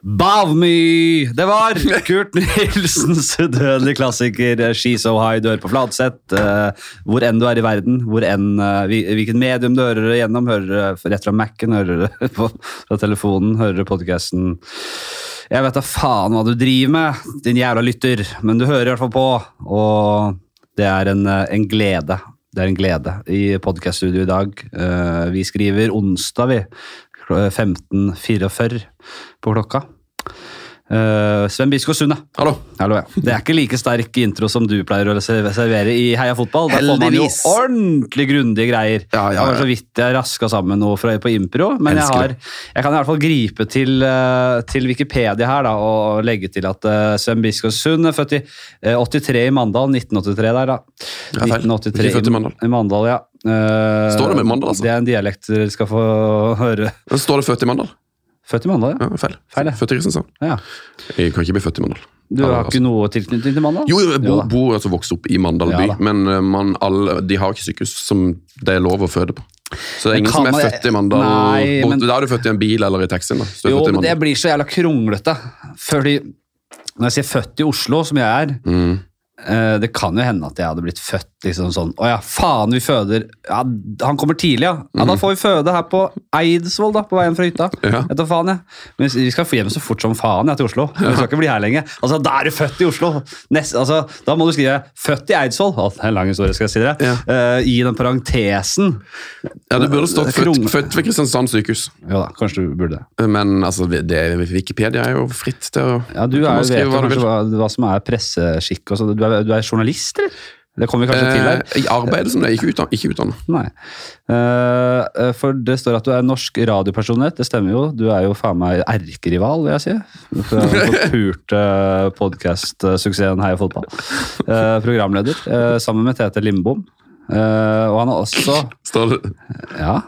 Bavmy! Det var Kurt Nilsens udødelige klassiker eh, She's So High Du hører på Fladseth. Eh, hvor enn du er i verden, hvor enn, eh, hvilket medium du hører det gjennom, hører det rett fra Mac-en, hører det fra telefonen, hører det podcasten. Jeg vet da faen hva du driver med, din jævla lytter, men du hører i hvert fall på, og det er en, en glede. Det er en glede i podkaststudioet i dag. Vi skriver onsdag, vi. 15.44 på klokka. Eh, Sven Biskår Sunde. Hallo. Hallo, ja. Det er ikke like sterk intro som du pleier å servere i Heia Fotball. Der får man jo ordentlig grundige greier. Ja, ja, Det var så vidt jeg raska sammen noe fra, på impro, men jeg, har, jeg kan i hvert fall gripe til, eh, til Wikipedia her da, og legge til at uh, Sven Biskår er født i uh, 83 i Mandal. 1983 der, da. Ja, 1983 Ikke født i Mandal. I Mandal, ja. Står det med Mandal, altså? Det er en dialekt dere skal få høre. Står det født i Mandal? Født i Mandal, ja. Ja, feil. Feil. Født i Kristiansand. ja. Jeg kan ikke bli født i Mandal. Du har altså. ikke noe tilknytning til Mandal? Jo, jeg bor, bor altså vokst opp i Mandal by, ja, men eh, man, alle, de har ikke sykehus som det er lov å føde på. Så det er ingen som er man- født i Mandal. Nei, bort, men- Da er du født i en bil eller i taxien. Jo, men det blir så jævla kronglete. Fordi når jeg sier født i Oslo, som jeg er Mm. Eh, Det kan jo hende at jeg hadde blitt født liksom sånn Å ja, faen, vi føder ja, Han kommer tidlig, ja. ja. Da får vi føde her på Eidsvoll, da, på veien fra hytta. Ja. Vet faen, jeg. Men vi skal hjem så fort som faen jeg, til Oslo. Vi skal ikke bli her lenge. Altså, Da er du født i Oslo! Nest, altså, da må du skrive 'født i Eidsvoll'. Å, det er en lang historie, skal jeg si dere. Ja. Uh, I den parentesen. Ja, Det burde stått født, født ved Kristiansand sykehus. Ja da, kanskje du burde det. Men altså, det, Wikipedia er jo fritt til å Ja, du, er, vet jo kanskje hva, hva som er presseskikk og sånn. Du, er- du er journalist, eller? Det kommer vi kanskje til her. I Jeg arbeider som det, ikke utdannet. Ikke utdannet. Nei. Eh, eh, for det står at du er norsk radiopersonlighet. Det stemmer jo. Du er jo faen meg erkerival, vil jeg si. Fra forpurte podkast-suksessen Heia fotball. Eh, programleder eh, sammen med Tete Lindbom. Eh, og han er også Står det ja,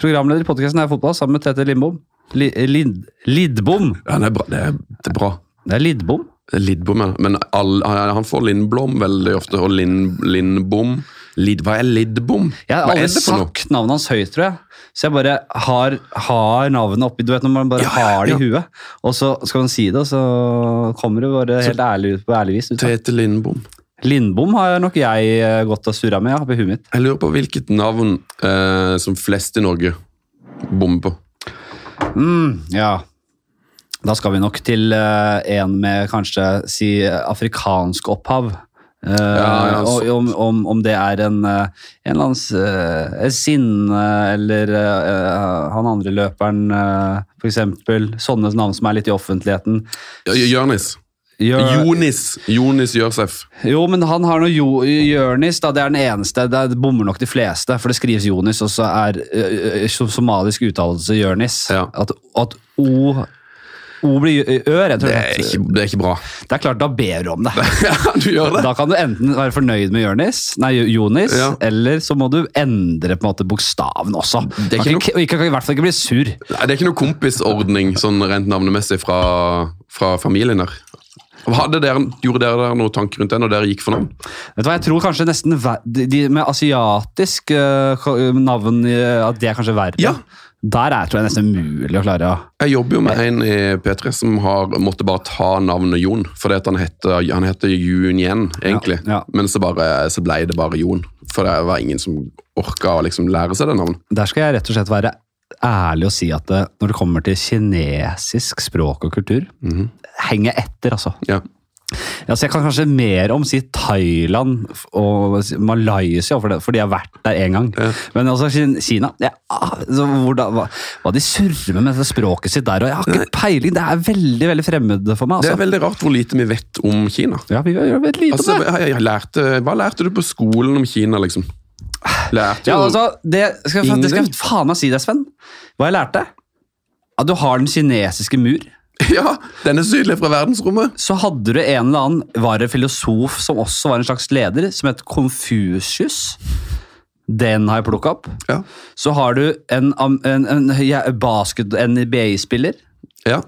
programleder i podkasten Heia fotball sammen med Tete Lindbom. Lid, Lidbom! Ja, det er bra. Det er, det er bra. Det er Lidbom. Lidbom, ja. Men all, han får Lindblom veldig ofte, og Lind, Lindbom Lid, Hva er Lidbom? Jeg har aldri sagt navnet hans høyt, tror jeg. Så jeg bare har, har navnet oppi Du vet når man bare Ja, har det i huet, og så skal man si det, og så kommer det bare helt ærlig ut på ærlig vis. ut. Tete Lindbom. Lindbom har nok jeg eh, gått og surra med ja, oppi huet mitt. Jeg lurer på hvilket navn eh, som flest i Norge bommer på. Mm, ja. Da skal vi nok til uh, en med kanskje si afrikansk opphav. Uh, Ja, ja, og om, om, om det er en, eh, en eller annen uh, Sinne eller han andre løperen, uh, eksempel. Sånne navn som er litt i offentligheten. Jørnis. Gjør, Jonis. Jonis Jørsef. jo, men han har noe jo, Jørnis, da. Det er den eneste. Det bommer nok de fleste, for det skrives Jonis, og så er uh, somalisk uttalelse Jørnis. Ja. At, at O O blir Ø, rett og Det er, ikke, det er ikke bra. Det er klart, da ber du om det. ja, du gjør det. Da kan du enten være fornøyd med Jørnis, nei, Jonis, Ja. eller så må du endre på en måte bokstaven også. Det er ikke kan, ikke, kan i hvert fall ikke bli sur. Nei, det er ikke noe kompisordning sånn rent navnemessig fra, fra familien her. Dere, gjorde dere der noen tanker rundt det når dere gikk for navn? Vet du hva, Jeg tror kanskje nesten de, med asiatisk navn At det er kanskje verre. Ja. Der er tror jeg nesten umulig å klare å Jeg jobber jo med en i P3 som har, måtte bare ta navnet Jon, fordi at han heter, han heter Junien, egentlig. Ja, ja. Men så, bare, så ble det bare Jon, for det var ingen som orka å liksom lære seg det navnet. Der skal jeg rett og slett være ærlig og si at det, når det kommer til kinesisk språk og kultur, henger etter, altså. Ja. Altså, jeg kan kanskje mer om si Thailand og Malaysia, for det- fordi jeg har vært der en gang. Ja. Men altså Kina ja, så hvordan, hva, hva de surrer med med dette språket sitt der, og jeg har ikke peiling. Det er veldig veldig fremmed for meg. Det Altså. er veldig rart hvor lite vi vet om Kina. Ja, vi vet lite Altså, om det. jeg, jeg lærte, hva lærte du på skolen om Kina, liksom? Lærte Ja, altså, det skal, det skal jeg faen meg si deg, Sven. Hva jeg lærte? At du har den kinesiske mur. Ja, den er synlig fra verdensrommet. Så hadde du en eller annen var det filosof som også var en slags leder, som het Confucius. Den har jeg plukka opp. Ja. Så har du en, en, en, ja, basket, NBA-spiller. ja.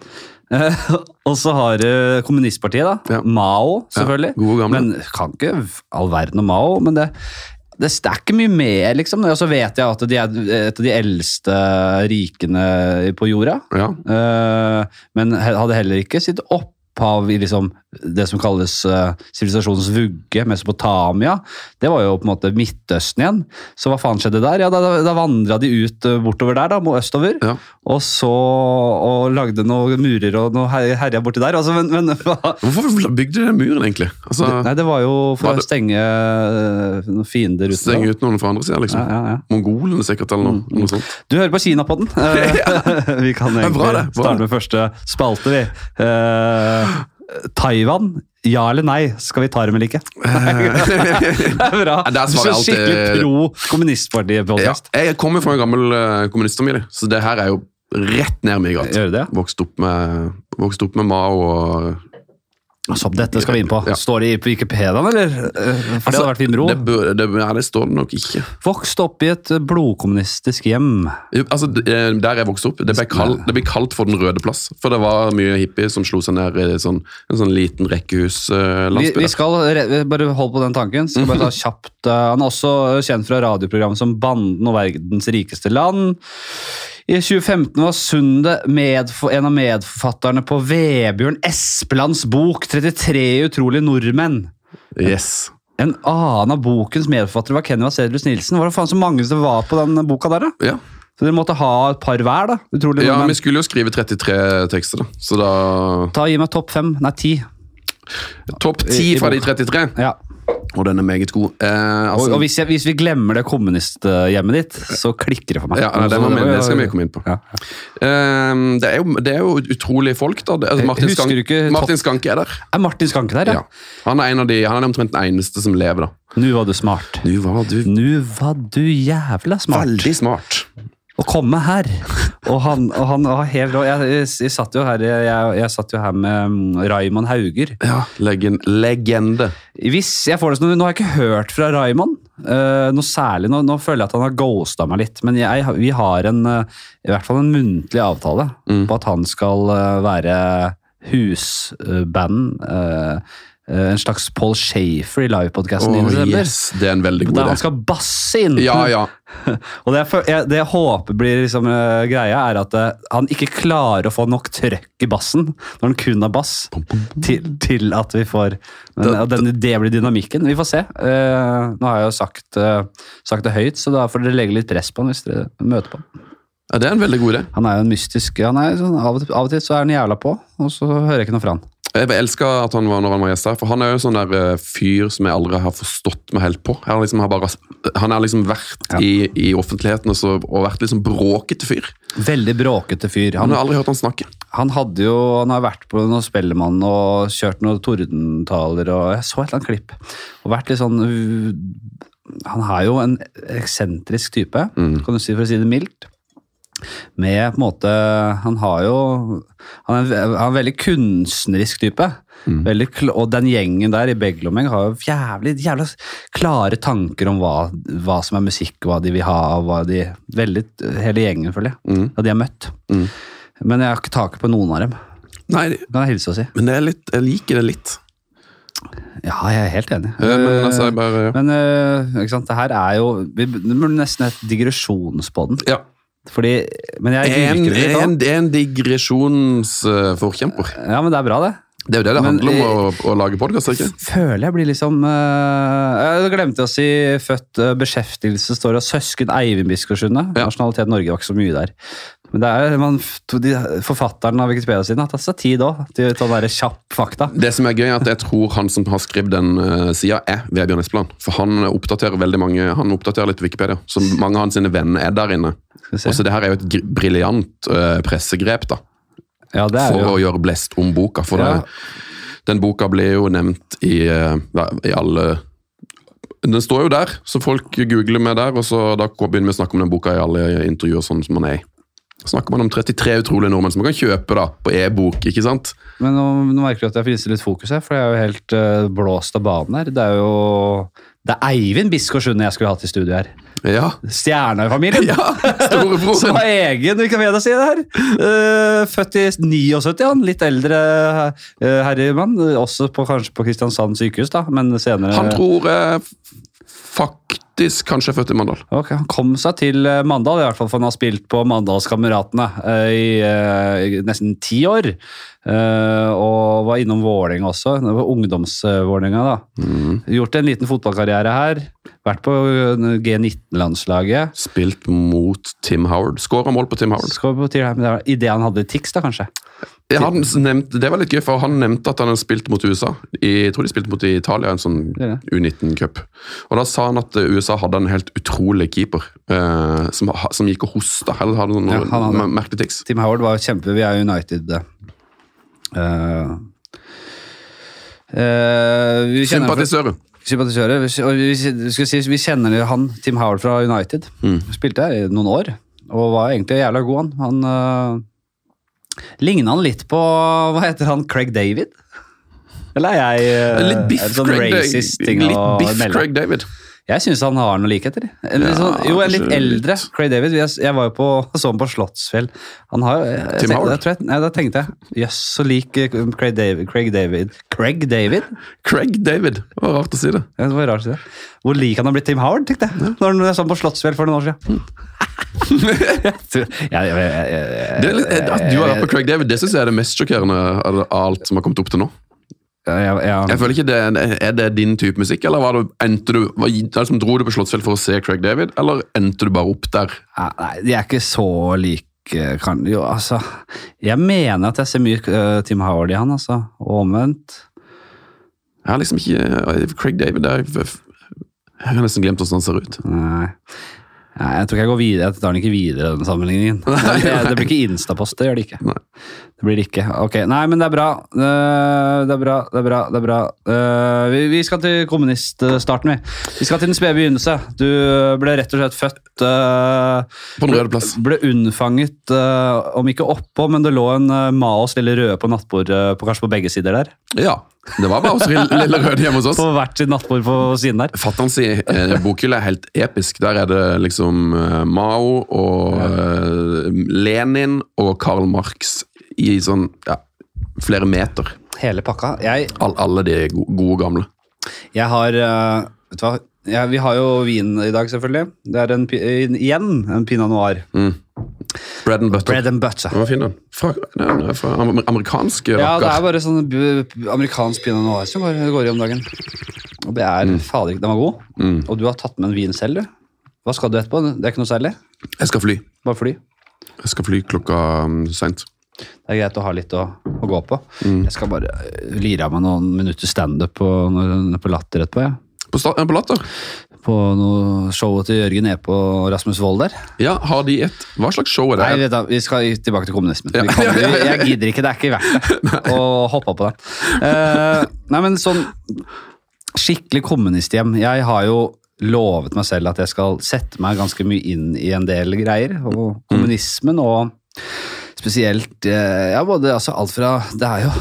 Eh, og så har du kommunistpartiet, da. Ja. Mao, selvfølgelig. Ja. Men kan ikke all verden om Mao. Men det det, er ikke mye mer, liksom. Og så vet jeg at de er et av de eldste rikene på jorda. Ja. Eh, men hadde heller ikke sitt opphav i liksom det som kalles sivilisasjonens uh, vugge, Mesopotamia. Det var jo på en måte Midtøsten igjen. Så hva faen skjedde der? Ja, Da, da, vandra de ut uh, bortover der, da, mot østover. Ja. Og så og lagde noen murer og noe her- herja borti der. Altså, men, men? Hvorfor bygde de den muren, egentlig? Altså, Nei, det var jo for Var å stenge uh, noen fiender ute. Stenge ut noen fra andre sida, liksom. Ja, ja. Mongolene sikkert, eller noe, noe sånt. Du hører på Kinapodden. Eh, vi kan egentlig bra det, bra starte det. med første spalte, vi. Eh, Taiwan, ja eller nei? Skal vi ta dem eller ikke? det er bra. Der Du svarer er jeg alltid- skikkelig pro Ja, kommunistpartiet-podkast. jeg kommer fra en gammel eh, kommunistfamilie, så det her er jo rett ned gate. Gjør det? Vokst opp med, vokst opp med Mao og Så dette skal vi inn på. Ja. Står det i Wikipediaen, eller? For For det hadde vært fin bro. det, bør, det, ja, det står det nok ikke. Vokst opp i et blodkommunistisk hjem. Altså, eh, Der jeg vokste opp, det ble, kalt, det ble kalt for Den røde plass. For det var mye hippie som slo seg ned i sånn, en sånn liten Vi, rekkehuslandsby. vi skal re- bare holde på den tanken. Skal bare ta kjapt. eh, Han er også kjent fra radioprogrammet som Banden og verdens rikeste land. I 2015 var Sunde medf en av medforfatterne på Vebjørn Espelands bok 33 utrolige nordmenn. yes. En annen av bokens medforfattere var Kenny Vasedrus Nilsen. Var det faen så mange som var på den boka der, da? Ja. Så dere måtte ha et par hver, da? Utrolig ja, nordmenn. vi skulle jo skrive 33 tekster, da. Så da Ta, Gi meg topp fem. Nei, ti. Topp ti 10 fra de 33, Ja. Og den er meget god. Eh, altså, og hvis, jeg, hvis vi glemmer det kommunisthjemmet ditt, så klikker det for meg. ja, nei, det, var, min, det skal vi komme inn på. Ja. Eh, det, er jo, det er jo utrolige folk, da. Altså, Martin, Skank, ikke Martin Skanke er der. Er Martin Skanke der, ja? Ja. Han er en av de, han er omtrent den eneste som lever, da. Nå var du smart. Nå var du Nå var du jævla smart. veldig smart. Å komme her. Og han, og han var helt rå. Jeg, jeg, jeg, satt jo her, jeg, jeg satt jo her med mm, Raymond Hauger. Ja, legend, legende. Hvis jeg får det sånn, Nå har jeg ikke hørt fra Raymond Uh, noe særlig. Nå, nå føler jeg at han har ghosta meg litt. Men jeg, vi har en, uh, i hvert fall en muntlig avtale Mm. på at han skal uh, være husband. Eh, en slags Paul Shafer i livepodkasten oh, yes, det er en veldig god Der han skal basse inn. Ja, ja. Og det jeg, det jeg håper blir liksom, uh, greia, er at uh, han ikke klarer å få nok trøkk i bassen når han kun har bass, til, til at vi får men, Da- den, Det blir dynamikken. Vi får se. Uh, nå har jeg jo sagt, sagt det høyt, så da får dere legge litt press på han hvis dere møter på han. ja, det er en veldig god idé. Han er jo en mystisk han er sånn, av, og til, av og til så er han jævla på, og så hører jeg ikke noe fra han. Jeg elska at han var når han var gjest her, for han er jo sånn der eh, fyr som jeg aldri har forstått meg helt på. Han, liksom har bare, han har liksom vært Ja. i, i offentligheten og, så, og vært liksom bråkete fyr. Veldig bråkete fyr. Han Han, har aldri hørt han snakke. han hadde jo, han har vært på noen Spellemann og kjørt noen tordentaler, og jeg så et eller annet klipp. Og vært litt sånn Han er jo en eksentrisk type, Mm. kan du si for å si det mildt. Med på en måte Han har jo Han er, han er en veldig kunstnerisk type. Mm. Veldig, og den gjengen der i Beglomeng har jo jævlig jævlig klare tanker om hva, hva som er musikk, hva de vil ha. hva de, veldig, Hele gjengen, føler jeg. Mm. Og de har møtt. Mm. Men jeg har ikke taket på noen av dem. Nei, Kan jeg hilse og si. men det er litt, jeg liker det litt. Ja, jeg er helt enig. Ja, Men altså, bare, ja. men, eh, ikke sant, det her er jo vi, burde nesten hett digresjonspodden. ja. Fordi Men jeg En, det litt en, en digresjonsforkjemper. Ja, men det er bra, det. Det er jo det det Men, handler om å, å lage podkast, ikke Føler jeg blir liksom uh, Jeg glemte å si født uh, beskjeftigelse står det. søsken Eivind Biskorsund. Ja. Nasjonalitet Norge var ikke så mye der. Men det er, man, to, de, forfatteren av Wikipedia-siden har tatt seg tid òg til å der kjapp fakta. Det som er gøy, er at jeg tror han som har skrevet den uh, sida, er Vebjørn Espeland. For han oppdaterer veldig mange, han oppdaterer litt Wikipedia, så mange av hans venner er der inne. Og så det her er jo et briljant uh, pressegrep da, Ja, for jo å gjøre blest om boka. For Ja. det, den boka ble jo nevnt i, uh, i alle Den står jo der, så folk googler med der, og så da begynner vi å snakke om den boka i alle intervjuer sånn som man er i. Snakker man om 33 utrolige nordmenn som man kan kjøpe da, på e-bok, ikke sant? Men nå, nå merker du at jeg frister litt fokus her, for jeg er jo helt uh, blåst av banen her. Det er jo Det er Eivind Biskårsunde jeg skulle hatt i studio her. Ja, Stjerna i familien! ja Som storebroren! har egen vi kan ved si det her. Uh, født i 79, han. Litt eldre uh, herremann. Også på, kanskje på Kristiansand sykehus, da, men senere Han tror uh, f- faktisk kanskje født i Mandal. Ok, Han kom seg til eh, Mandal, i hvert fall for han har spilt på Mandalskameratene eh, i, eh, i nesten ti år. Og var innom Vålerenga også. Det var ungdoms-Vålerenga, da. Mm. Gjort en liten fotballkarriere her. Vært på eh, G19-landslaget. Spilt mot Tim Howard. Skåra mål på Tim Howard. Skal på Tim Howard. Idet han hadde Tix, da, kanskje. Nevnte, det var litt gøy, for han nevnte at han hadde spilt mot USA. I, jeg tror de spilte mot Italia, en sånn U19-cup. Og Da sa han at eh, USA hadde en helt utrolig keeper eh, som, som gikk og hosta. Eller hadde noen Ja, hadde- merkelig tics. Tim Howard var kjempe Vi er United. Uh, uh, Sympatisører. Sympatisører. Vi, vi, si, vi kjenner han, Tim Howard fra United. Mm. Spilte her i noen år, og var egentlig jævla god, han. Han uh, Ligna han litt på Hva heter han? Craig David? Eller er jeg eh, Litt biff sånn Craig, racist ting litt biff? Craig David. Jeg syns han har noe likheter. En Ja, sånn, jo, en litt eldre. Craig David. Jeg, jeg var jo på, så ham på Slottsfjell. Han har jo jeg, Tim Howard? jeg jeg, nei, Da tenkte jeg jøss, så lik eh, Craig David. Craig David. Craig David? Craig David. Det var rart å si det. Ja, det var rart å si det. Hvor lik han har blitt Tim Howard, tenkte jeg. Når jeg så han på Slottsfjell for noen år siden. Jeg jeg- jeg- jeg- jeg- er at du har vært på Craig David, det syns jeg er det mest sjokkerende av alt som har kommet opp til nå. Ja, ja, ja. Jeg føler ikke det, Er det din type musikk, eller var det, du, var, liksom, dro du på Slottsfjell for å se Craig David, eller endte du bare opp der? Nei, de er ikke så like. Kan, jo, altså Jeg mener at jeg ser mye uh, Tim Howard i han, altså. Og omvendt. Jeg har liksom ikke Craig David er, Jeg har nesten glemt hvordan han ser ut. Nei. Nei, jeg tror ikke jeg går videre. Jeg tar den ikke videre, den sammenligningen. Det, det blir ikke instapost, det gjør det ikke. Nei. Det blir det ikke. Ok, Nei, men det er bra. Eh, Det er bra, det er bra. det er bra. Eh, Vi, skal til kommuniststarten, vi. Vi skal til den spede begynnelse. Du ble rett og slett født eh, På den røde plass. Ble unnfanget, om ikke oppå, men det lå en Maos lille røde på nattbordet, på, kanskje på begge sider der. Ja. Det var bare oss lille røde hjemme hos oss. På hvert sitt nattbord på siden der. Fatter'n si bokhylle er helt episk. Der er det liksom Mao og Lenin og Karl Marx i sånn ja, flere meter. Hele pakka. Jeg, All, alle de gode, gode gamle. jeg har eh, Vet du hva? Ja, vi har jo vin i dag, selvfølgelig. Det er en, igjen en pinot noir. Mm. Bread and butter. Bread and butter. Den var fin, den. Fra, den fra am- amerikansk Ja, det er bare sånn amerikansk pinot noir som går, går i om dagen. Og det er fader ikke Den var god. Mm. Og du har tatt med en vin selv, du. Hva skal du etterpå? Det er ikke noe særlig? Jeg skal fly. Bare fly. Jeg skal fly klokka um, seint. Det er greit å ha litt å, å gå på. Mm. Jeg skal bare eh, lire av meg noen minutter standup på, på Latter etterpå. Ja. På, eh, på Latter? På noe showet til Jørgen Epe på Rasmus Wold der. Ja, har de et Hva slags show er det? Nei, du, Vi skal tilbake til kommunismen. Ja. Kan, jeg gidder ikke, det er ikke verdt det å hoppe på det. Uh, nei, men sånn skikkelig kommunisthjem. Jeg har jo lovet meg selv at jeg skal sette meg ganske mye inn i en del greier. Og kommunismen og spesielt eh, ja, både, altså alt fra Det er jo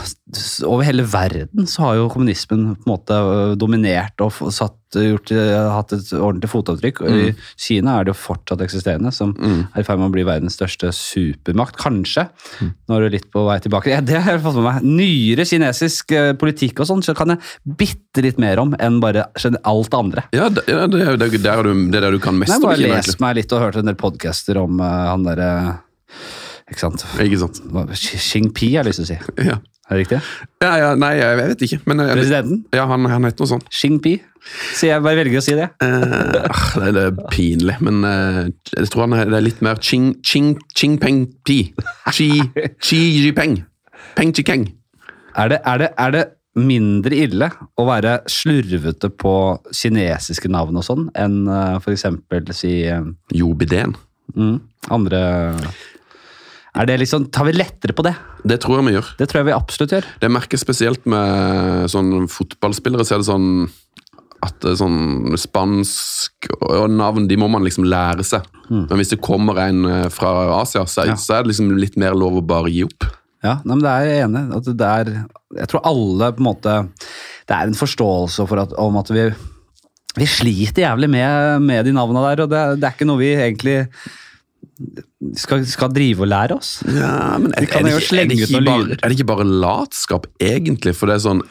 Over hele verden så har jo kommunismen på en måte øh, dominert og satt, gjort, øh, hatt et ordentlig fotavtrykk. Og I Kina er det jo fortsatt eksisterende, som er i ferd med å bli verdens største supermakt. Kanskje. Nå er du litt på vei tilbake. Ja, det har jeg fått med meg. Nyere kinesisk eh, politikk og sånn, så kan jeg bitte litt mer om enn bare alt det andre. Ja, det, det, det, det, er du, det er der du kan mest om Kina. bare har lest meg litt og hørt en del podcaster om uh, han derre Ikke sant? Ikke sant? Xingpi, har jeg lyst til å si. Ja. Er det riktig? Ja, ja, nei, jeg vet ikke. Men jeg, Presidenten? ja, han, han heter noe sånt. Xingpi. Så jeg bare velger å si det. Eh, ah, det, er- det er pinlig, men eh, jeg tror han er, det er litt mer Ching, ching, ching Peng Pi. Chi, chi Jipeng. Peng Chikeng. Er det, er, det, er det mindre ille å være slurvete på kinesiske navn og sånn, enn uh, for eksempel si uh, Jobideen. Mm, andre Er det liksom Tar vi lettere på det? Det tror jeg vi gjør. Det tror jeg vi absolutt gjør. Det merker spesielt med sånn fotballspillere, så er det sånn at sånn spansk og navn, de må man liksom lære seg. Men hvis det kommer en eh, fra Asia, så, Ja. så er det liksom litt mer lov å bare gi opp. Ja, nei, men det er jeg enig. At det er Jeg tror alle på en måte Det er en forståelse for at, om at vi vi sliter jævlig med, med de navnene der, og det, det er ikke noe vi egentlig skal, skal drive og lære oss. Ja, men er, er, det ikke, er, det bare, er det ikke bare latskap, egentlig? For det er sånn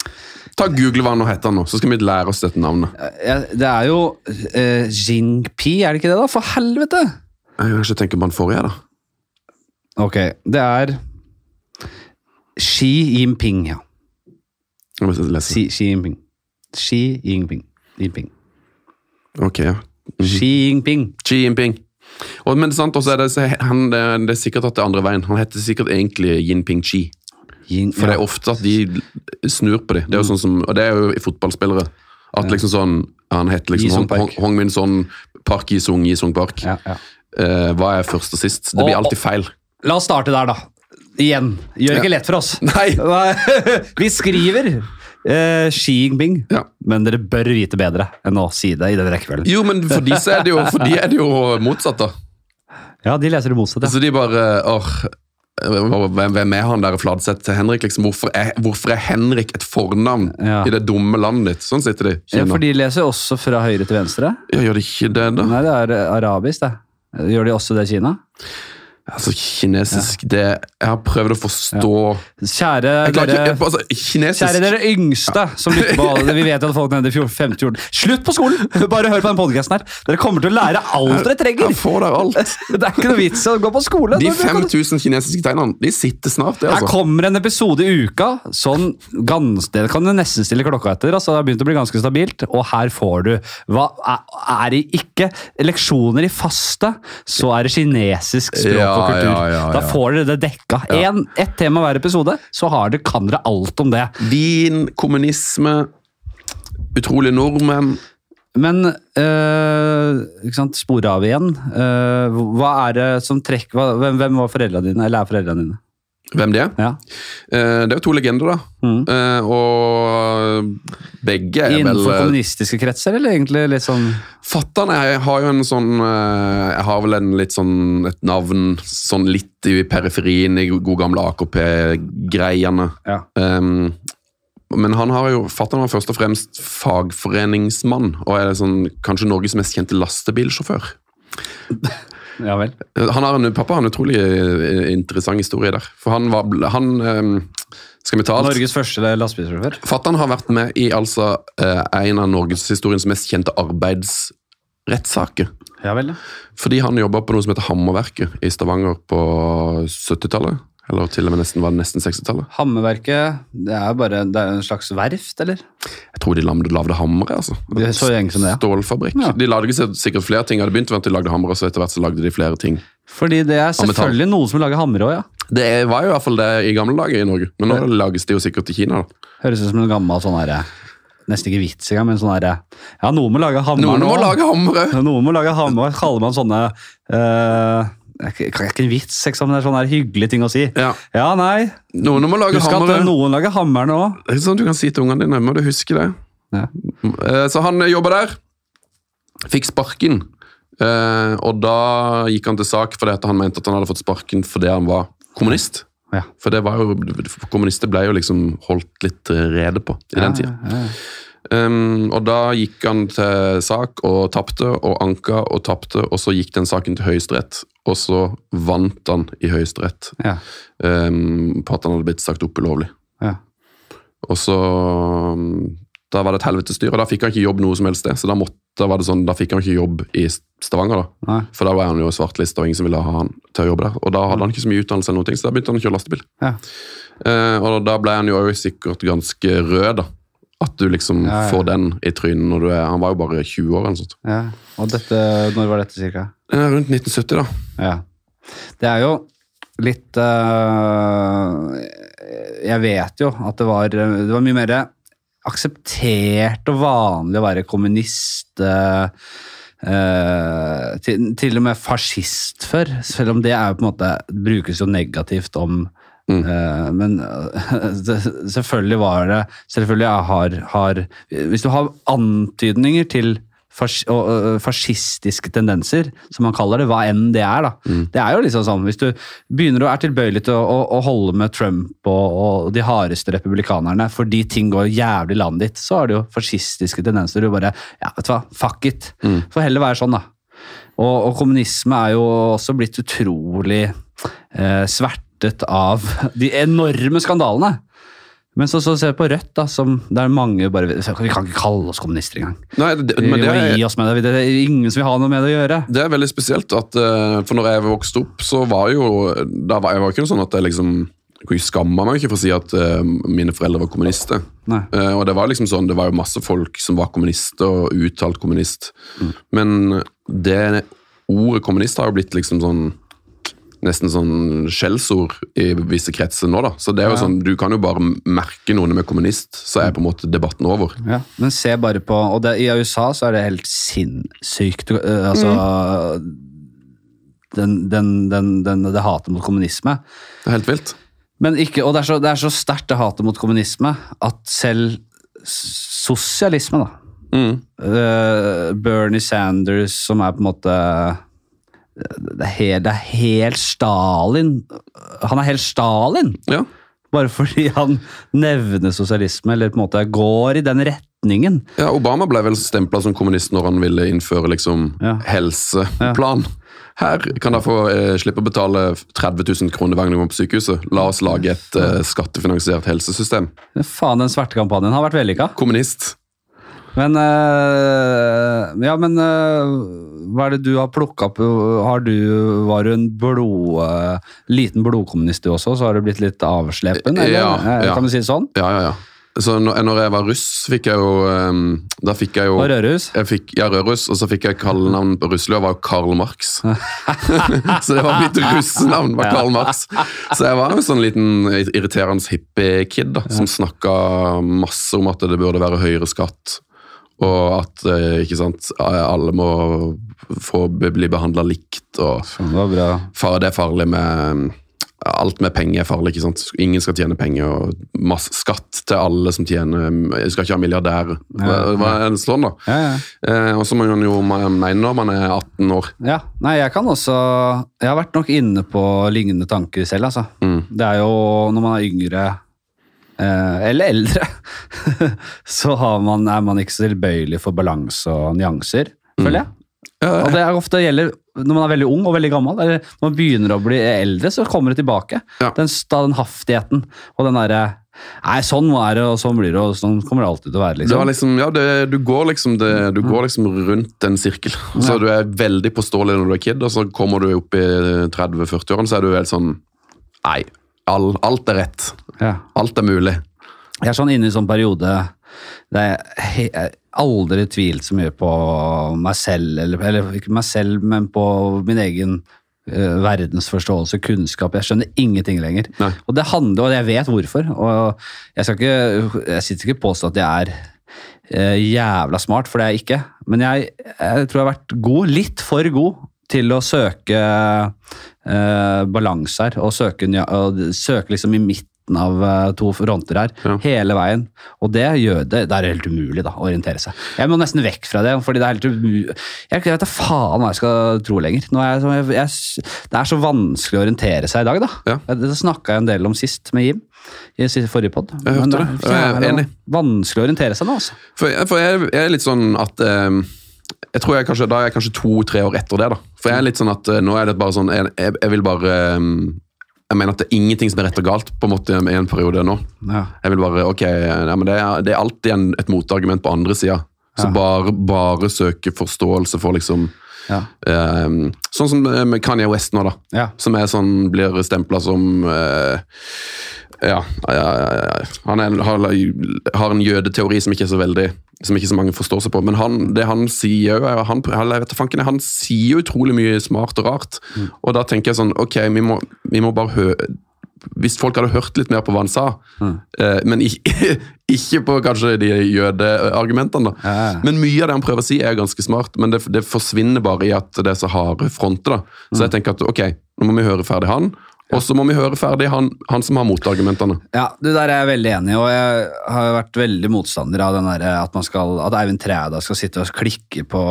Ta Google hva han heter nå, så skal vi lære oss dette navnet. Ja, det er jo uh, Jingpi, er det ikke det, da? For helvete! Jeg kan ikke tenke på den forrige, da. Ok, det er Xi Jinping, ja. Xi, Xi Jinping. Xi Jinping. Jinping. Ok, ja. Xi Jinping. Xi Jinping. Og, men sant, også er det, han, det, er sikkert at det er andre veien. Han heter sikkert egentlig Jinping Chi. Yin, For det er ofte at de snur på dem. Det er jo sånn som, og det er jo i fotballspillere. At liksom sånn Han heter liksom Hong, Hong, Hong Min Son Park Yi-sung Yi-sung Park. Ja, ja. Eh, hva er først og sist? Det blir alltid feil. La oss starte der, da. Igjen. Gjør det ikke lett for oss. Nei! Vi skriver eh, Xi Jinping, Ja. men dere bør vite bedre enn å si det i den rekkefølgen. Jo, men for de, er det jo, for de er det jo motsatt, da. Ja, de leser det motsatt, ja. Så de bare åh, hvem, er han der Fladseth til Henrik? liksom? Hvorfor er, hvorfor er Henrik et fornavn Ja. i det dumme landet ditt? Sånn sitter de. Kina. ja. For de leser også fra høyre til venstre. Ja, gjør de ikke det, da? Nei, det er arabisk, det. Gjør de også det i Kina? Altså, kinesisk det, Jeg har prøvd å forstå Kjære jeg dere ikke, altså, Kjære dere yngste som lytter på alle, Vi vet at folk nede i 50 Slutt på skolen! Bare hør på den podcasten her. Dere kommer til å lære alt dere trenger! Jeg får der alt. Det er ikke noe vits å gå på skole. De 5000 kinesiske tegnene de sitter snart, det, Her altså. kommer en episode i uka. Sånn gans, det kan du nesten stille klokka etter. altså Det har begynt å bli ganske stabilt. Og her får du hva er det ikke leksjoner i faste, så er det kinesisk språk Ja, og kultur. ja, ja, Da får dere det dekka. En, ett tema hver episode, så har dere, kan dere alt om det. Vin, kommunisme, utrolige nordmenn. Men øh, ikke sant, spore av igjen. Uh, hva er det som trekker hvem, hvem var foreldrene dine? Eller er foreldrene dine? Hvem de er? Ja. Eh, Det er jo to legender, da. Mm. Eh, og begge er vel Innenfor eh, kommunistiske kretser, eller egentlig litt sånn Fatter'n har jo en sånn Jeg har vel en litt sånn et navn sånn litt i periferien i gode gamle AKP-greiene. Ja. Um, men han har jo, fatter'n var først og fremst fagforeningsmann, og er sånn, kanskje Norges mest kjente lastebilsjåfør. ja vel. Eh, Han har en, pappa har en utrolig eh, interessant historie der. For han var han, um, Skal vi ta alt? Norges første lastebilsjåfør. Fatter'n har vært med i altså eh, en av norgeshistoriens mest kjente arbeidsrettssaker. Ja vel. Fordi han jobba på noe som heter Hammerverket i Stavanger på 70-tallet. Eller til og med nesten, var det nesten 60-tallet. Hammerverket, det er bare det er en slags verft, eller? Jeg tror de lagde, hammere. altså. Det er så gjeng som det. Stålfabrikk. Ja. De lagde sikkert flere ting. Det begynte med at de lagde hammere, og så etter hvert så lagde de flere ting. Fordi det er selvfølgelig noen som lager hammer òg, ja. Det var jo i hvert fall det i gamle dager i Norge, men nå lages det jo sikkert i Kina. da. Høres ut som en gammel sånn herre Nesten ikke vits engang, men sånn herre Ja, noen må lage hammer Noen nå. må lage hammer, Noen må lage hammer. Kaller man sånne eh, Det er ikke- ikke en vits, liksom, det er sånne hyggelige ting å si. Ja. Ja, nei. Noen må lage Husk at noen lager hammeren òg. Det er sånn du kan si til ungene dine, må du huske det. Ja. Eh, Så han jobba der. Fikk sparken. Eh, og da gikk han til sak fordi han mente at han hadde fått sparken fordi han var kommunist. Ja. For det var jo, kommunister ble jo liksom holdt litt eh, rede på i den tida. Um, og da gikk han til sak og tapte, og anka og tapte, og så gikk den saken til Høyesterett. Og så vant han i Høyesterett Ja. um, på at han hadde blitt sagt opp ulovlig. Ja. Og så um, Da var det et helvetestyr, og da fikk han ikke jobb noe som helst sted. Så da, måtte, da var det sånn, da fikk han ikke jobb i Stavanger, da. Nei. For da var han jo svartlista, og ingen som ville ha han til å jobbe der. Og da hadde han ikke så mye utdannelse, eller noe, så da begynte han å kjøre lastebil. Ja. Uh, og da ble han jo sikkert ganske rød, da. At du liksom Ja, ja. får den i trynet når du er Han var jo bare 20 år eller sånt. ja. Og dette, når var dette cirka? Eh, rundt 1970, da. Ja. Det er jo litt uh, Jeg vet jo at det var, det var mye mer akseptert og vanlig å være kommunist. Uh, til, til og med fascist før, selv om det er jo på en måte brukes jo negativt om Mm. øh, men øh, selvfølgelig var det Selvfølgelig har, har Hvis du har antydninger til fas, fascistiske tendenser, som man kaller det, hva enn det er, da. Det er jo liksom sånn, Hvis du begynner å er tilbøyelig til å, å, å holde med Trump og, og de hardeste republikanerne fordi ting går jævlig i landet ditt, så har du jo fascistiske tendenser. Du bare Ja, vet du hva, fuck it. Får heller være sånn, da. Og, og kommunisme er jo også blitt utrolig eh, svertet av de enorme skandalene. Men så, så ser vi på Rødt, da, som der mange bare Vi kan ikke kalle oss kommunister engang. Nei, det, Vi men det må er, gi oss med det. Det er ingen som vil ha noe med det å gjøre. det er veldig spesielt at eh, For når jeg vokste opp, så var jo da var Jeg var ikke noe sånn at jeg liksom Jeg skamma meg ikke for å si at uh, mine foreldre var kommunister. Eh, og det var liksom sånn, det var jo masse folk som var kommunister og uttalt kommunist. Men det ordet kommunist har jo blitt liksom sånn Nesten sånn skjellsord i visse kretser nå, da. Så det er jo Ja. sånn, du kan jo bare merke noen med kommunist, så er på en måte debatten over. Ja, men se bare på Og det, i USA så er det helt sinnssykt øh, Altså den, den, den, den, Det hatet mot kommunisme. Det er helt vilt. Men ikke, og det er så, det er så sterkt, det hatet mot kommunisme, at selv sosialisme, da Mm. øh, Bernie Sanders, som er på en måte det er, helt, det er helt Stalin. Han er helt Stalin! Ja. Bare fordi han nevner sosialisme, eller på en måte går i den retningen. Ja, Obama ble vel stempla som kommunist når han ville innføre liksom Ja. helseplan. Her kan dere få eh, slippe å betale 30 000 kroner hver gang du på sykehuset. La oss lage et eh, skattefinansiert helsesystem. Faen, den svertekampanjen har vært vellykka. Kommunist. Men øh, Ja, men øh, hva er det du har plukka opp? Har du, var du en blod, øh, liten blodkommunist du også, så har du blitt litt avslepen? Eller? Ja, Eh, ja. Kan du si det sånn? Ja, ja, ja. Så når, jeg var russ, fikk jeg jo eh, Da fikk jeg jo Og jeg fikk, ja, Rørus, og så fikk jeg kallenavn på russelua, var Karl Marx. så det var mitt russenavn, var Karl Marx. Så jeg var jo sånn liten irriterende hippie-kid da, som snakka masse om at det burde være høyere skatt, og at eh, ikke sant, alle må få bli behandla likt, og Det far, det er farlig med Alt med penger er farlig. ikke sant? Ingen skal tjene penger. og masse Skatt til alle som tjener Jeg skal ikke ha milliardærer. Hva, hva er det sånn, da? Ja, ja. Eh, og så må man jo mene når man er 18 år. Ja, nei, jeg kan også Jeg har vært nok inne på lignende tanker selv, altså. Mm. Det er jo når man er yngre, eller eldre, så har man, er man ikke så tilbøyelig for balanse og nyanser, føler jeg. Og det er ofte gjelder når man er veldig ung og veldig gammel, eller når man begynner å bli eldre, så kommer det tilbake. Ja. Den, den haftigheten og den derre Nei, sånn er det, og sånn blir det, og sånn kommer det alltid til å være. liksom. liksom, ja, det, du, går liksom det, du går liksom rundt en sirkel. Så Ja. du er veldig påståelig når du er kid, og så kommer du opp i 30-40-årene, så er du helt sånn Nei, all, alt er rett. Ja. Alt er mulig. Jeg er sånn inne i sånn periode der jeg aldri tvilt så mye på meg selv, eller, eller ikke meg selv, men på min egen eh, verdensforståelse, kunnskap. Jeg skjønner ingenting lenger. Nei. Og det handler, og jeg vet hvorfor. Og jeg skal ikke, jeg sitter ikke og påstår at jeg er eh, jævla smart, for det er jeg ikke. Men jeg, jeg tror jeg har vært god, litt for god, til å søke eh, balanse her, og søke, og søke liksom i midten av eh, to fronter her, Ja. hele veien. Og det gjør det, det er helt umulig da, å orientere seg. Jeg må nesten vekk fra det, fordi det er helt umulig. Jeg vet da faen hva jeg skal tro lenger. Er jeg, jeg, det er så vanskelig å orientere seg i dag da. Ja. Det snakka jeg en del om sist med Jim, i forrige podd. Jeg hørte det, jeg er enig. Vanskelig å orientere seg nå, altså. For, for jeg, er litt sånn at um jeg tror jeg kanskje, Da er jeg kanskje to-tre år etter det. da. For jeg er litt sånn at eh, nå er det bare sånn Jeg, jeg, vil bare eh, Jeg mener at det er ingenting som er rett og galt på en måte i en periode nå. Ja. Jeg vil bare, ok, ja, men det, er, det er alltid en, et motargument på andre sida. Så Ja. bare, bare søke forståelse for liksom Ja. eh, Sånn som eh, med Kanye West nå, da. Ja. Som er sånn, blir stempla som eh, ja, ja, ja. Han er, har, har en jødeteori som ikke er så veldig som ikke så mange forstår seg på. Men han, det han sier er- han, fanken, han sier jo utrolig mye smart og rart. Og da tenker jeg sånn, ok, vi må, vi må bare høre Hvis folk hadde hørt litt mer på hva han sa, eh, men ikke, ikke på kanskje de jødeargumentene, da. Ja. Men mye av det han prøver å si, er ganske smart, men det, det forsvinner bare i at det er så harde fronter. da. Så jeg tenker at ok, nå må vi høre ferdig han, og så må vi høre ferdig han, han som har motargumentene. Ja, det der er jeg veldig enig i, og jeg har vært veldig motstander av den der, at, man skal, at Eivind Træda skal sitte og klikke på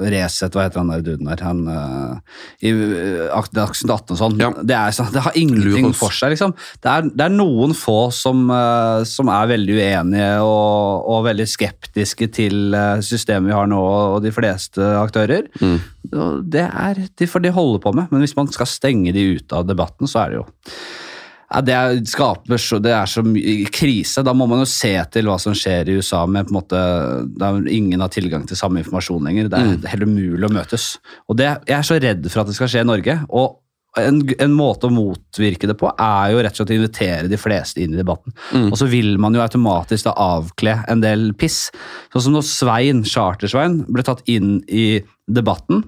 Resett, hva heter han der duden der? Han, uh, I uh, Dagsnytt 18 og sånn. Ja. Det, er sånn- det har ingenting for seg, liksom. Det er, det er noen få som, uh, som er veldig uenige og, og veldig skeptiske til eh, systemet vi har nå, og de fleste aktører. Mm. Det er, de får de holder på med, men hvis man skal stenge de ut av debatten, så er det jo ja, det, er, skaper så, det er så mye krise. Da må man jo se til hva som skjer i USA. med på en måte, Der ingen har tilgang til samme informasjon lenger. Det er Mm. helt umulig å møtes. Og det, Jeg er så redd for at det skal skje i Norge. og en, en måte å motvirke det på er jo rett og slett å invitere de fleste inn i debatten. Mm. Og så vil man jo automatisk da avkle en del piss. Sånn som når Svein, Chartersvein, ble tatt inn i debatten.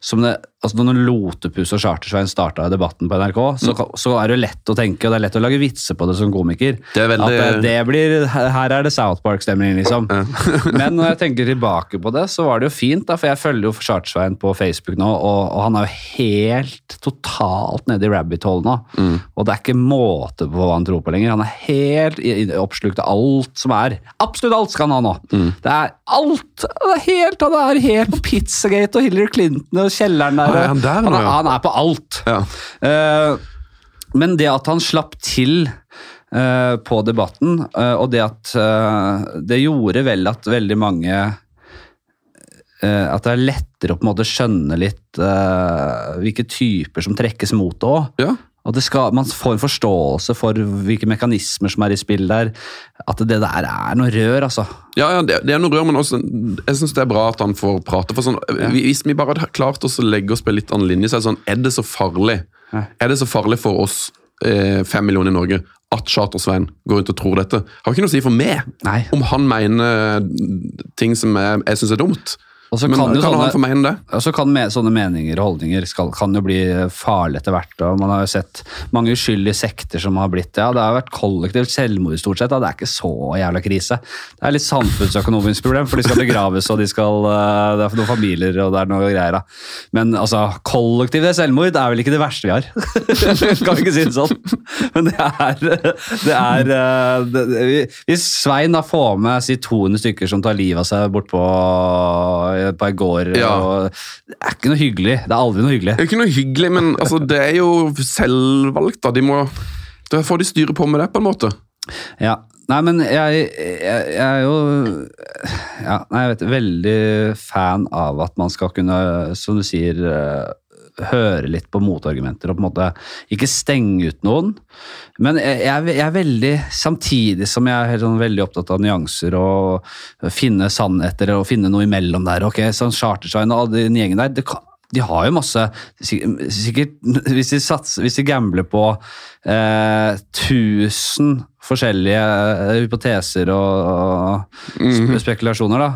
Som det, altså når Lotepus og Chartersveien starta debatten på NRK, så, Mm. så er det lett å tenke, og det er lett å lage vitser på det som komiker. Det veldig- At det, det blir, her er det South Park-stemning, liksom. Men når jeg tenker tilbake på det, så var det jo fint, da, for jeg følger jo Chartersveien på Facebook nå, og, og han er jo helt totalt nede i rabbit hole nå. Mm. Og det er ikke måte på hva han tror på lenger. Han er helt oppslukt av alt som er. Absolutt alt skal han ha nå. Mm. Det er alt! Det er helt, han er helt på Pizzagate og Hillary Clinton og kjelleren der. Ah, er han der han, er, han er på alt. Ja. Uh, men det at han slapp til uh, på debatten, uh, og det at det gjorde vel at veldig mange At det er lettere å på en måte skjønne litt hvilke typer som trekkes mot det òg. ja. At det skal, man får en forståelse for hvilke mekanismer som er i spill der. At det der er noe rør, altså. Ja, ja det, det er noe rør, men også, jeg syns det er bra at han får prate. for sånn, Hvis vi bare hadde klart oss å legge oss på en litt annen linje, så er det sånn Er det så farlig Ja. Er det så farlig for oss eh, fem millioner i Norge at Charter-Svein går rundt og tror dette? Har ikke noe å si for meg Nei. om han mener ting som jeg, jeg syns er dumt. Og så Men kan kan, sånne- han få mene det? Og kan med, sånne meninger og holdninger skal, kan jo bli farlig etter hvert. og Man har jo sett mange uskyldige sekter som har blitt ja, Det har vært kollektivt selvmord stort sett. Ja, Det er ikke så jævla krise. Det er litt samfunnsøkonomisk problem, for de skal begraves og de skal, eh, det er noen familier og det er noe greier. da. Men altså, kollektivt selvmord er vel ikke det verste vi har. kan vi ikke si det sånn? Men det er, det er eh, det, Hvis Svein da får med si 200 stykker som tar livet av seg bortpå på par gård Ja. Det er ikke noe hyggelig. Det er aldri noe hyggelig. Det er ikke noe hyggelig, men altså, det er jo selvvalgt. da. De må, da får de styre på med det, på en måte. Ja. Nei, men jeg, jeg, jeg er jo ja, nei, jeg vet, veldig fan av at man skal kunne, som du sier, eh, høre litt på motargumenter og på en måte ikke stenge ut noen. Men jeg, jeg, er- jeg er veldig, samtidig som jeg er sånn veldig opptatt av nyanser og finne sannheter og finne noe imellom der. ok, sånn Chartershine og den gjengen der, det kan, de har jo masse Sikkert Hvis de, satser, hvis de gambler på eh, 1000 forskjellige eh, hypoteser og, og spe- spekulasjoner, da,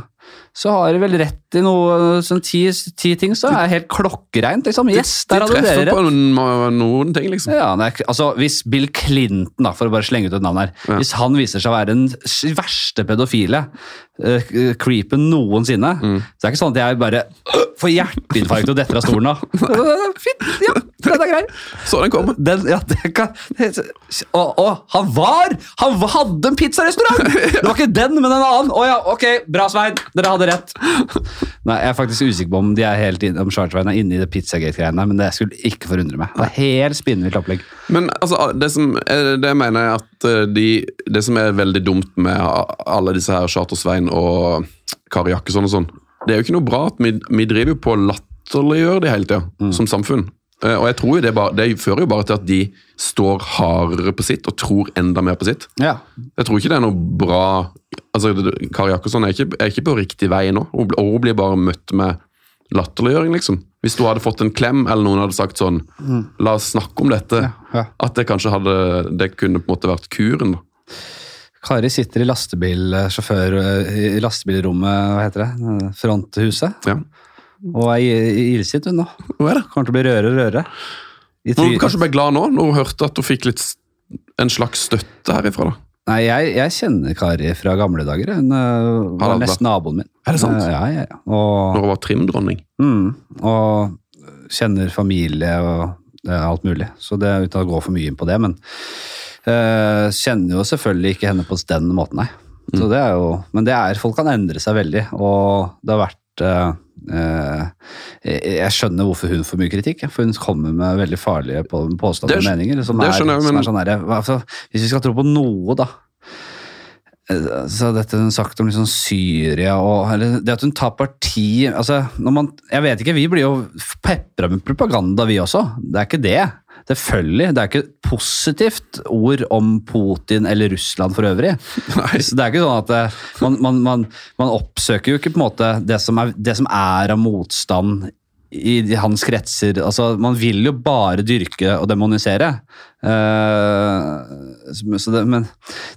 så har de vel rett i noe sånn ti, ti ting, så er helt klokkereint. Liksom. Yes, de der hadde dere på noen, ting, liksom. ja, er, altså, Hvis Bill Clinton, da, for å bare slenge ut et navn her, Ja. hvis han viser seg å være den verste pedofile uh, creepen noensinne, Mm. så er ikke sånn at jeg bare uh, får hjerteinfarkt og detter av stolen. Øh, Fint, ja, den er grei. Så den kommer. Den, ja, det kan, det, og, og han var Han hadde en pizzarestaurant! Det var ikke den, men en annen. Å ja, ok, bra, Svein. Dere hadde rett. Nei, Jeg er faktisk usikker på om de er helt inn, om Charterveien er inne i det Pizzagate-greiene, men det skulle ikke forundre meg. Det er helt spinnvilt opplegg. Men altså, det, som, er- det mener jeg at eh, de, det som er veldig dumt med alle disse her Charter-Svein og Kari Jakkesson og sånn, det er jo ikke noe bra at vi, vi driver på å latterliggjøre det hele tida, som samfunn. Eh, Og jeg tror jo det, bare, det fører jo bare til at de står hardere på sitt og tror enda mer på sitt. Ja, Jeg tror ikke det er noe bra altså Kari Jakkesson er er ikke på riktig vei nå. Og hun blir bare møtt med latterliggjøring, liksom. Hvis du hadde fått en klem, eller noen hadde sagt sånn La oss snakke om dette. ja. At det kanskje hadde Det kunne på en måte vært kuren. da. Kari sitter i lastebilsjåfør i lastebilrommet, hva heter det, fronthuset, Ja. og er illsint hun nå. Hva er det? Kommer til å bli rødere og rødere. Hun kanskje ble glad nå, når hun hørte at hun fikk litt en slags støtte herifra. da. Nei, jeg, jeg kjenner Kari fra gamle dager. Hun uh, var nesten naboen min. Er det sant? Uh, Ja, ja, ja. Og, Når hun var trimdronning. mm, og kjenner familie og uh, alt mulig. Så det er uten å gå for mye inn på det, men eh, kjenner jo selvfølgelig ikke henne på den måten, nei. Så det er jo, men det er, folk kan endre seg veldig, og det har vært eh, eh, jeg skjønner hvorfor hun får mye kritikk, for hun kommer med veldig farlige på- påstander og meninger. Som er, jeg, men... som er sånn her, altså, Hvis vi skal tro på noe, da eh, så dette hun sagt om liksom Syria og eller Det at hun tar parti altså, når man, Jeg vet ikke, vi blir jo pepra med propaganda, vi også. Det er ikke det. Selvfølgelig. Det er ikke et positivt ord om Putin eller Russland for øvrig. Nei. Så det er ikke sånn at eh, man, man, man, man oppsøker jo ikke på en måte det som er, det som er av motstand i hans kretser. Altså, man vil jo bare dyrke og demonisere. Uh, så, så, det, men,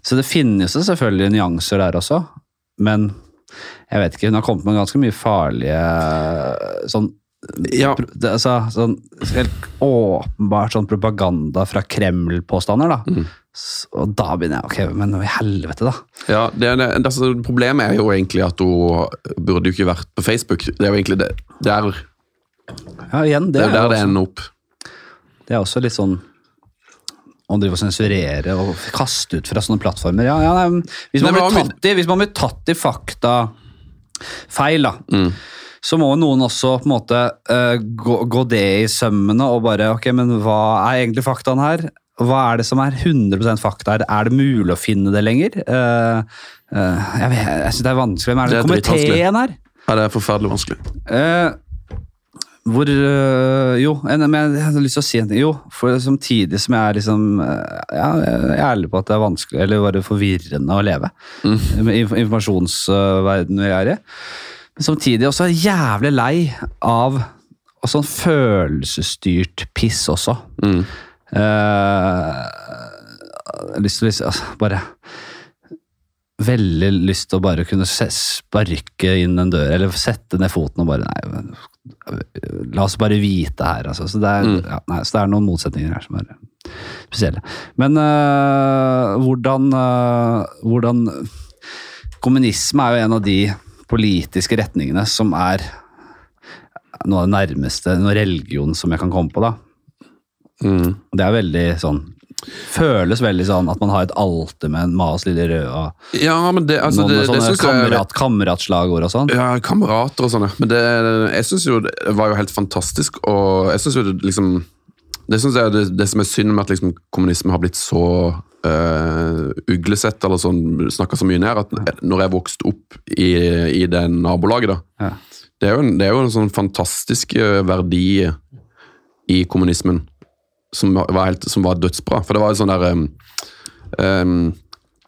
så det finnes jo selvfølgelig nyanser der også, men jeg vet ikke, hun har kommet med ganske mye farlige sånn Ja. det, altså, sånn helt åpenbart sånn propaganda fra Kreml-påstander, da. Mm. Og da begynner jeg Ok, men i helvete, da. Ja, det, er det, altså, Problemet er jo egentlig at hun burde jo ikke vært på Facebook. Det er jo egentlig det, der, Ja, igjen, det, det, er der også, det ender opp. det er også litt sånn å drive og sensurere og kaste ut fra sånne plattformer. Ja, ja, nei, hvis, man Nei, blir tatt i, hvis man blir tatt i fakta feil, da, Mm. Så må noen også på en måte uh, gå, gå det i sømmene og bare Ok, men hva er egentlig faktaen her? Hva er det som er 100 fakta her? Er det mulig å finne det lenger? Uh, uh, jeg vet, jeg syns det er vanskelig. Men er Det det, komiteen her? Ja, det er forferdelig vanskelig. Hvor Jo, en, men jeg hadde lyst til å si en ting. Jo, for samtidig som jeg er liksom Ja, jeg er ærlig på at det er vanskelig, eller bare forvirrende å leve. Med i informasjonsverdenen vi er i. Men samtidig også jævlig lei av og sånn følelsesstyrt piss også. Mm. Uh, jeg har lyst til å altså, bare Veldig lyst til å bare kunne sparke inn en dør, eller sette ned foten og bare Nei, la oss bare vite her, altså. Så det er, Mm. ja, nei, så det er noen motsetninger her som er spesielle. Men uh, hvordan, uh, hvordan Kommunisme er jo en av de politiske retningene som er noe av det nærmeste noe religion som jeg kan komme på, da. Mm. Det er veldig sånn Føles veldig sånn at man har et alter med en Mas lille og Ja, men det, altså, noen det, det sånne kamerat, kameratslagord og sånn. Ja, kamerater og sånn, ja. Men det, jeg syns jo det var jo helt fantastisk, og jeg syns jo det liksom Det synes jeg er det, det som er synd med at liksom kommunisme har blitt så uh, uglesett, eller sånn, snakka så mye ned, at når jeg vokste opp i, i det nabolaget, da Ja. det er, en, det er jo en sånn fantastisk eh, verdi i kommunismen som var, helt, som var dødsbra. For det var jo sånn der um, um,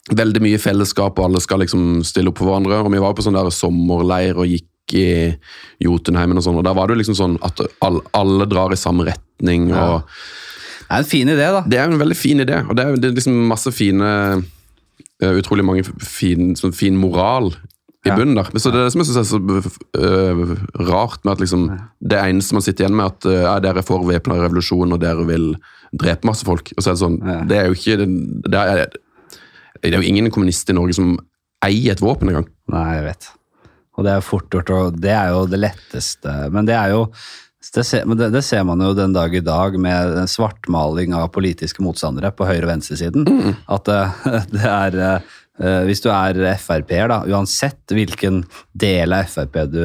Veldig mye fellesskap, og alle skal liksom stille opp for hverandre. Og vi var på sånn der sommerleir og gikk i Jotunheimen og sånn, og der var det jo liksom sånn at alle, alle drar i samme retning. Ja. Det er en fin idé, da. Det er en veldig fin idé, og det er, det er liksom masse fine eh, Utrolig mange fin, sånn fin moral i Ja. bunnen der. Men Så det er det som jeg synes er så eh, rart med at liksom det eneste man sitter igjen med, at uh, dere er for væpna revolusjon og dere vil drepe masse folk. Og så er det sånn, Ja. det er jo ikke det er, det er jo ingen kommunist i Norge som eier et våpen engang. Nei, jeg vet. Og det er fort gjort, og det er jo det letteste. Men det er jo det ser, det, det ser man jo den dag i dag med svartmaling av politiske motstandere på høyre- og venstresiden. At det, det er eh, Hvis du er Frp-er, da, uansett hvilken del av Frp du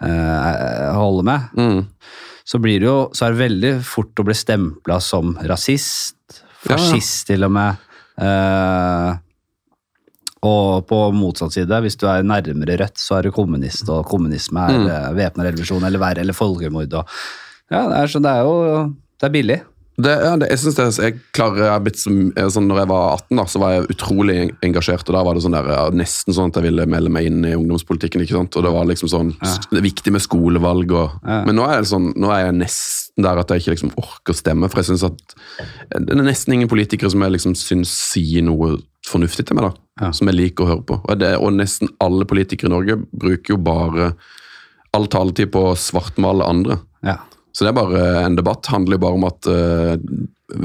eh, holder med, Mm. så blir det jo så er det veldig fort å bli stempla som rasist, Ja, ja. fascist til og med. Eh, og på motsatt side, hvis du er nærmere Rødt, så er du kommunist, og kommunisme er Mm. mm. væpna revolusjon eller verre, eller folkemord. Og, ja, det er, så det er jo det er billig. Det, ja, det, jeg synes det, jeg klarer, jeg blitt som, sånn, når jeg var 18, da, så var jeg utrolig engasjert. og Da var det sånn der, ja, nesten sånn at jeg ville melde meg inn i ungdomspolitikken. ikke sant? Og Det var liksom sånn, det er viktig med skolevalg. Og, Ja. Men nå er, det sånn, nå er jeg nesten der at jeg ikke liksom orker å stemme. For jeg synes at det er nesten ingen politikere som jeg liksom syns sier noe fornuftig til meg. da, Ja. Som jeg liker å høre på. Og, det, og nesten alle politikere i Norge bruker jo bare all taletid på å svartmale andre. Ja. Så det er bare en debatt. handler jo bare om at uh,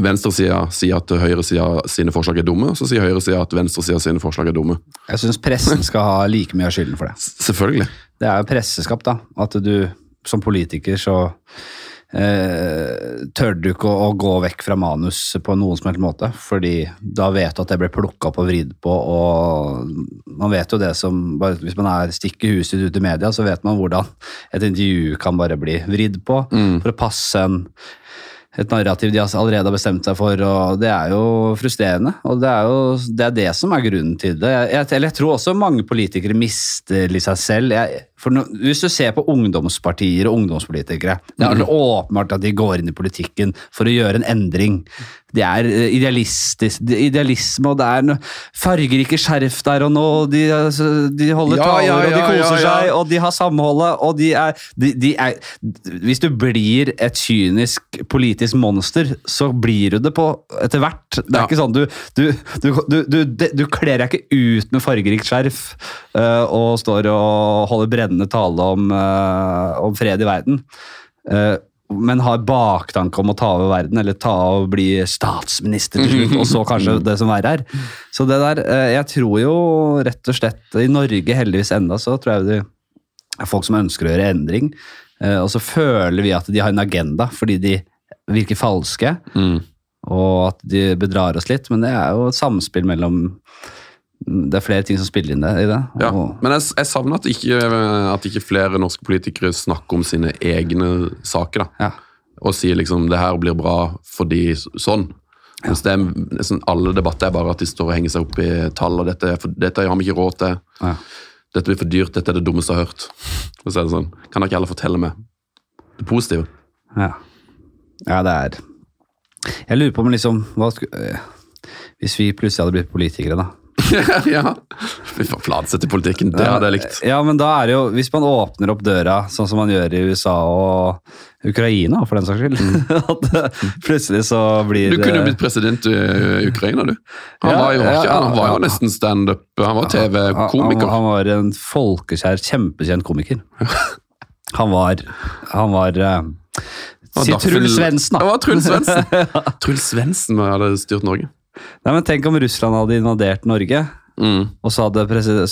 venstresida sier at høyresida sine forslag er dumme, og så sier høyresida at venstresida sine forslag er dumme. Jeg syns pressen skal ha like mye av skylden for det. S- Selvfølgelig. Det er jo presseskap, da. At du som politiker så eh, tør du ikke å, å gå vekk fra manus på noen som helst måte, fordi da vet du at det blir plukka opp og vridd på, og man vet jo det som bare, Hvis man er stikker huset sitt ut i media, så vet man hvordan et intervju kan bare bli vridd på for å passe en et narrativ de allerede har bestemt seg for, og det er jo frustrerende. Og det er jo det, er det som er grunnen til det. Jeg, eller jeg tror også mange politikere mister seg selv. Jeg, no, hvis du ser på ungdomspartier og ungdomspolitikere, det er mm. åpenbart at de går inn i politikken for å gjøre en endring. Det er eh, idealistisk, det, idealisme, og det er fargerike skjerf der og nå. De, altså, de holder Ja, taler, ja, og de koser ja, ja. seg, og de har samholdet, og de er, de, de er Hvis du blir et kynisk politisk monster, så blir du det på etter hvert. Det er Ja. ikke sånn du Du, du, du, du, kler deg ikke ut med fargerikt skjerf uh, og står og holder brennende tale om, uh, om fred i verden. Eh, men har baktanke om å ta over verden, eller ta og bli statsminister til slutt, og så kanskje det som verre er. Så det der, eh, jeg tror jo rett og slett I Norge heldigvis enda, så tror jeg det er folk som ønsker å gjøre endring. eh, Og så føler vi at de har en agenda, fordi de virker falske, Mm. og at de bedrar oss litt. Men det er jo et samspill mellom Det er flere ting som spiller inn det, i det. Ja. Men jeg, jeg savner at ikke, at ikke flere norske politikere snakker om sine egne saker. da. ja. Og sier liksom det her blir bra fordi sånn. Mens det er nesten alle debatter er bare at de står og henger seg opp i tall, og dette, for, dette har vi ikke råd til. Ja. Dette blir for dyrt, dette er det dummeste jeg har hørt. Og så er det sånn, Kan dere ikke heller fortelle meg det positive? Ja. ja, det er Jeg lurer på om liksom hva eh, Hvis vi plutselig hadde blitt politikere, da. ja. Fy faen, Fladsett i politikken, det hadde jeg likt. Ja, men da er det jo Hvis man åpner opp døra, sånn som man gjør i USA og Ukraina, for den saks skyld At eh, plutselig så blir Mm. Du kunne jo blitt president i Ukraina, du. Han Ja, var jo, ja, han var jo nesten standup. Han var TV-komiker. han var en folkekjær, kjempekjent komiker. Han var Han var Han Si var daffel- Truls Svendsen, Det da. var Truls Svendsen. Truls Svendsen hadde styrt Norge. Nei, men Tenk om Russland hadde invadert Norge. Mm. Og så hadde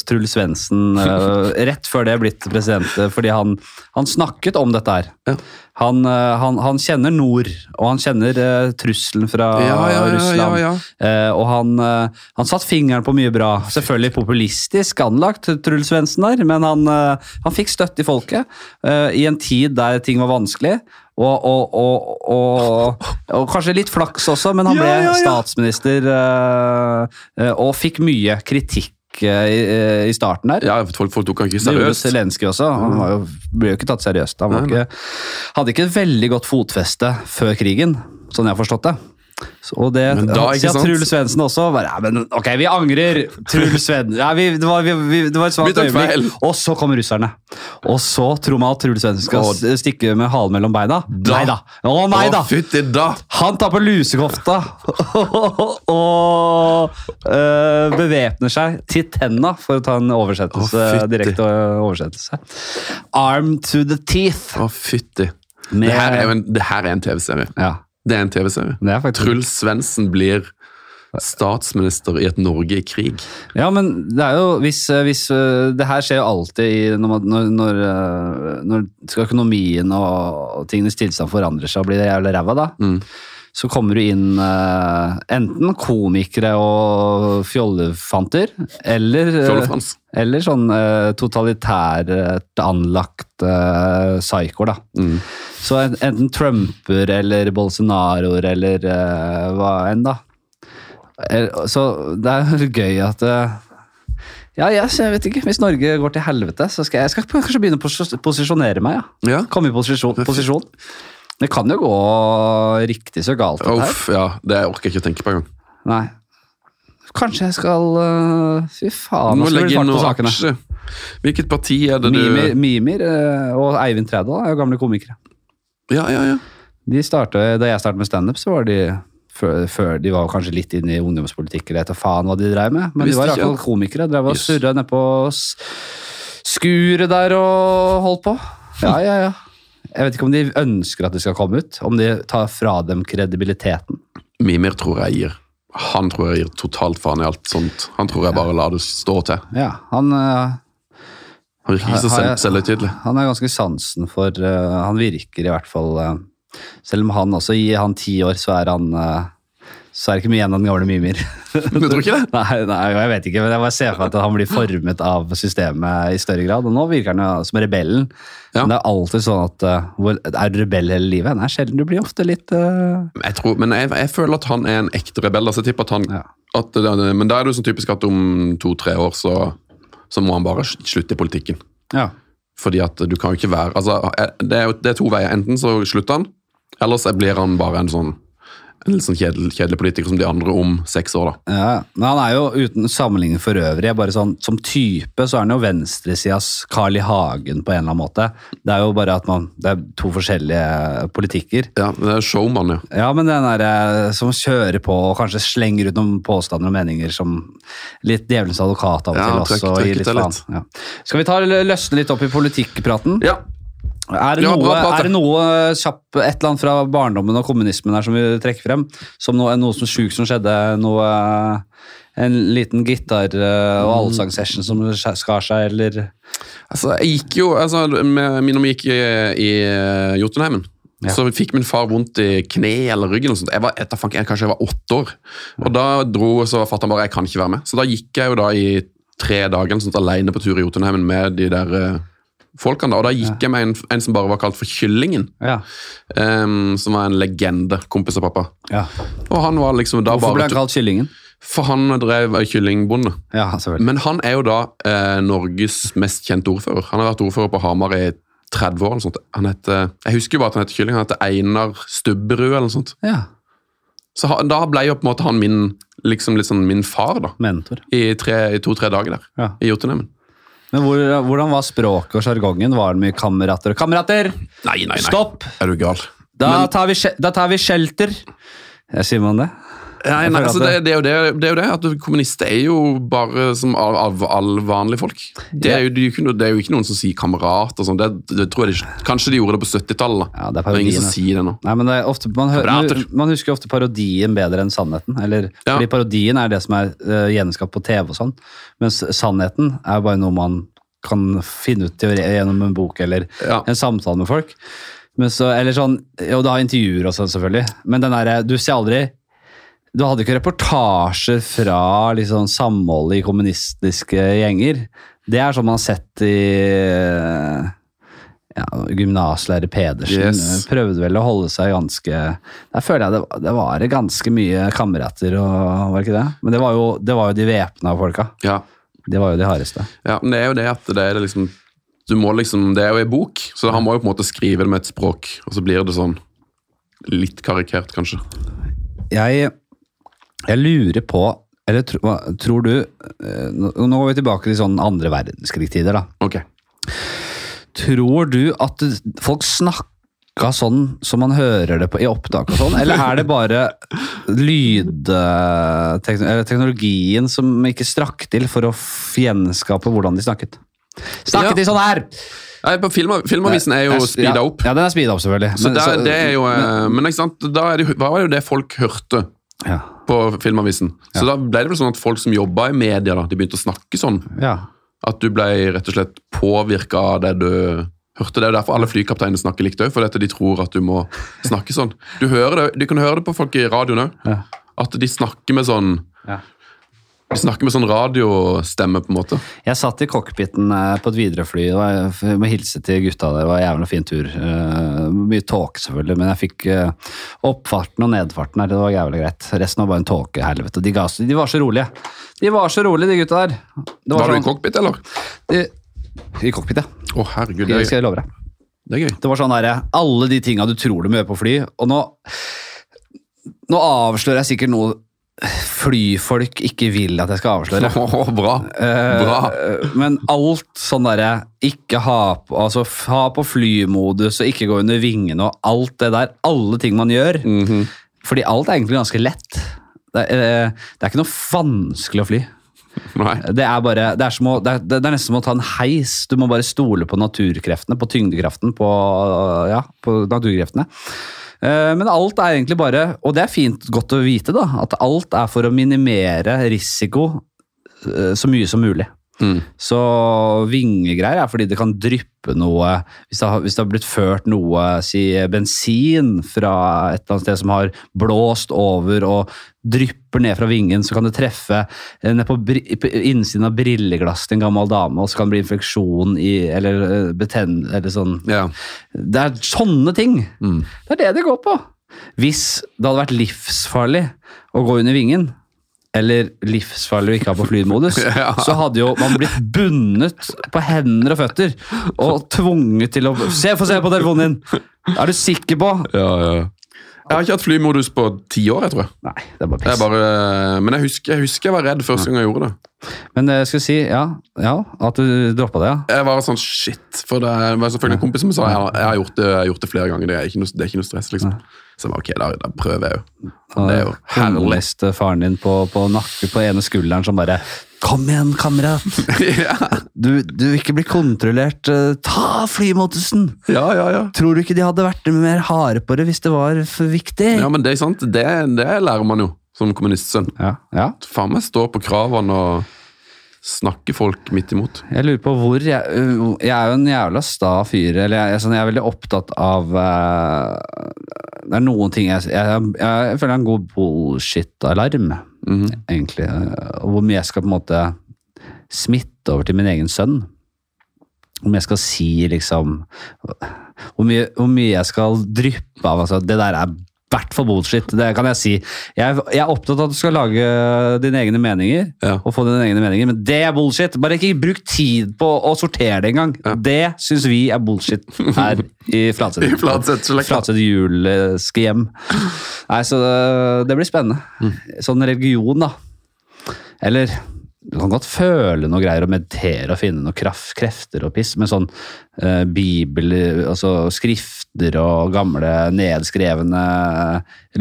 Truls Svendsen uh, rett før det blitt president, øh, fordi han, han snakket om dette her. Ja. Han, uh, han, han kjenner nord, og han kjenner uh, trusselen fra Ja, ja, Russland. Eh, og han, han satt fingeren på mye bra. Selvfølgelig populistisk anlagt, Truls Svendsen der, men han, han fikk støtte i folket i en tid der ting var vanskelig. Og, og, og, og, og kanskje litt flaks også, men han Ja, ble ja, ja. statsminister øh, øh, og fikk mye kritikk øh, i, i starten der. Ja, folk, folk tok han ikke seriøst. Det. Zelenskyj også. Han var jo, ble jo ikke tatt seriøst. Han var Nei, nei. ikke, hadde ikke et veldig godt fotfeste før krigen, sånn jeg har forstått det. Og det da, sant? Truls Svendsen også bare, ja, men Ok, vi angrer! Truls Svendsen ja, vi, det, var, vi, vi, det var et svakt feil. øyeblikk. Og så kommer russerne. Og så tror man at Truls Svendsen skal Å. stikke med halen mellom beina. Da. Nei da! Å nei da! Å, da! Han tar på lusekofta og øh, bevæpner seg til tenna, for å ta en oversettelse, Å, direkte oversettelse. Arm to the teeth. Å, fytti. Det det her er en TV-serie. Ja, Det er en TV-serie. det er faktisk Truls Svendsen blir statsminister i et Norge i krig. Ja, men det er jo hvis, hvis øh, Det her skjer jo alltid i, når, når, når, skal økonomien og, og tingenes tilstand forandrer seg og blir jævlig ræva, da. Mm. Så kommer du inn uh, enten komikere og fjollefanter, eller øh, Eller sånn uh, totalitært anlagt uh, psykoer, da. Mm. Så enten Trumper eller Bolsonaroer eller eh, hva enn, da. Eh, Så det er gøy at eh, Ja, jeg, jeg vet ikke. Hvis Norge går til helvete, så skal jeg, jeg skal kanskje begynne å pos- posisjonere meg. ja. Ja. Komme i posisjon. posisjon. Det kan jo gå riktig så galt. Uff, ja, det orker jeg ikke å tenke på engang. Nei. Kanskje jeg skal uh, Fy faen, nå skal vi fart på sakene. aksje. Hvilket parti er det du Mimir, Mimir eh, og Eivind Trædal er jo gamle komikere. Ja, ja, ja. De startet, da jeg startet med standup, så var de før, før De var kanskje litt inne i ungdomspolitikk, eller etter faen hva de drev med, men de var iallfall komikere. Drev og Yes. surra nedpå skuret der og holdt på. Ja, ja, ja. Jeg vet ikke om de ønsker at det skal komme ut. Om de tar fra dem kredibiliteten. Mimir tror jeg gir Han tror jeg gir totalt faen i alt sånt. Han tror jeg bare lar det stå til. Ja, han, eh, Han virker ikke så selvhøytidelig. han har ganske sansen for uh, Han virker i hvert fall uh, Selv om han også gir han ti år, så er han så er det ikke mye igjen av den gamle Mimir. Du tror ikke det? Nei, nei, jeg vet ikke, men jeg bare ser for meg at han blir formet av systemet i større grad. Og nå virker han jo som rebellen. Ja. Men det er alltid sånn at uh, Er du rebell hele livet? Nei, sjelden. Du blir ofte litt uh, Jeg tror, men jeg, jeg føler at han er en ekte rebell. Altså, jeg tipper at han, Ja. at, men da er det jo sånn typisk at om to-tre år så, så må han bare slutte i politikken. Ja. Fordi at du kan jo ikke være altså, Det er det er to veier. Enten så slutter han, eller så blir han bare en sånn en litt sånn kjedelig, kjedelig politiker som de andre om seks år. da. Ja, men han er jo uten sammenligning for øvrig. Bare sånn, som type så er han jo venstresidas Carl I. Hagen på en eller annen måte. Det er jo bare at man, det er to forskjellige politikker. Ja, det er showman, ja. Ja, men den der eh, som kjører på og kanskje slenger ut noen påstander og meninger som litt djevelens advokat av og Ja, til også. og trekk trøkk litt litt. Ja. Skal vi ta løsne litt opp i politikkpraten? Ja, Er det, noe, bra er det noe kjapp, et eller annet fra barndommen og kommunismen her som vi trekker frem? Som noe, noe som sjukt som skjedde? Noe, en liten gitar- Mm. eh, og allsangsession som skar seg, eller altså jeg gikk jo altså, med, Når vi gikk i, i eh, Jotunheimen, Ja. så fikk min far vondt i kne eller ryggen. og sånt. Jeg var, jeg, jeg, kanskje jeg var åtte år. Og da dro så fatter'n bare jeg kan ikke være med. Så da gikk jeg jo da i tre dager sånt, alene på tur i Jotunheimen med de der eh, folkene. Og da gikk jeg med en, en som bare var kalt for Kyllingen. Ja. Um, som var en legende. Kompis av pappa. ja. Og han var liksom da Hvorfor ble han kalt Kyllingen? For han drev kyllingbonde. Ja. Men han er jo da eh, Norges mest kjente ordfører. Han har vært ordfører på Hamar i 30 år. eller sånt. Han heter, jeg husker jo bare at han heter Kylling. Han heter Einar Stubberud eller noe sånt. Ja, Så han, da ble jo på en måte han min, liksom sånn min far da, mentor. i to-tre dager der. Ja. I Jotunheimen. Men hvor, hvordan var språket og sjargongen? Var det mye kamerater? og Kamerater! Nei, nei, nei. Stopp! Er du gal? Da, Men- tar vi, da tar vi shelter. Sier man det? Nei, nei, altså, det, det, er det, det er jo det at kommunister er jo bare som av, av alle vanlige folk. Det er, jo, det, ikke, det er jo ikke noen som sier kamerat og sånn. Det, tror jeg de, Kanskje de gjorde det på 70-tallet. Ja, det er ingen som sier det nå. Nei, men ofte, man, hører, man husker ofte parodien bedre enn sannheten. Eller, Ja. Fordi parodien er det som er uh, gjenskapt på TV og sånn. Mens sannheten er bare noe man kan finne ut gjennom en bok eller Ja. en samtale med folk. Men så, eller sånn, Jo, det har intervjuer og sånn, selvfølgelig. Men den derre Du ser aldri Du hadde ikke reportasjer fra liksom, samholdet i kommunistiske gjenger. Det er sånn man har sett i eh, ja, Gymnaslærer Pedersen Yes. prøvde vel å holde seg ganske Der føler jeg det, det var ganske mye kamerater, og, var det ikke det? Men det var jo, det var jo de væpna folka. Ja. Det var jo de hardeste. ja, men det er jo det at det er liksom du må liksom, Det er jo ei bok, så han må jo på en måte skrive det med et språk, og så blir det sånn litt karikert, kanskje. Jeg, jeg lurer på Eller tro, tror du eh, Nå går vi tilbake til sånn andre verdenskrig-tider, da. Okay. Tror du at folk snakka sånn som man hører det på, i opptak og sånn, eller er det bare lydteknologien eh, som ikke strakk til for å gjenskape hvordan de snakket? Snakket de sånn her? Nei, på film, Filmavisen er jo speeda opp. Ja, den er speeda opp, selvfølgelig. Så det, det er jo, men, men ikke sant, da er det, hva var det jo det folk hørte ja, på Filmavisen? Så da ble det vel sånn at folk som jobba i media, da, de begynte å snakke sånn. ja. At du ble rett og slett påvirka av det du hørte. Det er derfor alle flykapteiner snakker likt òg, for de tror at du må snakke sånn. Du, hører det, du kan høre det på folk i radioen òg, Ja. at de snakker med sånn Ja. De snakker med sånn radiostemme, på en måte. Jeg satt i cockpiten eh, på et Widerøe-fly. Må hilse til gutta der. Det var en jævla fin tur. Eh, Mye tåke, selvfølgelig, men jeg fikk eh, oppfarten og nedfarten her. Det var jævlig greit. Resten var bare en tåkehelvete. De, de var så rolige. De var så rolige, de gutta der. Det Var du i sånn- cockpit, eller? de, I cockpit, ja. Å, herregud, det skal jeg love deg. det er gøy. Det var sånn derre Alle de tinga du tror du må gjøre på fly. Og nå, nå avslører jeg sikkert noe flyfolk ikke vil at jeg skal avsløre. Oh, bra. Bra. Eh, Men alt sånn derre Ikke ha på, altså, ha på flymodus og ikke gå under vingene og alt det der. Alle ting man gjør. Mhm. Fordi alt er egentlig ganske lett. Det er, eh, det er ikke noe vanskelig å fly. Det er, bare, det, er å, det, er, det er nesten som å ta en heis. Du må bare stole på naturkreftene, på tyngdekraften, på, ja, på naturkreftene. Eh, Men alt er egentlig bare, og det er fint godt å vite, da, at alt er for å minimere risiko eh, så mye som mulig. Så vingegreier er fordi det kan dryppe noe Hvis det har, hvis det har blitt ført noe, si bensin fra et eller annet sted som har blåst over og drypper ned fra vingen, så kan det treffe eh, ned på, på innsiden av brilleglasset til en gammel dame, og så kan det bli infeksjon i Eller eh. Eller sånn. Ja. Det er sånne ting. Det er det det går på. Hvis det hadde vært livsfarlig å gå under vingen, eller livsfarlig å ikke ha på flymodus, Ja. så hadde jo man blitt bundet på hender og føtter og tvunget til å Se, Få se på telefonen din! Er du sikker på? Ja, ja. Jeg har ikke hatt flymodus på ti år, jeg tror jeg. Nei, det er bare piss. bare, men jeg husker, jeg husker jeg var redd første gang jeg gjorde det. Men jeg skulle si, ja, ja at du droppa det, ja. Jeg var sånn shit, for det var selvfølgelig en kompis som sa jeg, har- jeg, har gjort det, jeg har gjort det flere ganger. Det er ikke noe, det er ikke noe stress, liksom. Så ok, da, da prøver jeg jo. Det er jo herlig. Faren din på, på nakke på ene skulderen som bare Kom igjen, kamerat! ja, Du, du vil ikke bli kontrollert. Ta flymotusen! ja, ja. ja. Tror du ikke de hadde vært mer harde på det hvis det var for viktig? Ja, men det er sant. Det, det lærer man jo som kommunistsønn. ja. ja. Faen meg stå på kravene og snakke folk midt imot. Jeg lurer på hvor Jeg, jeg er jo en jævla sta fyr. Eller jeg, jeg, sånn, jeg er veldig opptatt av uh, Det er noen ting jeg Jeg, jeg, føler har en god bullshit-alarm, Mhm. egentlig. eh, Og hvor mye jeg skal på en måte smitte over til min egen sønn. Om jeg skal si liksom Hvor mye, hvor mye jeg skal dryppe av. Altså, det der er hvert fall bullshit. Det kan jeg si. Jeg, jeg er opptatt av at du skal lage dine egne meninger. Ja. Og få dine egne meninger, Men det er bullshit! Bare ikke bruk tid på å sortere det engang. Det syns vi er bullshit her i Flatseth. I Flatseth-slekta. Juleske hjem. Nei, så det, det blir spennende. Sånn religion, da. Eller du kan godt føle noe greier og meditere og finne noen kraft, krefter og piss, men sånn eh, bibel, altså skrifter og gamle nedskrevne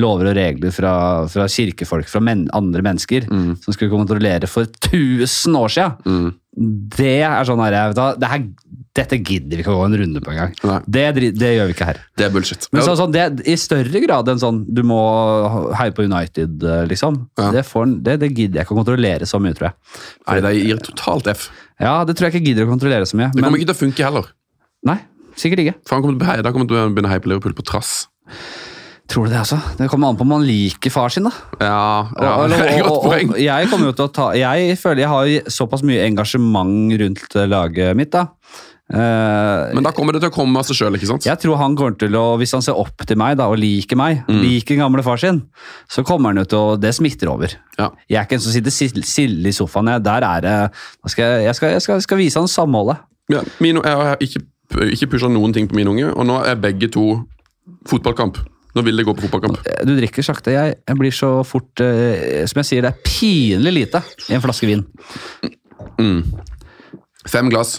lover og regler fra, fra kirkefolk, fra men, andre mennesker, som skulle kontrollere for 1000 år siden, det er sånn her, vet du det her, dette gidder vi ikke å gå en runde på engang. Det, det gjør vi ikke her. Det er bullshit. Men så, sånn, det, I større grad enn sånn du må heie på United, eh, liksom. Ja. Det, får, det, det gidder jeg ikke å kontrollere så mye, tror jeg. Nei, det gir totalt F. Ja, Det tror jeg ikke gidder å kontrollere så mye. Det Men kommer ikke til å funke heller. Nei, sikkert ikke. For han kommer til å, da kommer til å begynne å heie på Liverpool på trass. Tror du det, altså? Det kommer an på om man liker far sin, da. Ja, ja og, det er godt poeng. og jeg kommer jo til å ta Jeg føler jeg har såpass mye engasjement rundt eh, laget mitt, da. Uh, Men da kommer det til å komme av seg sjøl, ikke sant? Jeg tror han kommer til å, Hvis han ser opp til meg da, og liker meg, Mm. liker gamle far sin, så kommer han jo til å Det smitter over. Ja. Jeg er ikke en som sitter sil- stille i sofaen. Jeg. Der er det jeg, jeg, skal, jeg, skal, jeg skal vise han samholdet. Ja, Mino, jeg har ikke, ikke pusha noen ting på min unge, og nå er begge to fotballkamp. Nå vil det gå på fotballkamp. Du drikker sakte. Jeg, jeg blir så fort uh, Som jeg sier, det er pinlig lite i en flaske vin. Fem glass.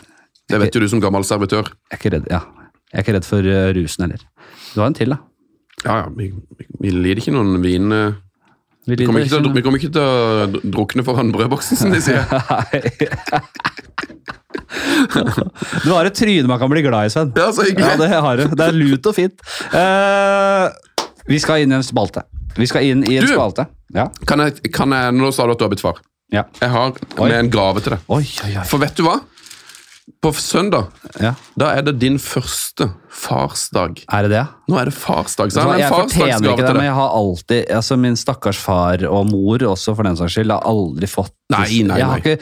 Det vet jo du som gammel servitør. Jeg er ikke redd, ja. jeg er ikke redd for uh, rusen heller. Du har en til, da. Ja, ja, vi, vi lider ikke noen vin... eh, Vi Vi kommer, å- vi kommer ikke til å drukne foran brødboksen, som de sier. Du har et tryne man kan bli glad i, Sven. Ja, så hyggelig. Ja, det har du. Det er lut og fint. Uh, vi skal inn i en spalte. Vi skal inn i en Du! spalte. Ja. Kan jeg, kan jeg, nå sa du at du har blitt far. ja. Jeg har Oi. med en gave til deg. Oi, oi, oi. For vet du hva? På søndag Ja. da er det din første farsdag. Er det det? Nå er det farsdag, så jeg fortjener ikke det, men jeg har alltid altså Min stakkars far og mor også, for den saks skyld, har aldri fått Nei, nei, Jeg har nei. ikke,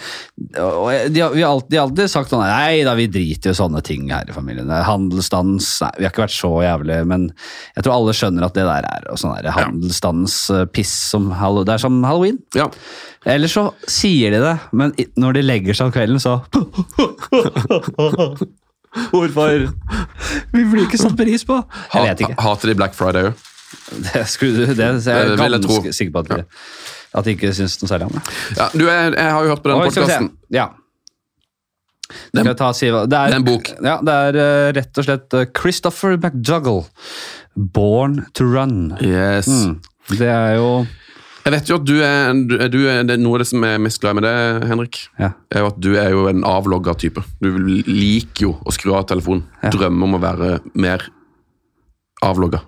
de, har, vi har alltid, alltid sagt sånn Nei da, vi driter jo sånne ting her i familien. Handelsstans Nei, vi har ikke vært så jævlig, men jeg tror alle skjønner at det der er og sånn handelsstans-piss som Det er som halloween. Ja. Eller så sier de det, men når de legger seg om kvelden, så Hvorfor? Vi blir ikke satt pris på. Jeg vet ikke. Hater de Black Friday òg? Det, skulle, du- det er jeg Det ganske tro. sikker på at de, at de ikke syns noe særlig om det. Ja, du, jeg, jeg har jo hørt på den se. podkasten. Ja. Og Det er, det er en bok. Ja, det er uh, rett og slett eh, Christopher McDougall. 'Born to Run'. Yes. Mm. Det er jo Jeg vet jo at du er, du er, du det er Noe av det som er mest glad med det, Henrik, Ja. er jo at du er jo en avlogga type. Du liker jo å skru av telefonen. Ja. Drømmer om å være mer avlogga.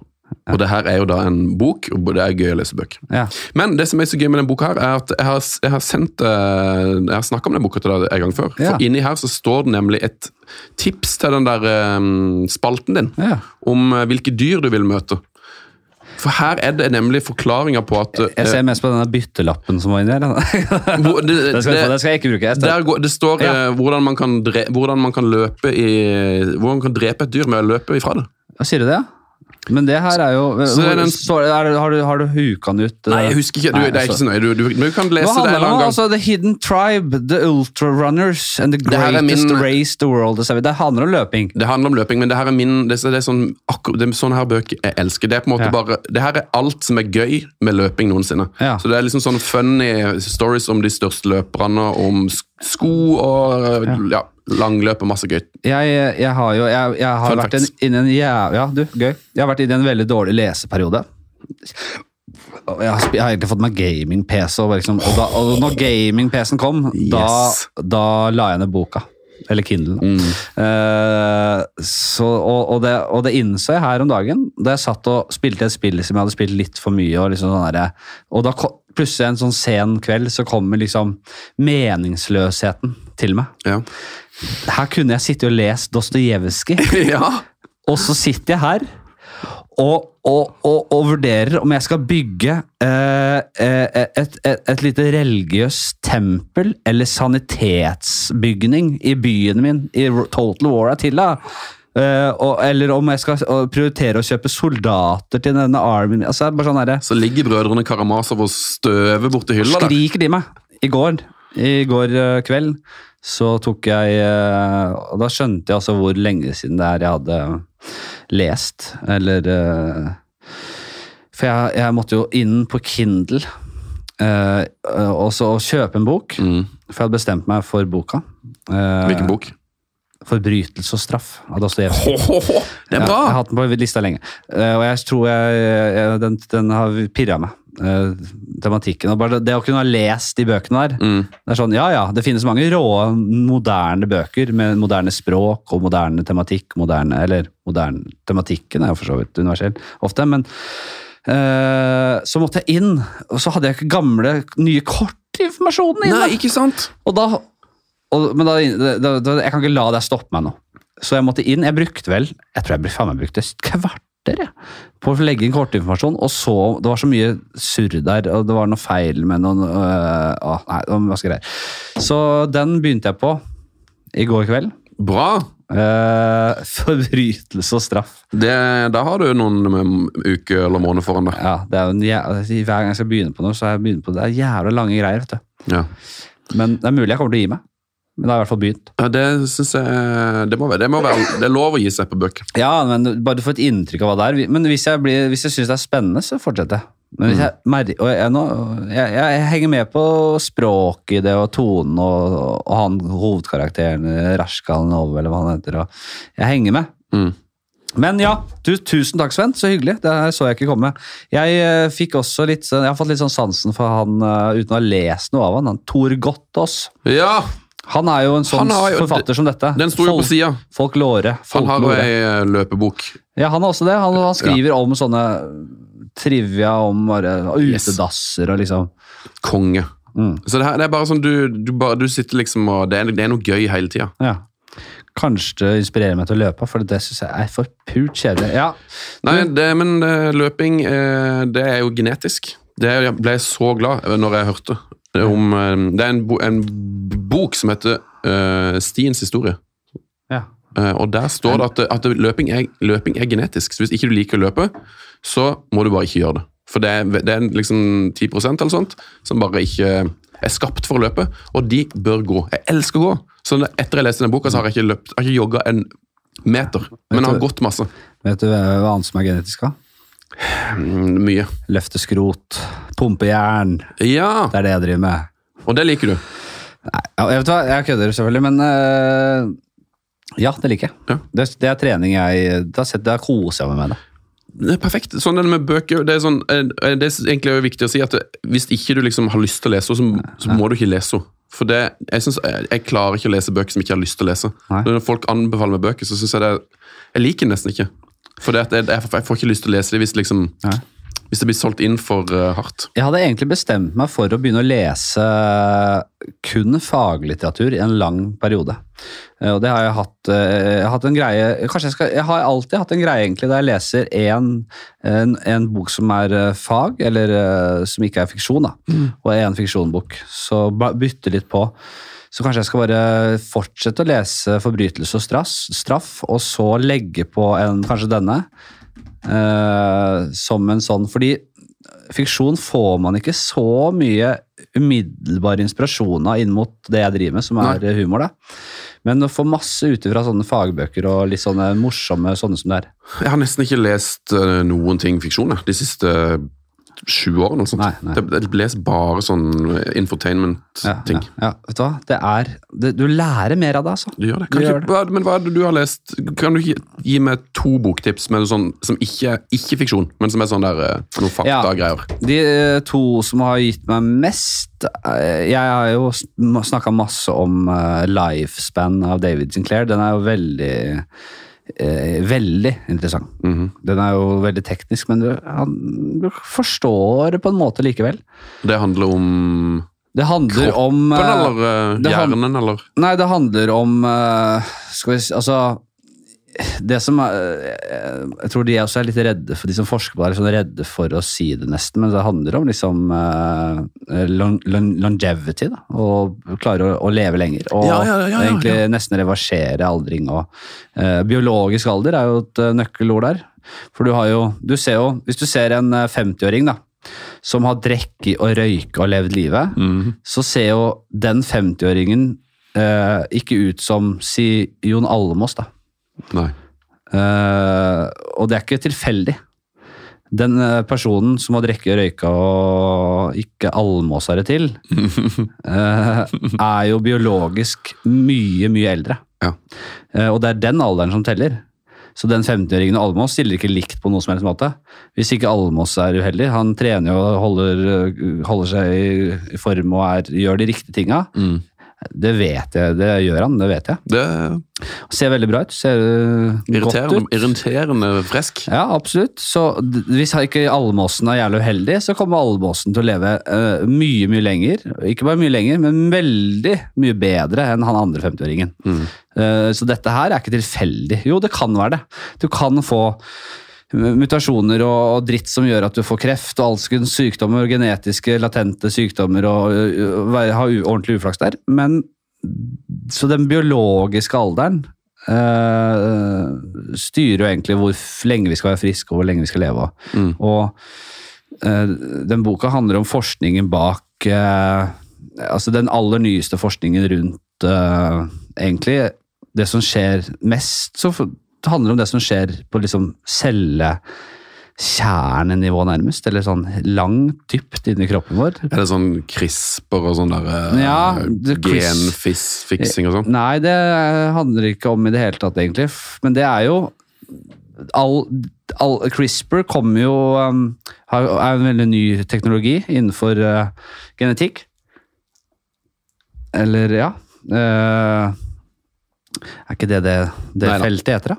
Og det her er jo da en bok, og det er gøy å lese bøker. Ja. Men det som er så gøy med den boka, her, er at jeg har, jeg har sendt eh, Jeg har snakka om den boka til deg en gang før. Ja. For inni her så står det nemlig et tips til den der um, spalten din Ja. om eh, hvilke dyr du vil møte. For her er det nemlig forklaringer på at eh, Jeg ser mest på denne byttelappen som var inni her. hvor- det, skal, jeg skal jeg ikke bruke. Jeg går, det står Ja. eh, hvordan, man kan dre, hvordan man kan løpe i Hvordan man kan drepe et dyr med å løpe ifra det. Hva Sier du det? Men det her er jo Så er den- så, er, har, du, har du huka den ut? Nei, jeg husker ikke. Du, Nei, det er ikke altså. så nøye. Du, du, kan lese det en annen gang. Altså, the Hidden Tribe, The Ultra Runners and the Greatest min- Race the World. Det handler om løping. Det handler om løping, men det her er min det, er- det er sånn, akkur, det sånne her bøker jeg elsker. Det er på en måte Ja. bare, det her er alt som er gøy med løping noensinne. Ja. Så det er liksom sånne funny stories om de største løperne, om sko og ja. langløp og masse gøy. Jeg, jeg har jo jeg, jeg har Fun vært facts. i en. Ja, du, gøy. Jeg har vært inne i en veldig dårlig leseperiode. Jeg har, jeg har egentlig fått meg gaming-PC, og, liksom, og, da, og når gaming-PC-en kom, da, Yes. da la jeg ned boka. Eller Kindle. Mm. Uh, så, og, og, det, og det innså jeg her om dagen, da jeg satt og spilte et spill som jeg hadde spilt litt for mye. Og, liksom sånn der, og da plutselig en sånn sen kveld så kommer liksom meningsløsheten til meg. Ja. Her kunne jeg sitte og lest Dostojevskij, ja. og så sitter jeg her og, og, og, og vurderer om jeg skal bygge eh, eh, et, et, et lite religiøst tempel eller sanitetsbygning i byen min, i Total War Attila. Eh, og, eller om jeg skal uh, prioritere å kjøpe soldater til denne armyen. Altså, bare sånn der, Så ligger brødrene Karamazov og støver borti hylla skriker de meg. I går, i går uh, kveld så tok jeg eh, Og da skjønte jeg altså hvor lenge siden det er jeg hadde lest. Eller eh, For jeg, jeg måtte jo inn på Kindle eh, og så kjøpe en bok. Mm. For jeg hadde bestemt meg for boka. Eh, Hvilken bok? 'Forbrytelse og straff' av Dostojevskij. Det er Ja, jeg har hatt den på lista lenge. Eh, og jeg tror jeg, jeg, den, den har pirra meg. eh, tematikken. Og bare det å kunne ha lest de bøkene der. Mm. Det er sånn, ja ja, det finnes mange rå, moderne bøker med moderne språk og moderne tematikk. moderne, Eller moderne tematikken er jo for så vidt universell ofte, men uh, så måtte jeg inn, og så hadde jeg ikke gamle, nye kortinformasjonen inne. Nei, ikke sant? Og da, og, men da, da, da, jeg kan ikke la det stoppe meg nå. Så jeg måtte inn. Jeg brukte vel Jeg tror jeg brukte, faen meg brukte kvarter jeg, på å legge inn kortinformasjon. Og så Det var så mye surr der, og det var noe feil med noen øh, å, Nei, det var masse greier. Så den begynte jeg på i går kveld. Bra! Uh, forbrytelse og straff. Det, da har du noen um, uker eller måneder foran deg. Ja, er jæ Hver gang jeg skal begynne på noe, så har jeg begynt på det. Det er jævla lange greier. vet du. Ja. Men det er mulig jeg kommer til å gi meg. Men da har jeg i hvert fall begynt. Ja, det synes jeg det må, være, det må være Det er lov å gi seg på bøker. Ja, men bare du får et inntrykk av hva det er. Men hvis jeg, blir- hvis jeg syns det er spennende, så fortsetter jeg. Men hvis jeg, mer- og jeg, nå, jeg, jeg henger med på språket i det, og tonen, og, og han hovedkarakteren, Rashkalnov, eller hva han heter. Og jeg henger med. Mm. Men ja, du, tusen takk, Sven. Så hyggelig. Det her så jeg ikke komme. Jeg uh, fikk også litt, sånn- jeg har fått litt sånn sansen for han, uh, uten å ha lest noe av han, han Tor Gottaas. Ja! Han er jo en sånn jo- forfatter som dette. Den sto jo på sida. Folklore. Han har jo ei eh, løpebok. Ja, han har også det. Han, han skriver om sånne trivia om bare utedasser og liksom Konge. mm, Så det, her, det er bare sånn du, du, du sitter liksom og det er, det er noe gøy hele tida. Ja. Kanskje det inspirerer meg til å løpe, for det syns jeg er for pult kjedelig. Ja. Nei, det, men eh, løping, eh, det er jo genetisk. Det ble jeg så glad når jeg hørte om Det er en, en bok som heter uh, Stiens historie. ja. Uh, og der står det at, at løping, er, løping er genetisk. Så hvis ikke du liker å løpe, så må du bare ikke gjøre det. For det er, det er liksom 10% eller sånt som bare ikke er skapt for å løpe, og de bør gå. Jeg elsker å gå. Så etter jeg leste den boka, så har jeg ikke løpt, jeg har ikke jogga en meter. Men jeg har gått masse. Vet du hva annet som er genetisk? da? Mm, Mye. Løfte skrot, pumpe jern. Ja, Det er det jeg driver med. og det liker du. Nei, jeg vet hva, jeg kødder selvfølgelig, men øh, ja, det liker jeg. Ja. Det, det er trening jeg Da, da koser jeg meg med det. Det er perfekt. Sånn er det med bøker. Det er, sånn, det er egentlig viktig å si at hvis ikke du liksom har lyst til å lese henne, så, så må du ikke lese henne. For det, jeg, synes, jeg, jeg klarer ikke å lese bøker som jeg ikke har lyst til å lese. Nei. Når folk anbefaler meg bøker, så syns jeg det Jeg liker den nesten ikke. For jeg, jeg, jeg får ikke lyst til å lese det hvis, liksom, Nei. Hvis det blir solgt inn for uh, hardt. Jeg hadde egentlig bestemt meg for å begynne å lese kun faglitteratur i en lang periode. Uh, Og det har jeg hatt. uh, Jeg har hatt en greie Kanskje jeg skal Jeg har alltid hatt en greie egentlig der jeg leser en, en, en bok som er fag, eller som ikke er fiksjon, da, og en fiksjonbok. Så bytte litt på. Så kanskje jeg skal bare fortsette å lese 'Forbrytelse og straff', straff og så legge på en, kanskje denne, eh, som en sånn Fordi fiksjon får man ikke så mye umiddelbar inspirasjon av inn mot det jeg driver med, som er humor. da. Men å få masse ut fra sånne fagbøker og litt sånne morsomme sånne som det er. Jeg har nesten ikke lest eh, noen ting fiksjon jeg, de siste sju år. eller sånt. Nei, nei. Det, det leser bare sånn infotainment-ting. ja, ja, vet du hva? Det er det, Du lærer mer av det, altså. Du gjør det. Du ikke, gjør det. hva, men hva er det du har lest? Kan du gi, gi meg to boktips med sånn, som ikke er ikke fiksjon, men som er sånn der eh, noen Ja. De eh, to som har gitt meg mest eh, Jeg har jo snakka masse om uh, Lifespan av David Sinclair. Den er jo veldig eh, Veldig interessant. Mhm. Den er jo veldig teknisk, men du, han, du forstår det på en måte likevel. Det handler om Det handler om Kroppen, eh, eller eh, hjernen, eller Nei, det handler om eh, Skal vi si Altså det som eh, Jeg tror de også er litt redde for de som forsker på det, er sånn redde for å si det, nesten. Men det handler om liksom eh, long, long, longevity. da, Å klare å, leve lenger. Og Ja, ja, ja, egentlig nesten reversere aldring. Og, uh, biologisk alder er jo et nøkkelord der. For du har jo Du ser jo Hvis du ser en eh, 50-åring da som har drukket og røyka og levd livet, Mhm. så ser jo den 50-åringen uh, ikke ut som si Jon Almås, da. Nei. Uh, og det er ikke tilfeldig. Den eh, personen som har drukket og røyka og ikke almåsa det til, uh, er jo biologisk mye, mye eldre. Ja. Uh, og det er den alderen som teller. Så den 50-åringen og Almås stiller ikke likt på noen som helst måte. Hvis ikke Almås er uheldig, han trener jo og holder, holder seg i- i form og er, gjør de riktige tinga, Mm. Det vet jeg, det gjør han, det vet jeg. Det er Ser veldig bra ut, ser irriterende, godt ut. irriterende frisk. Ja, absolutt. Så hvis ikke Almåsen er jævlig uheldig, så kommer Almåsen til å leve uh, mye, mye lenger. Ikke bare mye lenger, men veldig mye bedre enn han andre 50-åringen. Mm. Uh, så dette her er ikke tilfeldig. Jo, det kan være det. Du kan få mutasjoner og, dritt som gjør at du får kreft og alskens sykdommer og genetiske latente sykdommer og og, og ha ordentlig uflaks der. Men så den biologiske alderen øh, styrer jo egentlig hvor lenge vi skal være friske og hvor lenge vi skal leve. Mm. Og øh, den boka handler om forskningen bak øh, Altså den aller nyeste forskningen rundt egentlig det som skjer mest. Så det handler om det som skjer på liksom cellekjernenivå, nærmest. Eller sånn langt dypt inni kroppen vår. Er det sånn CRISPR og sånn der eh, Ja, genfiksing og sånn? Nei, det handler ikke om i det hele tatt, egentlig. Men det er jo all, all, CRISPR kommer jo um, er en veldig ny teknologi innenfor uh, genetikk. Eller, ja Uh, Er ikke det det, det feltet heter, da?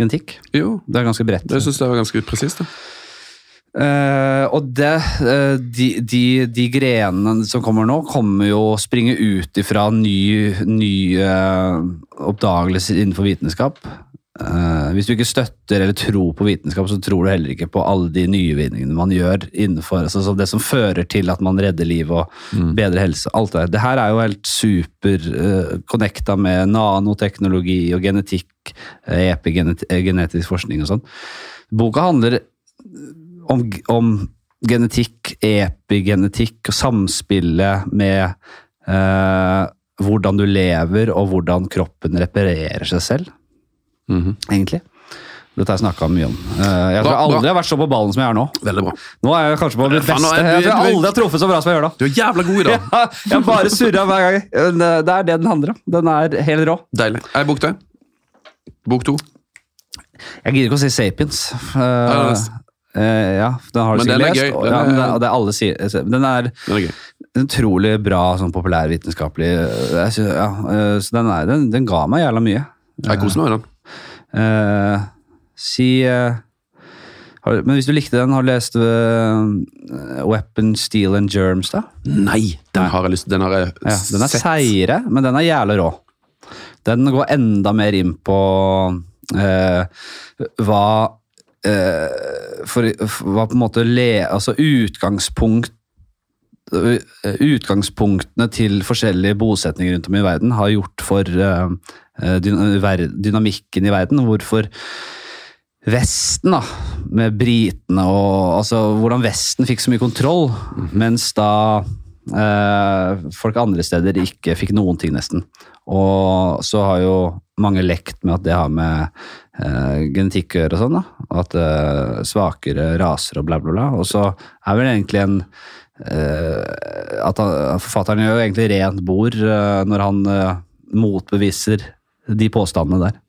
Genetikk. Jo, Det er ganske bredt. det syns jeg var ganske presist. Eh, og det, uh, de, de, de grenene som kommer nå, kommer jo å springe ut ifra ny, ny uh, oppdagelser innenfor vitenskap. Eh, hvis du ikke støtter eller tror på vitenskap, så tror du heller ikke på alle de nyvinningene man gjør innenfor altså, det som fører til at man redder liv og bedre helse. Alt det. det her er jo helt super uh, connecta med nanoteknologi og genetikk, eh, epigenetisk forskning og sånn. Boka handler om, om genetikk, epigenetikk og samspillet med uh, hvordan du lever og hvordan kroppen reparerer seg selv, Mhm. egentlig. Dette har jeg snakka mye om. Eh, jeg tror Bra, jeg aldri bra. har vært så på ballen som jeg er nå. Veldig bra. Nå er jeg kanskje på mitt beste. Jeg tror jeg aldri har truffet så bra som jeg gjør da. Du er jævla god i dag. Ja, jeg bare surra hver gang. Eh, Det er det den handler om. Den er helt rå. Deilig. Er bok det? Bok to? Jeg gidder ikke å si Sapiens. Eh, Ja, eh, ja, den har du sikkert den er lest. Den er- det, er alle sier, den er Den er gøy. utrolig bra sånn populærvitenskapelig jeg ja, eh, Så den, er, den, den ga meg jævla mye. Jeg koser meg med den. Eh, Si uh, har, Men hvis du likte den, har du lest uh, Weapon, Steel and Germs, da? Nei, den har jeg lyst Den har jeg Ja, den er sett. seire, men den er jævlig rå. Den går enda mer inn på hva for, for, Hva på en måte le, Altså utgangspunkt Utgangspunktene til forskjellige bosetninger rundt om i verden har gjort for eh, eh, dynamikken i verden. Hvorfor Vesten, da, med britene og altså, Hvordan Vesten fikk så mye kontroll, mens da eh, folk andre steder ikke fikk noen ting, nesten. Og så har jo mange lekt med at det har med eh, genetikk å gjøre og sånn, da. At eh, svakere raser og bla, bla, bla. Og så er vel egentlig en eh, At han, forfatteren gjør egentlig rent bord eh, når han eh, motbeviser de påstandene der.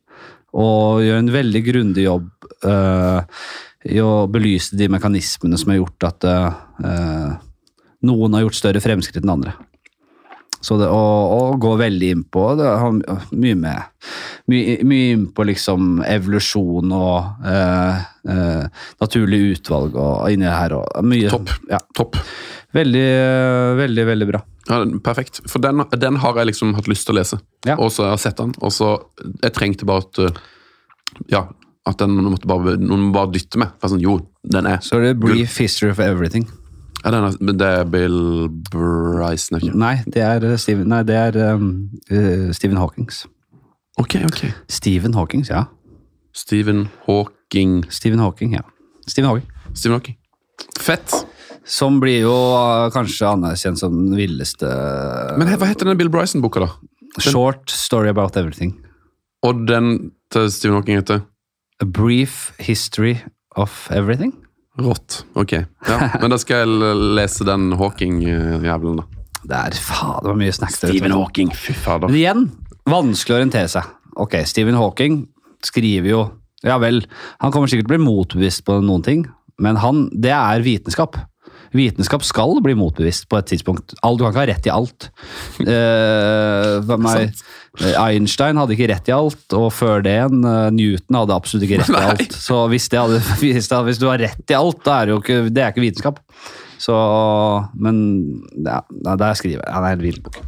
Og gjør en veldig grundig jobb eh, i å belyse de mekanismene som har gjort at eh, noen har gjort større fremskritt enn andre. Så det, og, og gå veldig inn på det har mye med mye, mye inn på liksom evolusjon og eh, eh, naturlig utvalg og inni her og mye Topp. Ja, Topp. veldig, veldig, veldig bra. Ja, perfekt. For den, den har jeg liksom hatt lyst til å lese. Ja. Og så har jeg sett den, og så Jeg trengte bare at uh, Ja, at den noen måtte bare, noen bare dytte med. For sånn, jo, den er Så det Brief History of Everything. Ja, den er, Det er Bill Bryson, ikke Nei, det er Stephen, nei, det er um, uh, Stephen Hawkings. Ok, ok. Stephen Hawkings, ja. Stephen Hawking Stephen Hawking, ja. Stephen Hawking. Stephen Hawking. Fett! Som blir jo uh, kanskje anerkjent som den villeste Men hva heter den Bill Bryson-boka, da? Short Story About Everything. Og den til Stephen Hawking heter? A Brief History of Everything. Rått. Ok. Ja, men da skal jeg lese den Hawking-jævelen, da. Det er faen, det var mye snacks der ute. Hawking, fy fader. Men igjen, vanskelig å orientere seg. Ok, Stephen Hawking skriver jo Ja vel, han kommer sikkert til å bli motbevist på noen ting, men han, det er vitenskap. Vitenskap skal bli motbevist på et tidspunkt. Du kan ikke ha rett i alt. Uh, hva meg, eh, Einstein hadde ikke rett i alt, og før det igjen, eh, Newton hadde absolutt ikke rett i Nei. alt. Så hvis, det hadde, hvis, det, hvis du har rett i alt, da er det jo ikke, det er ikke vitenskap. Så, men ja, der skriver jeg. Ja, det er en vill bok.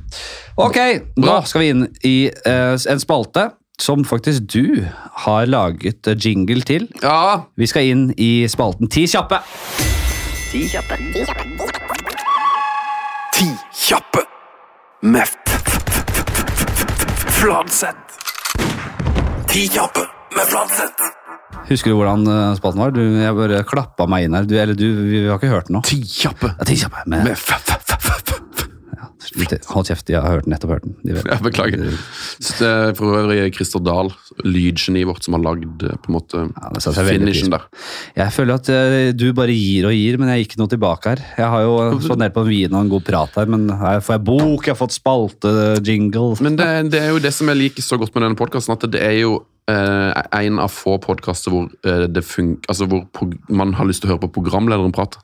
Ok, nå skal vi inn i uh, en spalte som faktisk du har laget eh, jingle til. Ja! Vi skal inn i spalten Ti kjappe. Ti kjappe. Ti kjappe med Fladseth. Ti kjappe med Fladseth. Husker du hvordan eh, spalten var? Du, jeg bare klappa meg inn her. Du, eller du, vi har ikke hørt den nå. Ti kjappe Ja, ti kjappe. med, med hold kjeft, jeg har hørt nettopp hørt den. De. Jeg beklager. Det er for øvrig Christer Dahl, lydgeniet vårt, som har lagd eh, på en måte Ja, finishen der. Jeg føler at eh, du bare gir og gir, men jeg gir ikke noe tilbake her. Jeg har jo spandert på en vin og en god prat her, men her får jeg bok, jeg har fått spalte, jingle. Men det, det er jo det som jeg liker så godt med denne podkasten, at det er jo eh, en av få podkaster hvor, eh, det altså hvor man har lyst til å høre på programlederen prate.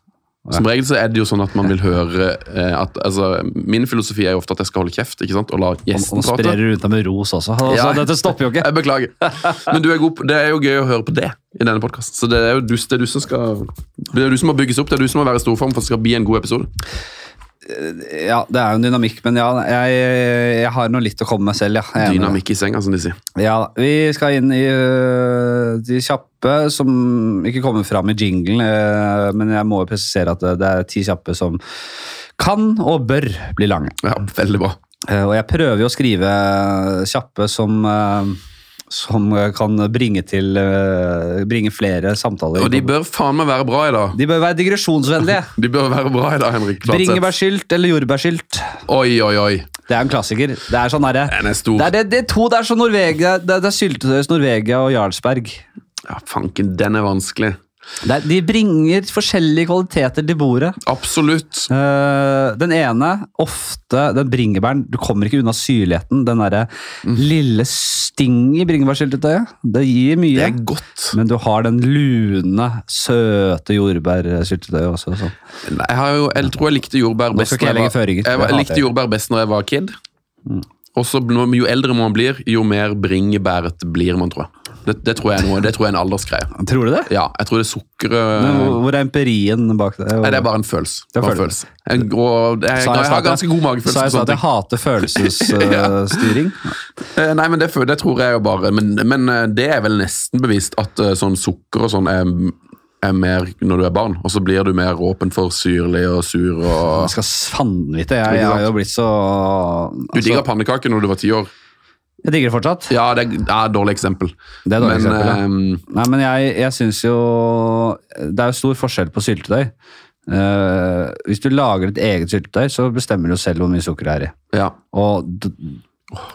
Som regel så er det jo sånn at man vil høre eh, at, altså, Min filosofi er jo ofte at jeg skal holde kjeft ikke sant? og la gjesten gjesten nå sprer prate. du rundt deg med ros også. Altså, Ja. Dette stopper jo ikke. Jeg beklager. Men du er god det er jo gøy å høre på det i denne podkasten. Så det er jo du, det er du som skal Det er du som må bygges opp, det er du som må være i storform for at det skal bli en god episode. Ja, det er jo en dynamikk, men ja, jeg, jeg har noe litt å komme med selv. Ja. Dynamikk i senga, som de sier. Ja, vi skal inn i øh, de kjappe som ikke kommer fram i jinglen, øh, men jeg må jo presisere at det, det er ti kjappe som kan og bør bli lange. Ja, Veldig bra. Uh, og jeg prøver jo å skrive kjappe som, øh, som kan bringe, til, øh, bringe flere samtaler. Og de bør faen meg være bra i dag. De bør være digresjonsvennlige. De bør være bra i dag, Henrik. Fladseth. Bringebærsylt eller jordbærsylt. Oi, oi, oi. Det er en klassiker. Det er sånn herre er det er, det, det to, det er sånn Norvegia, det, det er syltetøys Norvegia og Jarlsberg. Ja, fanken, den er vanskelig. Det er, de bringer forskjellige kvaliteter til bordet. Absolutt. Uh, den ene, ofte den bringebæren Du kommer ikke unna syrligheten. Den derre lille sting i bringebærsyltetøyet. Det gir mye. Det er godt. Men du har den lune, søte jordbærsyltetøyet også. Så. Jeg, har jo, jeg tror jeg likte jordbær best jeg jeg, var, jeg likte jordbær best når jeg var kid. Og så Jo eldre man blir, jo mer bringebæret blir man, tror jeg. Det, det, tror jeg er noe, det tror jeg er en aldersgreie. Tror du det? Ja, jeg tror det sukkeret Men hvor- er empirien bak det? Nei, det er bare en følelse. Det er Bare en følelse. Jeg, og jeg, jeg, jeg har ganske god magefølelse. Sa jeg sa at jeg hater følelsesstyring? ja. Nei, men det, det tror jeg jo bare. Men, men eh, det er vel nesten bevist at eh, sånn sukker og sånn er, er mer når du er barn. Og så blir du mer åpen for syrlig og sur og Jeg skal faen vite. Jeg, jeg har jo blitt så Du altså, digga pannekaker når du var ti år. Jeg digger det fortsatt. Ja, det er, det er et dårlig eksempel. Det er et dårlig men eksempel, ja. eh, Nei, men jeg, jeg syns jo Det er jo stor forskjell på syltetøy. Uh, hvis du lager et eget syltetøy, så bestemmer du selv hvor mye sukker det er i. ja. Og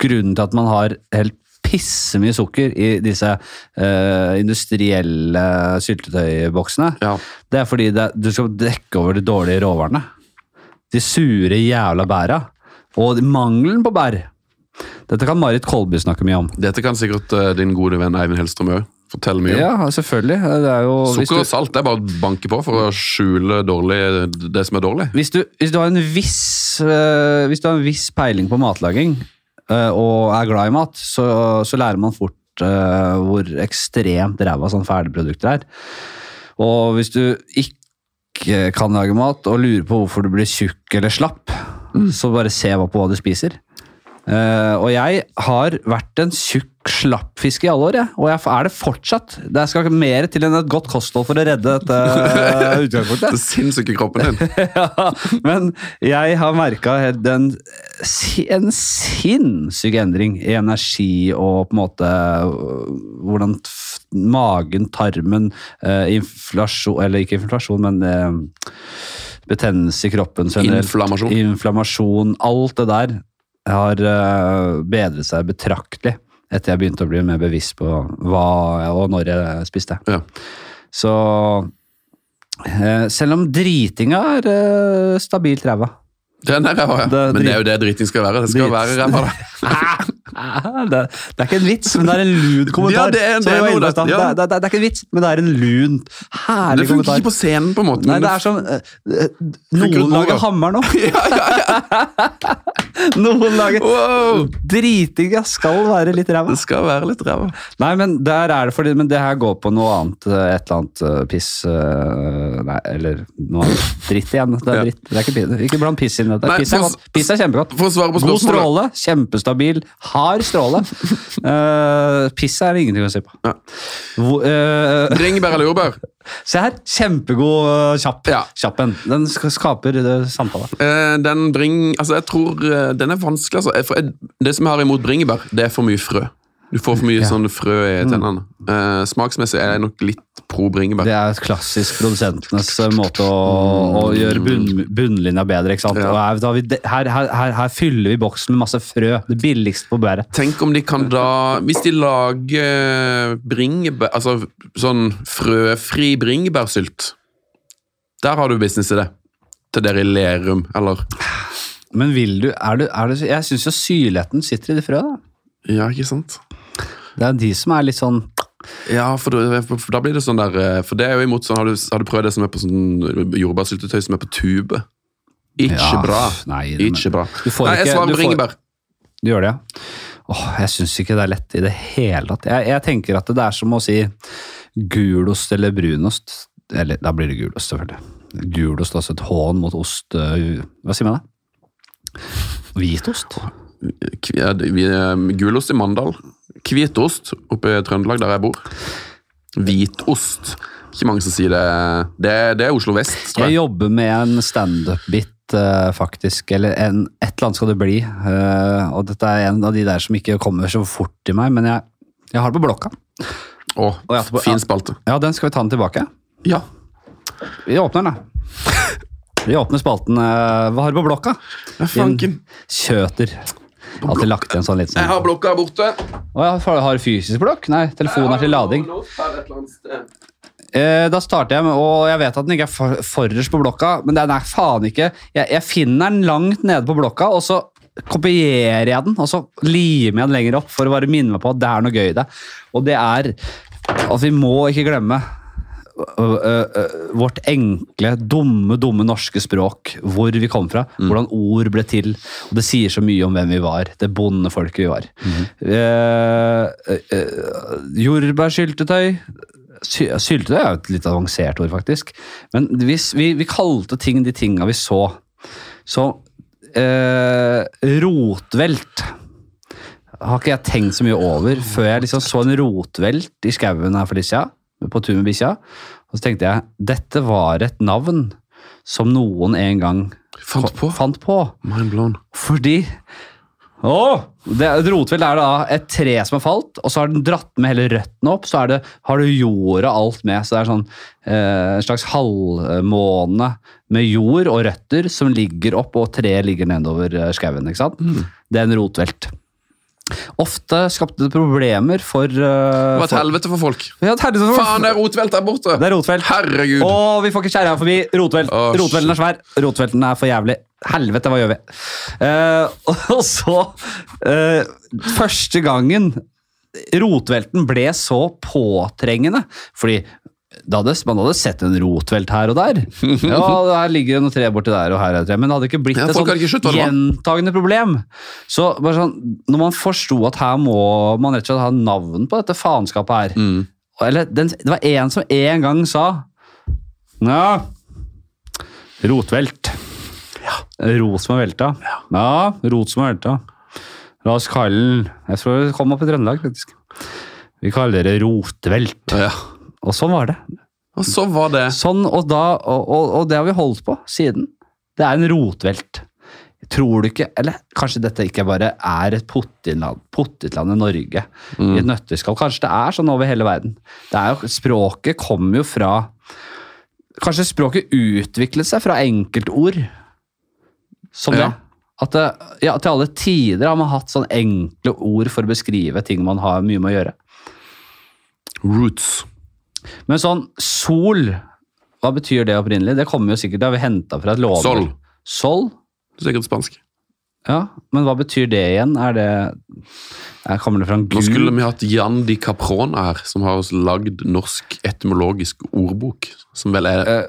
grunnen til at man har helt pissemye sukker i disse uh, industrielle syltetøyboksene, ja. det er fordi det, du skal dekke over de dårlige råvarene. De sure jævla bæra. Og mangelen på bær. Dette kan Marit Kolby snakke mye om. Dette kan sikkert uh, din gode venn Eivind Hellstrøm òg fortelle mye om. Ja, selvfølgelig. Det jo, Sukker du- og salt det er bare å banke på for å skjule dårlig, det som er dårlig. Hvis du, hvis du har en viss uh, Hvis du har en viss peiling på matlaging uh, og er glad i mat, så, så lærer man fort hvor ekstremt ræva sånn ferdigprodukter er. Og hvis du ikke kan lage mat og lurer på hvorfor du blir tjukk eller slapp, så bare se på hva du spiser. Eh, og jeg har vært en tjukk slappfisk i alle år, jeg. og jeg er det fortsatt. Det skal mer til enn et godt kosthold for å redde dette uh, utgangspunktet. Det sinnssyke kroppen din. ja, men jeg har merka en, en sinnssyk endring i energi og på en måte øh, hvordan magen, tarmen, uh, inflasjon Eller ikke inflasjon, men uh, betennelse i kroppen. Inflammasjon. Inflammasjon. Alt det der har eh, bedret seg betraktelig etter jeg begynte å bli mer bevisst på hva og når jeg spiste. Ja. Så eh, selv om dritinga er eh, stabilt ræva Den er ræva, ja. Det er Men det er jo det driting skal være. Det skal Drit. være ræva. det, det er ikke en vits, men det er en lun kommentar. Ja, det er- det er noe det- ja. det, er ikke en vits, men det er en lun, herlig kommentar. Det funker kommentar. ikke på scenen, på en måte. Nei, det er som eh, Noen lager hammer nå. ja, ja. Noen lager Wow! Dritinga skal være litt ræva. Det skal være litt ræva. Nei, men der er det fordi Men det her går på noe annet. eh, Et eller annet uh, piss uh, Nei, eller noe annet. Dritt igjen. Det er dritt. Det er ikke, ikke blant piss inn i ut av. Er, piss er kjempegodt. For å svare på God stråle. Kjempestabil. Hard stråle. Uh, piss er ingenting å si på. Ja. Hvor, eh, Bringebær eller jordbær? se her. Kjempegod eh, kjapp. Ja. Kjapp en. Den skaper eh, samtale. Uh, den bring... Altså, jeg tror eh, Den er vanskelig, altså. Det som jeg har imot bringebær, det er for mye frø. Du får for mye Ja. Mm. sånne frø i tennene. Eh, smaksmessig er jeg nok litt pro bringebær. Det er klassisk produsentenes eh, måte å, å gjøre bunn, bunnlinja bedre. ikke sant? Ja. Her, her, her, her, fyller vi boksen med masse frø. Det billigste på bæret. Tenk om de kan da Hvis de lager bringebær Altså sånn frøfri bringebærsylt. Der har du business i det. Til dere i Lerum, eller Men vil du, er du, er du Jeg syns jo syrligheten sitter i de frøa. da. Ja, ikke sant? Det er de som er litt sånn Ja, for, for, da blir det sånn der eh, For det er jo imot sånn Har du, har du prøvd det som er på sånn jordbærsyltetøy som er på tube? Ikke Ja, bra. Nei, Ikke bra. Du får Nei, jeg svarer du får- bringebær. Du gjør det, ja? Åh, jeg syns ikke det er lett i det hele tatt. Jeg, jeg tenker at det er som å si gulost eller brunost. Eller da blir det gulost, selvfølgelig. Gulost altså et hån mot ost øh, Hva sier man da? Hvitost? Gulost i Mandal. Hvitost oppe i Trøndelag, der jeg bor. Hvitost. Ikke mange som sier det. Det, det er Oslo vest, tror Jeg jeg. jobber med en standup-bit, eh, faktisk. Eller en, et eller annet skal det bli. Eh, og dette er en av de der som ikke kommer så fort til meg, men jeg, jeg har det på blokka. Å, på- fin spalte. Ja, den skal vi ta den tilbake. Ja. Vi åpner den, da. Vi åpner spalten. eh, Hva har du på blokka? Fanken. Kjøter. Alltid lagt igjen sånn litt Jeg sånn. har blokka borte. Å, ja, har har du fysisk blokk? Nei, telefonen er til lading. Eh, da starter jeg med, og jeg vet at den ikke er for, forrest på blokka, men den er faen ikke jeg, jeg finner den langt nede på blokka, og så kopierer jeg den, og så limer jeg den lenger opp for å bare minne meg på at det er noe gøy i det. Og det er at vi må ikke glemme vårt enkle, dumme, dumme norske språk, hvor vi kom fra, hvordan ord ble til. Og det sier så mye om hvem vi var, det bondefolket vi var. Eh, eh, eh, jordbærsyltetøy Sy Syltetøy er jo et litt avansert ord, faktisk. Men hvis vi, vi kalte ting de tinga vi så. Så eh, rotvelt har ikke jeg tenkt så mye over før jeg liksom så en rotvelt i skauen her for siden, på tur med bikkja. Og så tenkte jeg dette var et navn som noen en gang Fant på. Fant på. Mind blown. Fordi Åh! Det, Rotvilt er da et tre som har falt, og så har den dratt med hele røttene opp. Så er det, har du jorda alt med. Så det er sånn eh, en slags halvmåne med jord og røtter som ligger opp, og treet ligger nedover eh, skauen. ikke sant? Det er en rotvelt. Ofte skapte det problemer for Det uh, var et helvete for folk. Ja, et helvete for- Faen, det er rotvelt der borte! Det er rotvelt. Herregud. Å, vi får ikke kjerra forbi. Rotvelt. Oh. Rotvelten er svær. Rotvelten er for jævlig. Helvete, hva gjør vi? Uh, og så uh, Første gangen rotvelten ble så påtrengende Fordi det hadde, man hadde sett en rotvelt her og der. Ja, her ligger det noe tre borti der, og her er det tre. Men det hadde ikke blitt Ja, et sånt sånn gjentagende problem. Så bare sånn, når man forsto at her må man rett og slett ha navn på dette faenskapet her Mm. eller, den, Det var en som en gang sa Ja, rotvelt. Ja. Rot som er velta. Ja, rot som er velta. La oss kalle den Jeg tror det kom opp i Trøndelag, faktisk. Vi kaller det rotvelt. Ja. Og sånn var det. Og så var det Sånn, og, da, og, og, og det har vi holdt på siden. Det er en rotvelt. Tror du ikke Eller kanskje dette ikke bare er et pottitland i Norge i et nøtteskall. Kanskje det er sånn over hele verden. Det er jo, språket kommer jo fra Kanskje språket utviklet seg fra enkeltord som det. Ja. At det, ja, til alle tider har man hatt sånn enkle ord for å beskrive ting man har mye med å gjøre. roots. Men sånn sol, hva betyr det opprinnelig? Det kommer jo sikkert, det har vi henta fra et lån. Sol. Sol? Sikkert spansk. Ja, men hva betyr det igjen? Er det er, Kommer det fra en Nå skulle vi hatt Jan Di Caprona her, som har lagd norsk etymologisk ordbok. Som vel er uh,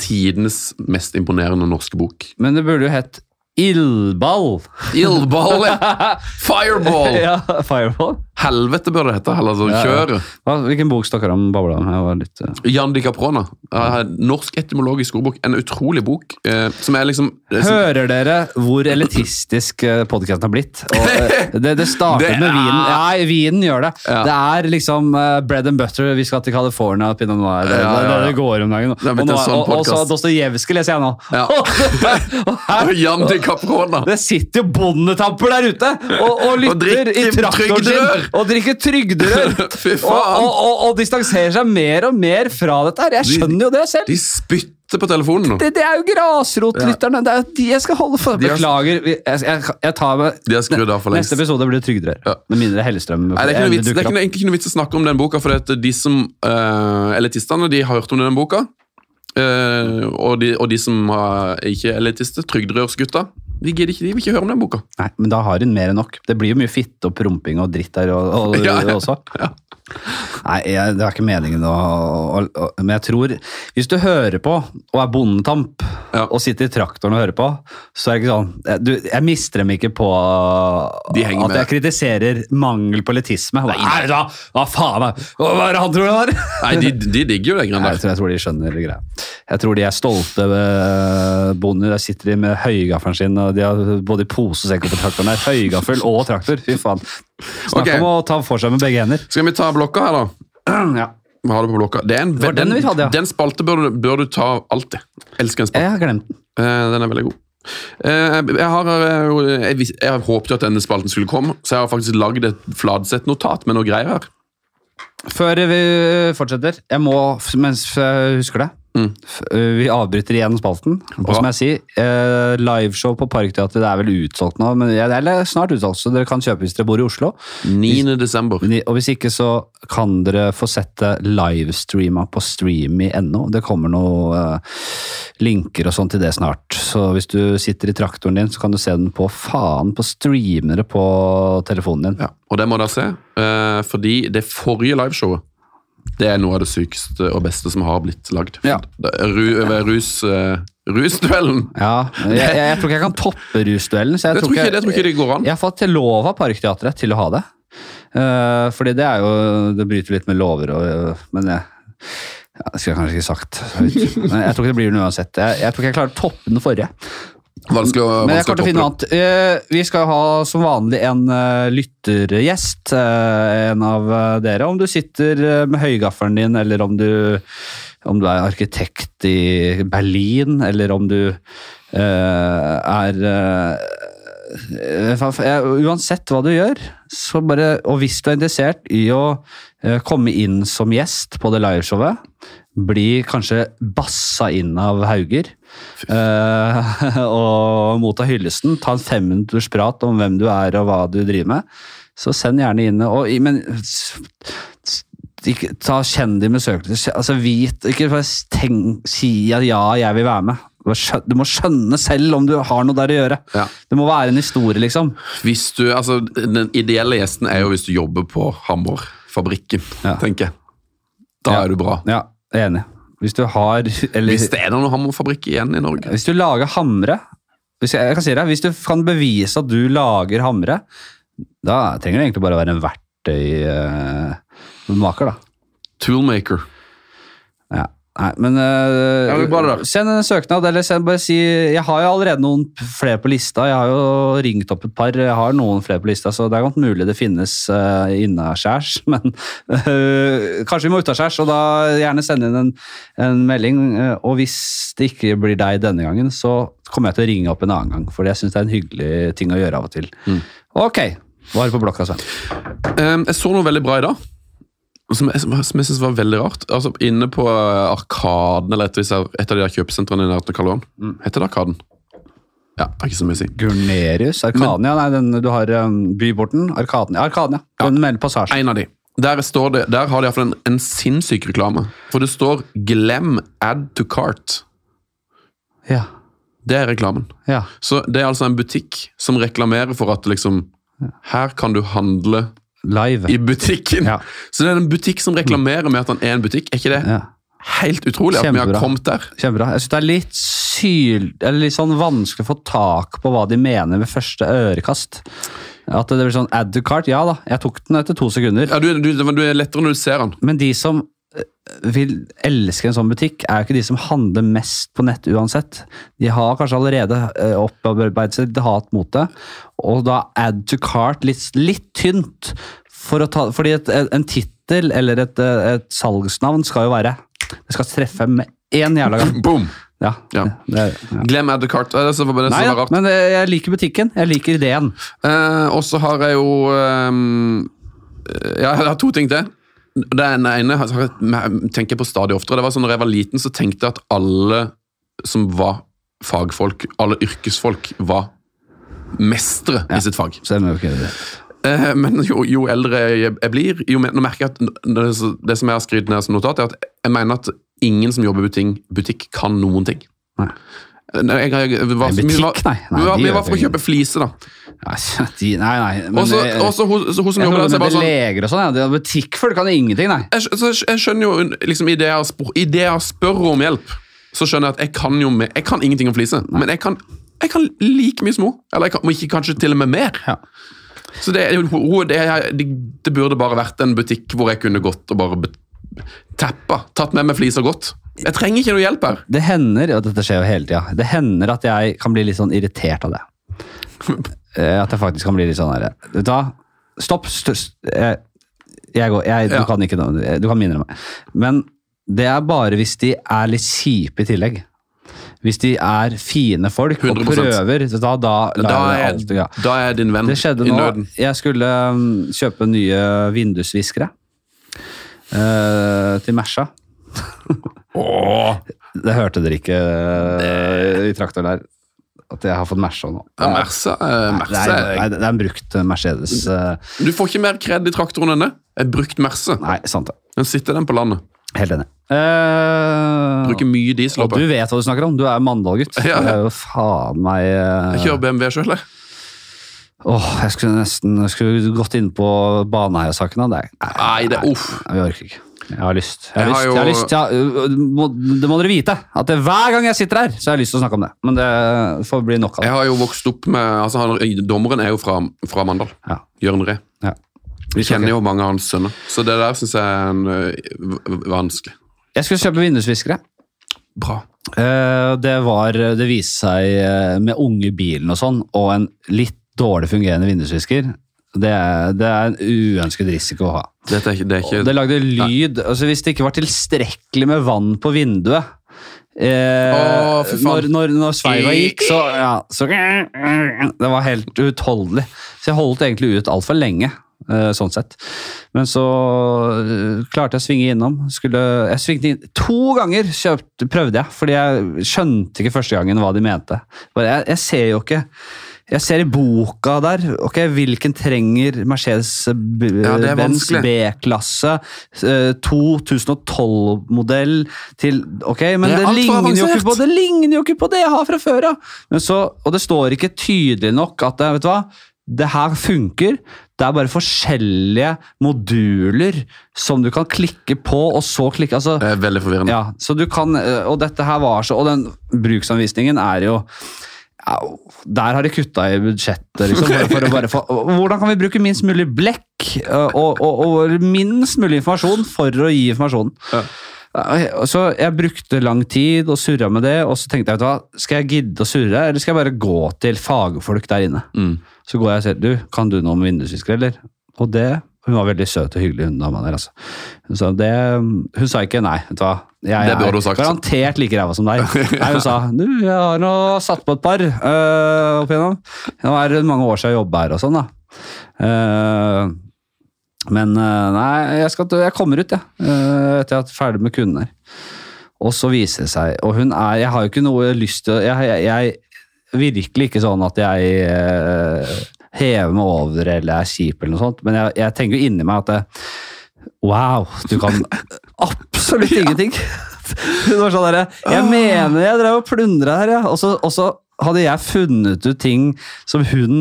tidenes mest imponerende norske bok. Men det burde jo hett ildball. Ildball, ja! Fireball! ja, fireball. Helvete bør det hete. Heller altså, Ja, ja. hvilken bok snakker du om? Babla om? Litt... eh, Jan Di Caprona. Uh, norsk etymologisk ordbok. En utrolig bok Uh, som er liksom eh, som, Hører dere hvor elitistisk podkasten har blitt? Og, eh, det, det startet Det med vinen. Ja, vinen gjør det. Ja. Det er liksom eh, bread and butter. Vi skal til California, pinot noir. Det, det, det, det går om dagen. Og, nå- sånn og, og så. Dostojevskij leser jeg nå. Og Jan Di Caprona! det sitter jo bondetamper der ute og, og lytter i traktoren sin og drikker trygderør. Og, og, og, og distanserer seg mer og mer fra dette her. Jeg skjønner jo det selv. De spytter på telefonen nå. Det, det er jo grasrotlytterne. Det er jo de jeg skal holde for. Beklager. Jeg, jeg, jeg tar med De har skrudd av for lengst. Neste episode blir trygderør. Ja. Med mindre Hellestrøm Nei, det er ikke noe det er ikke, noe- egentlig ikke noe vits å snakke om den boka, for de som uh, elitistene de har hørt om den boka. Uh, og, de, og de som er ikke er elitister, trygderørsgutta, de ikke, de vil ikke høre om den boka. Nei, men da har hun mer enn nok. Det blir jo mye fitte og promping og dritt der og, og, Ja, ja. også. Ja. Nei, jeg, det er ikke meningen å, å, å Men jeg tror Hvis du hører på og er bondetamp Ja. og sitter i traktoren og hører på, så er det ikke sånn jeg- du, Jeg mister dem ikke på De at med. jeg kritiserer mangel på elitisme. Hva, nei, da, hva faen meg? Hva er det han tror han er? Nei, de, de digger jo den greia der. jeg, tror, jeg tror de skjønner greia. Jeg tror de er stolte bonder. Der sitter de med høygaffelen sin, og de har både pose og sekk på traktoren. Høygaffel og traktor. Fy faen. Snakk okay. om å ta for seg med begge hender. Skal vi ta blokka her, da? ja. Vi har det på blokka. En, den vi hadde, ja. den spalte bør du, bør du ta alltid. Elsker en spalte. Jeg har glemt den. Eh, den er veldig god. Eh, jeg, har, eh, jeg, jeg håpet at denne spalten skulle komme, så jeg har faktisk lagd et Fladseth-notat med noe greier her. Før vi fortsetter, jeg må, mens jeg husker det Mm. Vi avbryter igjen spalten. Og som jeg sier, eh, liveshow på Parkteatret det er vel utsolgt nå. Men, eller snart utsolgt, så dere kan kjøpe hvis dere bor i Oslo. 9. desember. Og hvis ikke, så kan dere få sett det livestreama på streamy.no. Det kommer noen eh, linker og sånn til det snart. Så hvis du sitter i traktoren din, så kan du se den på faen på streamere på telefonen din. Ja, og det må dere se, eh, fordi det forrige liveshowet Det er noe av det sykeste og beste som har blitt lagd. Ja. Ru, rus, uh, rusduellen. Ja, jeg, jeg, jeg tror ikke jeg kan toppe rusduellen. så jeg Det tror ikke, det tror ikke det går an. Jeg har fått til lov av Parkteatret til å ha det. Uh, fordi det er jo Det bryter litt med lover og Men jeg ja, det skulle jeg kanskje ikke sagt. Men jeg tror ikke det blir noe uansett. Jeg, jeg tror ikke jeg klarer å toppe den forrige. Vanskelig å, Men jeg kommer å finne annet. Eh, vi skal ha som vanlig en eh, lyttergjest. eh, en av dere. Om du sitter med høygaffelen din, eller om du, om du er arkitekt i Berlin, eller om du er Uansett hva du gjør, så bare Og hvis du er interessert i å komme inn som gjest på det liveshowet, bli kanskje bassa inn av Hauger eh, og motta hyllesten. Ta en femminutters prat om hvem du er og hva du driver med. Så send gjerne inn og, Men ikke, ta kjenn de med søkelys. Altså, vit Ikke bare tenk, si at ja, jeg vil være med. Du må Du må skjønne selv om du har noe der å gjøre. Ja. Det må være en historie, liksom. Hvis du, altså, den ideelle gjesten er jo hvis du jobber på Hammerfabrikken, Ja. tenker jeg. Da Ja. er du bra. Ja, jeg er enig. Hvis du har eller, Hvis det er noen Hammerfabrikk igjen i Norge. Hvis du lager hamre hvis jeg, kan si det, hvis du kan bevise at du lager hamre, da trenger du egentlig bare å være en verktøymaker, da. Toolmaker. Ja. Nei, men uh, det send en søknad, eller send bare si Jeg har jo allerede noen flere på lista. Jeg har jo ringt opp et par. Jeg har noen flere på lista, så det er godt mulig det finnes uh, innaskjærs. Men uh, kanskje vi må utaskjærs, og da gjerne sende inn en, en melding. og hvis det ikke blir deg denne gangen, så kommer jeg til å ringe opp en annen gang. For jeg syns det er en hyggelig ting å gjøre av og til. Mm. Ok, hva har du på blokka, Svein? Um, jeg så noe veldig bra i dag. Som jeg, som jeg synes var veldig rart. Altså Inne på eh, Arkaden, eller et, av et av de der kjøpesentrene i nærheten av Karl Johan. Mm. Heter det Arkaden? Ja, det er ikke så mye å si. Gurnerius? Arkania? Nei, den, du har um, Byporten? Arkaden, ja. Arkaden, ja. Den melder passasje. En av de. Der, står det, der har de iallfall en, en sinnssyk reklame. For det står 'Glem add to cart'. Ja. Det er reklamen. ja. Så det er altså en butikk som reklamerer for at liksom Her kan du handle Live. i butikken. Ja. Så det er en butikk som reklamerer med at han er en butikk. Er ikke det Ja. helt utrolig at vi har kommet der? Kjempebra. Jeg synes det er litt syl... Eller litt sånn vanskelig å få tak på hva de mener ved første ørekast. At det blir sånn add to cart, ja da, jeg tok den etter to sekunder. Ja, du, du, du er lettere når du ser den. Men de som vil elske en sånn butikk, er jo ikke de som handler mest på nett uansett. De har kanskje allerede eh, opparbeidet seg litt hat mot det, og da add to cart litt, litt tynt. For ta, fordi et, en tittel eller et, et salgsnavn skal jo være Det skal treffe med én jævla gang. Boom! Ja, Ja. Det, ja. Glem add to cart. Det er bare det Nei, rart. men eh, jeg liker butikken. Jeg liker ideen. Eh, og så har jeg jo um, Ja, jeg har to ting til. Den ene tenker jeg på stadig oftere. Det var sånn, når jeg var liten, så tenkte jeg at alle som var fagfolk, alle yrkesfolk, var mestere Ja. i sitt fag. Det. Eh, men jo, jo eldre jeg, jeg blir, jo mer, nå merker jeg at det, det som jeg har skrevet ned som notat, er at jeg mener at ingen som jobber i butikk, butikk kan noen ting. Nei. Jeg, jeg, jeg, var, En butikk, nei. Nei, vi var, vi var for å kjøpe fliser, da. Nei, de, nei, nei. men Og så det- og så hun, hun som jobber der, så bare sånn leger og sånn, ja. Det er Butikkfolk kan ingenting, nei. jeg, skjønner jo liksom, i det jeg, spør, i det jeg spør om hjelp, så skjønner jeg at jeg kan jo med, jeg kan ingenting om flise, men jeg kan, kan like mye som henne. Eller jeg kan, ikke kanskje til og med mer. Ja. Så det, det, det, burde bare vært en butikk hvor jeg kunne gått og bare Teppa, tappa, tatt med meg fliser godt. Jeg trenger ikke noe hjelp her. Det hender, og dette skjer jo hele tiden, det hender at jeg kan bli litt sånn irritert av det. Eh, At jeg faktisk kan bli litt sånn her Vet du hva? Stopp! st st jeg, jeg går, jeg, Ja. Du kan ikke du kan minne meg. Men det er bare hvis de er litt kjipe i tillegg. Hvis de er fine folk og 100%. prøver, da, da Da er, alt ja. da er din venn i nøden. Jeg skulle um, kjøpe nye vindusviskere uh, til Merca. Åh, Det hørte dere ikke eh, i traktoren der. At jeg har fått Merca nå. ja, Mersa, eh, Nei, Mersa nei, nei, det er en brukt Mercedes. eh, Du får ikke mer kred i traktoren enn det. En brukt Merse. Nei, sant det. Den sitter den på landet. Helt enig. Uh, Bruker mye diesel og du vet hva du snakker om. Du er Mandal-gutt. Ja. Det er jo faen meg uh... Jeg kjører BMW sjøl, jeg. Åh, jeg skulle nesten jeg skulle gått inn på Baneheia-saken. Nei, er- Nei, det uff. Nei, vi orker ikke. Jeg har lyst. Jeg har Jeg lyst, jo- jeg har lyst ja, øh, Det må dere vite. At det, hver gang jeg sitter her, så har jeg lyst til å snakke om det. Men det får bli nok av det. Jeg har jo vokst opp med altså han, Dommeren er jo fra, fra Mandal. Ja. Jørn Ree. Ja. Vi kjenner jo mange av hans sønner, så det der syns jeg er en, vanskelig. Jeg skulle kjøpe vindusviskere. Bra. Eh, Det var Det viste seg eh, med unge bilen og sånn, og en litt dårlig fungerende vindusvisker. Det er, det er en uønsket risiko å ha. Er det er det lagde lyd. altså Hvis det ikke var tilstrekkelig med vann på vinduet eh, Åh, når, når, når sveiva gikk, så, ja, så Det var helt uutholdelig. Så jeg holdt egentlig ut altfor lenge. eh, sånn sett. Men så eh, klarte jeg å svinge innom. Skulle, jeg svingte inn To ganger kjøpt, prøvde jeg, fordi jeg skjønte ikke første gangen hva de mente. Bare, jeg, jeg ser jo ikke jeg ser i boka der ok, hvilken trenger er Mercedes-Benz ja, B-klasse, eh, 2012-modell til Ok, men Det det, ligner jo ikke på det ligner jo ikke på det jeg har fra før av! Ja. Og det står ikke tydelig nok at vet du hva, det her funker. Det er bare forskjellige moduler som du kan klikke på, og så klikke altså, Det er veldig forvirrende. ja, så du kan, eh, og dette her var så, og den bruksanvisningen er jo Der har de kutta i budsjettet, liksom. For, for å bare få, hvordan kan vi bruke minst mulig blekk eh, og, og, og minst mulig informasjon for å gi informasjon? Ja. Så jeg brukte lang tid og surra med det, og så tenkte jeg, vet du hva, skal jeg gidde å surre, eller skal jeg bare gå til fagfolk der inne? Mm. Så går jeg og sier, du, kan du noe om vindusviskere, eller? Og det, hun var veldig søt og hyggelig, hun dama der, altså. Så det, hun sa ikke nei, vet du hva. Jeg Det burde hun sagt. garantert like ræva som deg. Nei, hun sa, du, jeg har nå satt på et par øh, opp igjennom. Nå er det mange år siden jeg jobber her og sånn, da. Uh, men øh, nei, jeg, skal, jeg kommer ut, jeg, øh, etter at jeg er ferdig med kunden her. Og så viser det seg, og hun er, jeg har jo ikke noe lyst til, jeg, jeg, jeg virkelig ikke sånn at jeg hever meg over eller er kjip eller noe sånt, men jeg, jeg tenker jo inni meg at det, wow, du kan absolutt ingenting. Var sånn der, jeg mener jeg drev og plundra her, ja. og så, og så hadde jeg funnet ut ting som hun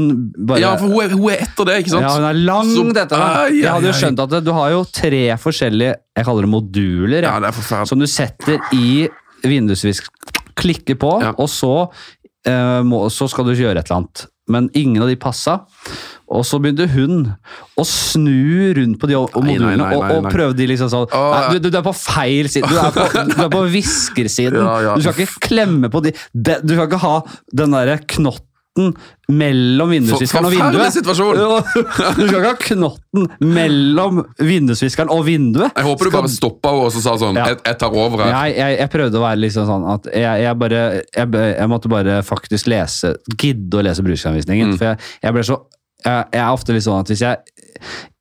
bare Ja, for hun er, hun er etter det, ikke sant? ja, hun er langt etter det. Jeg hadde jo skjønt at det- du har jo tre forskjellige jeg kaller det moduler. Ja, det som du setter i vindusvisk, klikker på, Ja. og så, eh, må, så skal du gjøre et eller annet. Men ingen av de passa. Og så begynte hun å snu rundt på de modulene og, og nei. prøvde de liksom sånn nei, du, du er på feil side. Du er på, du er på ja. Du skal ikke klemme på de det- Du skal ikke ha den derre knotten mellom vindusviskeren og Forferdelig vinduet. situasjon! Du skal ikke ha knotten mellom vindusviskeren og vinduet. Jeg håper du bare stoppa henne og så sa sånn Ja. jeg, jeg tar over her. jeg, jeg, jeg prøvde å være liksom sånn at jeg, bare jeg, måtte bare faktisk lese Gidde å lese bruksanvisningen. Mm. For jeg, ble så jeg, er ofte litt sånn at hvis jeg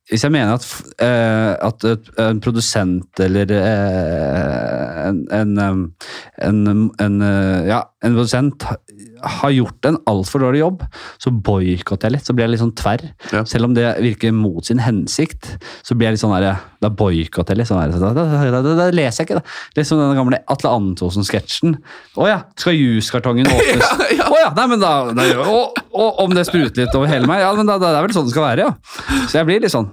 hvis jeg mener at, eh, at en produsent eller uh, en, en, en, en, uh, ja, en produsent har gjort en altfor dårlig jobb, så boikotter jeg litt. Så blir jeg litt sånn tverr. Ja. Selv om det virker mot sin hensikt, så blir jeg litt sånn der, da boikotter jeg litt. Sånn der, da, da, da, da, da leser jeg ikke det. Litt som den gamle Atle Antonsen-sketsjen. Å ja, skal juskartongen åpnes? Å Ja, ja. nei, men da, da og, og om det spruter litt over hele meg, ja, men da, da, det er vel sånn det skal være, ja. Så jeg blir litt sånn.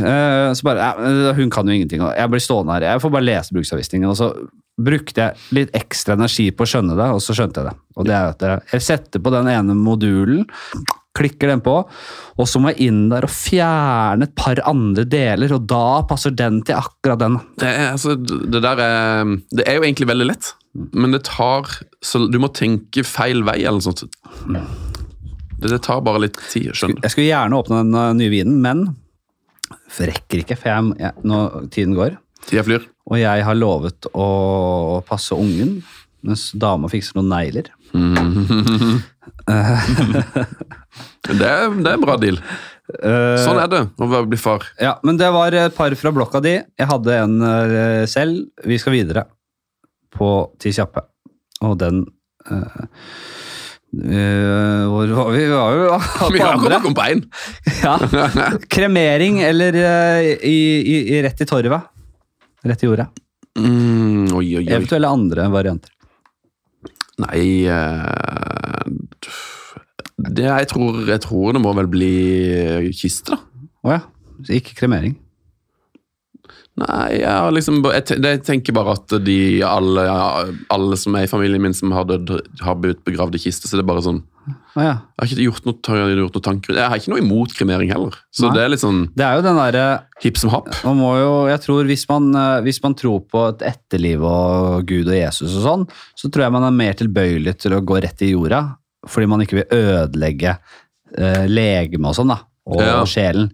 Eh, så bare, ja, Hun kan jo ingenting. Jeg blir stående her. Jeg får bare lese bruksanvisningen. Og så brukte jeg litt ekstra energi på å skjønne det, og så skjønte jeg det. Og det er at jeg, setter på den ene modulen, klikker den på, og så må jeg inn der og fjerne et par andre deler, og da passer den til akkurat den. Det, er, altså, det der er Det er jo egentlig veldig lett, men det tar så Du må tenke feil vei eller noe sånt. Det, det tar bare litt tid, skjønner du. Jeg skulle gjerne åpne den uh, nye vinen, men rekker ikke, for jeg, jeg, nå tiden går. Tida flyr. Og jeg har lovet å passe ungen, mens dama fikser noen negler. Det er, det er en bra deal. Sånn er det å bli far. Ja, men det var et par fra blokka di. Jeg hadde en eh, selv. Vi skal videre på Ti kjappe. Og den uh, eh, Hvor var vi? Vi var jo på Vi har andre. kommet på. Ja. Kremering eller uh, i, i, i rett i torvet. Rett i jorda. Mm, oi, oi, oi. Eventuelle andre varianter. Nei eh, det, jeg, tror, jeg tror det må vel bli kiste, da. Å ja. Ikke kremering. Nei, jeg, liksom, jeg, tenker bare at de alle, alle som er i familien min som har, dødd, har blitt begravd i kiste, så det er bare sånn ja. Jeg har ikke gjort noe, gjort noe tanker Jeg har ikke noe imot kremering heller. Så Nei. det er litt sånn Det er jo den derre hipp som happ. Man må jo, jeg tror hvis man, eh, hvis man tror på et etterliv og Gud og Jesus og sånn, så tror jeg man er mer tilbøyelig til å gå rett i jorda, fordi man ikke vil ødelegge eh, legeme og sånn, da, og Ja. sjelen.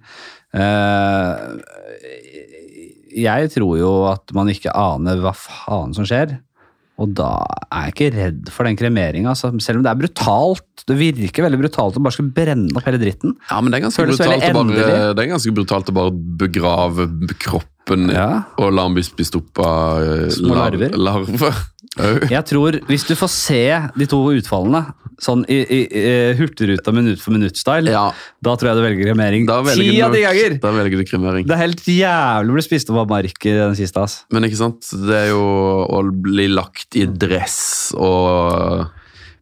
Eh, jeg tror jo at man ikke aner hva faen som skjer, og da er jeg ikke redd for den kremeringa, altså, selv om det er brutalt. Det virker veldig brutalt å bare skulle brenne opp hele dritten. Ja, men det er ganske, brutalt å, bare, det er ganske brutalt å bare begrave kroppen Ja. og la den bli spist opp av eh, Små larver. larver. Jeg tror, hvis du får se de to utfallene, sånn i, i, i hurtigruta minutt for minutt-style, Ja, da tror jeg du velger kremering ti av de ganger! da velger du kremering. Det er helt jævlig å bli spist opp av mark i den siste, ass. Men ikke sant, det er jo å bli lagt i dress og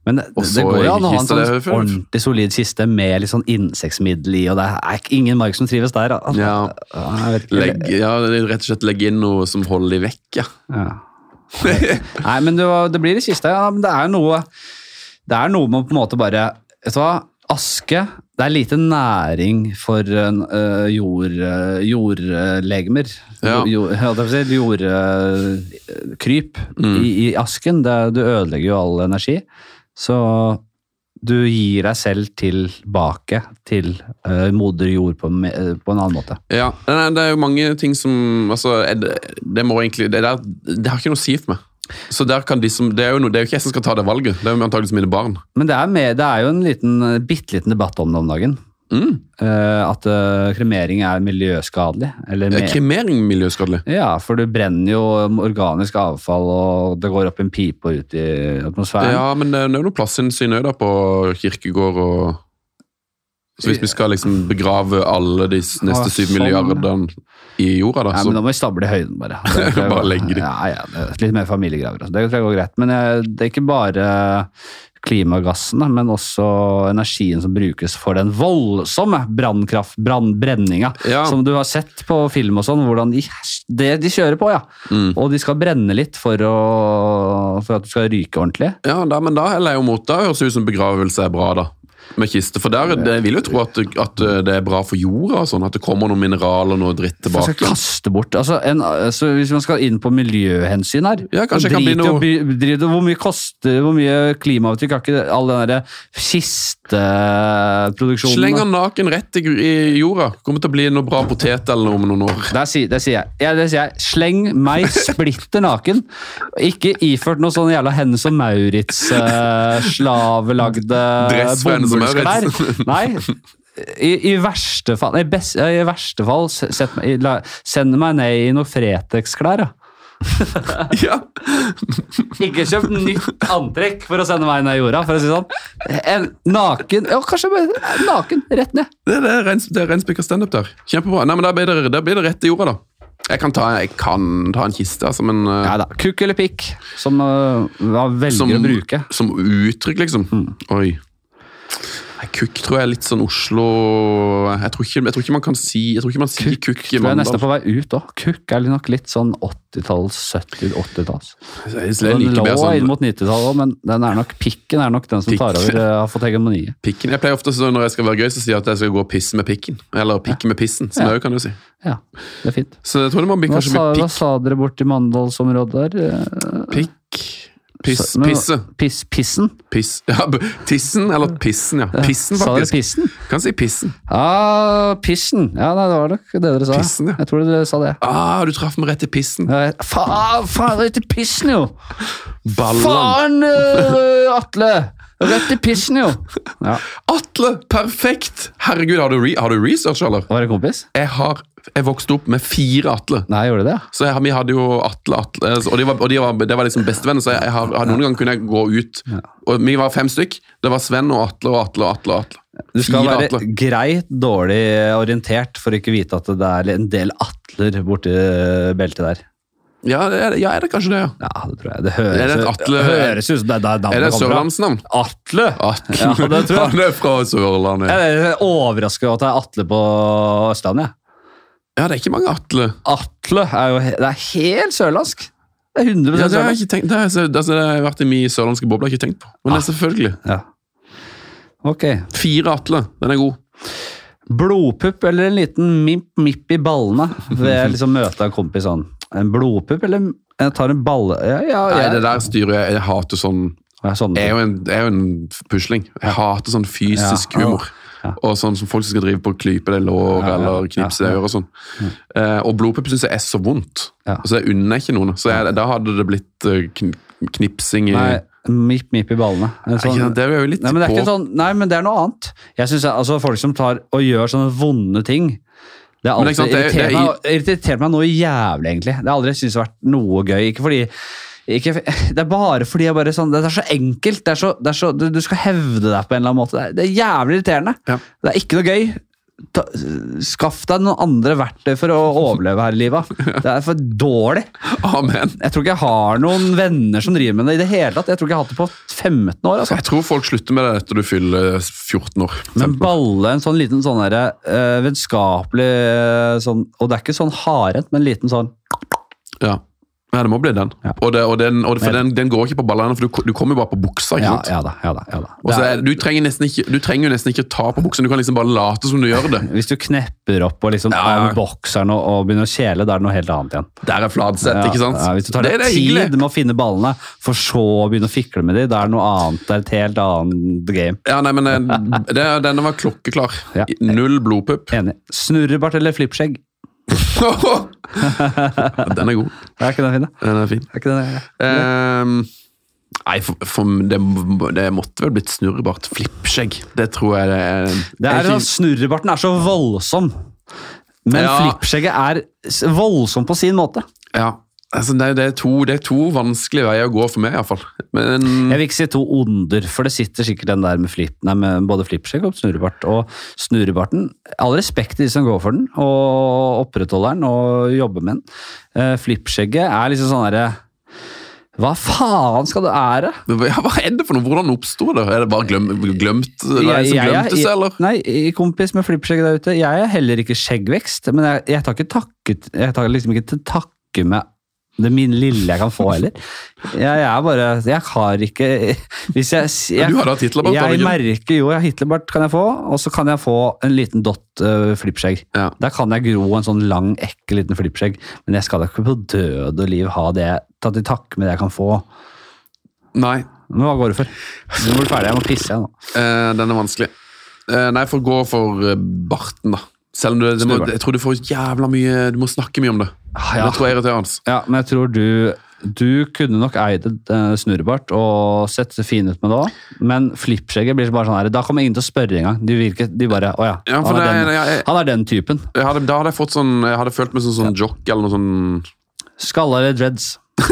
Men det, Og det går jo an å ha en sånn ordentlig solid kiste med litt sånn insektmiddel i, og det er ikke ingen mark som trives der. Altså. Ja. legge, ja, rett og slett legge inn noe som holder de vekk, ja. Ja. Nei, men det, var, det blir det siste. Ja, men det er jo noe Det er noe med på en måte bare Vet du hva? Aske Det er lite næring for uh, jord, uh, jordlegemer. Ja. Jord, Jordkryp Mm. i, i asken. Det, du ødelegger jo all energi. Så du gir deg selv tilbake til uh, moder jord på, eh, på en annen måte. Ja, det er, er jo mange ting som altså, er det, det må egentlig det, der, det har ikke noe å si for meg. Så der kan de som, det, er jo noe, det er jo ikke jeg som skal ta det valget, det er jo antakeligvis mine barn. Men det er, med, det er jo en liten, eh, bitte liten debatt om det om dagen. Mm. Uh, at uh, kremering er miljøskadelig. Eller Er kremering miljøskadelig? ja, for du brenner jo organisk avfall, og det går opp en pipe og ut i atmosfæren. Ja, men det, er jo noe plassinnsyn òg, da, på kirkegård og Så hvis vi skal liksom begrave alle de neste Å, syv sånn. milliardene i jorda, da, så... ja, men Da må vi stable i høyden, bare. Det Bare legge de. Ja, ja, det er litt mer familiegraver. altså. Det tror jeg går greit. Men jeg, det er ikke bare klimagassene, men også energien som brukes for den voldsomme brannkraft, brannbrenninga, Ja. som du har sett på film og sånn, hvordan de, det de kjører på, ja. Mm. Og de skal brenne litt for, å, for at du skal ryke ordentlig. Ja, da, men da heller jeg jo mot. Da høres det ut som begravelse er bra, da. Med kiste. For der, det, jeg vil jo tro at, at det er bra for jorda, sånn, at det kommer noen mineraler og noe dritt Man skal tilbake. kaste bort, altså, en, altså Hvis man skal inn på miljøhensyn her Ja, kanskje det kan bli å noe- by- drit Hvor mye koster Hvor mye klimaavtrykk har ikke all den derre kisteproduksjonen? Sleng den naken rett i, i jorda. Kommer til å bli noe bra potet eller noe om noen år. Der det sier jeg. Ja, det sier jeg. Sleng meg splitter naken. Ikke iført noe sånn jævla Hennes og Maurits-slavelagde Dress og Nei. I, I verste fall, nei, best, i verste fall meg, send meg ned i noe Fretex-klær. Ja. Ja. Ikke kjøp nytt antrekk for å sende meg ned i jorda, for å si det sånn. En naken Ja, kanskje bare naken. Rett ned. Det, det er rens- det er reinspikka standup der. Kjempebra. Nei, men Da blir det, blir det rett i jorda, da. Jeg kan ta, jeg kan ta en kiste, altså, men uh, Ja da. Kukk eller pikk, som uh, hva velger som, å bruke. som uttrykk, liksom. Mm. Oi. Kukk tror jeg er litt sånn Oslo Jeg tror ikke, jeg tror ikke man kan si Jeg tror ikke man sier kukk i Tror jeg nesten på vei ut òg. Kukk er nok litt sånn 80-talls, 70-80-talls. Jeg, jeg Den lå sånn, inn mot 90-tallet òg, men den er nok, pikken er nok den som tar over, uh, har fått hegemoniet. pikken. Jeg pleier ofte sånn når jeg skal være gøy, så sier jeg at jeg skal gå og pisse med pikken. Eller pikke med pissen, som jeg òg kan jo si. Ja, det er fint. Så jeg tror det må bli Hva kanskje sa, pikk. hva sa dere borti Mandalsområdet der? Uh, Pikk. Piss, pisse. Piss, pissen? Piss. Ja, tissen eller pissen, ja. Pissen, Sa dere faktisk. pissen? Kan si pissen. Ah, pissen. Ja, nei, det var nok det dere sa. Pissen, ja. Jeg tror dere sa det. Ah, du traff meg rett i pissen. Ja, Faen, faen, rett i pissen, jo! Ballen. Faen, øh, Atle! Rett i pissen, jo! Ja. Atle, perfekt! Herregud, har du, re har du research, eller? Var det kompis? Jeg har jeg vokste opp med fire Atle. Nei, gjorde det det? Så jeg, vi hadde jo Atle, Atle eh, og, de var, og de var, de var liksom bestevenner, så jeg, jeg har, noen ganger kunne jeg gå ut. Og Vi var fem stykk. Det var Sven og Atle og Atle og Atle. og Atle. Du skal Fire være Atle. greit dårlig orientert for ikke vite at det er en del atler borti beltet der. Ja, det er, ja, er det kanskje det, ja? Ja, det tror jeg. Det høres, Er det et Atle- høres ut som det er der Er det et kommer fra. sørlandsnavn? Atle! Atle. Ja, det tror jeg. Han er fra Sørlandet. Jeg er overrasket over at det er Atle på Østlandet. jeg. Ja, det er ikke mange Atle. Atle er jo he- det er helt sørlandsk. Det er 100 Ja, det har jeg ikke tenkt, det har, jeg- altså, det har vært i min sørlandske boble, har ikke tenkt på. Men det er selvfølgelig. Ja. Ok. Fire Atle, den er god. Blodpupp eller en liten mipp-mipp i ballene ved jeg liksom møte en kompis sånn. En blodpupp eller jeg tar en balle Ja, ja, Nei, det der styrer jeg. Jeg hater sånn Ja, sånn. Jeg er jo en, er jo en pusling. Jeg hater sånn fysisk Ja. humor. Ja. Og sånn som folk som skal drive på å klype det lår Ja, ja, eller knipse ja, ja. øret og sånn. Eh, og blodpupp syns jeg er så vondt. Ja. Så jeg unner ikke noen. Så jeg, da hadde det blitt eh, kn knipsing i Nei, mipp-mipp i ballene. Sånn- ja, Det er jo litt Nei, men det er på sånn, nei, men det er noe annet. Jeg synes jeg- altså Folk som tar og gjør sånne vonde ting Det har alltid det er- irritert, det meg, irritert meg noe jævlig, egentlig. Det har aldri syntes vært noe gøy. Ikke fordi ikke, Det er bare fordi jeg bare sånn, det er så enkelt. Det er så, det er så, du, du skal hevde deg på en eller annen måte. Det er, det er jævlig irriterende. Ja. Det er ikke noe gøy. Ta, skaff deg noen andre verktøy for å overleve her i livet. Det er for dårlig. Amen. Jeg tror ikke jeg har noen venner som driver med det i det hele tatt. Jeg tror ikke jeg har hatt det på 15 år. altså. Jeg tror folk slutter med det etter du fyller 14 år. Men 15 Men balle, en sånn liten sånn derre uh, vennskapelig eh, sånn Og det er ikke sånn hardhendt, men en liten sånn Ja. Ja, det må bli den. Ja. Og, det, og, den, og for den, den går ikke på ballene, for du, du kommer jo bare på buksa. ikke sant? ja da. ja da, ja da. Og så er, du, trenger ikke, du trenger jo nesten ikke ta på buksen, du kan liksom bare late som du gjør det. hvis du knepper opp og liksom Ja, av bokseren og, og begynner å kjele, da er det noe helt annet igjen. Der er Fladseth, Ja, ikke sant? Ja, hvis du tar det deg tid hyggelig. med å finne ballene, for så å begynne å fikle med dem, da er det noe annet. Det er et helt annet game. Ja, nei, men eh, det, Denne var klokkeklar. Ja. Null blodpupp. Enig. Snurrebart eller flippskjegg? den er god. Er ikke den fin, da? Den er fin. Er ikke den, Ehm, nei, for, for det, det måtte vel blitt snurrebart. Flippskjegg. Det tror jeg det er. Det er sånn, Snurrebarten er så voldsom, men Ja. flippskjegget er voldsom på sin måte. Ja, altså det, det, er to, det er to vanskelige veier å gå for meg, iallfall. Men Jeg vil ikke si to onder, for det sitter sikkert den der med, flip, nei, med både flippskjegg og snurrebart. Og snurrebarten, all respekt til de som går for den, og opprettholder den og jobber med den. Uh, flippskjegget er liksom sånn herre Hva faen skal det ære? ja, hva er det for noe? Hvordan oppsto det? Er det bare glem, glemt? Nei, som glemte seg, eller? Nei, kompis med flippskjegg der ute. Jeg er heller ikke skjeggvekst, men jeg, jeg tar ikke takket Jeg tar liksom ikke til takke med det min lille jeg kan få heller. Jeg, jeg er bare Jeg har ikke Hvis jeg, jeg Du har hatt Hitlerbart, Jeg merker jo Hitlerbart kan jeg få, og så kan jeg få en liten dott uh, flippskjegg. Ja. Der kan jeg gro en sånn lang, ekkel liten flippskjegg, men jeg skal da ikke på død og liv ha det tatt i takke med det jeg kan få. Nei, Men hva går du for? Nå er du ferdig, jeg må pisse igjen nå. Uh, den er vanskelig. Uh, nei, for gå for eh, barten, da. Selv om du, det må, jeg tror du får jævla mye Du må snakke mye om det. Ja. Det tror jeg er hans. Ja, men jeg tror du du kunne nok eid et eh, snurrebart og sett fin ut med det òg, men flippskjegget blir bare sånn her Da kommer ingen til å spørre engang. De, virker, de bare Å ja, Ja, han, er det- den, jeg- jeg- han er den typen. Hadde, da hadde jeg fått sånn Jeg hadde følt meg som sånn jock eller noe sånn Skalla eller dreads.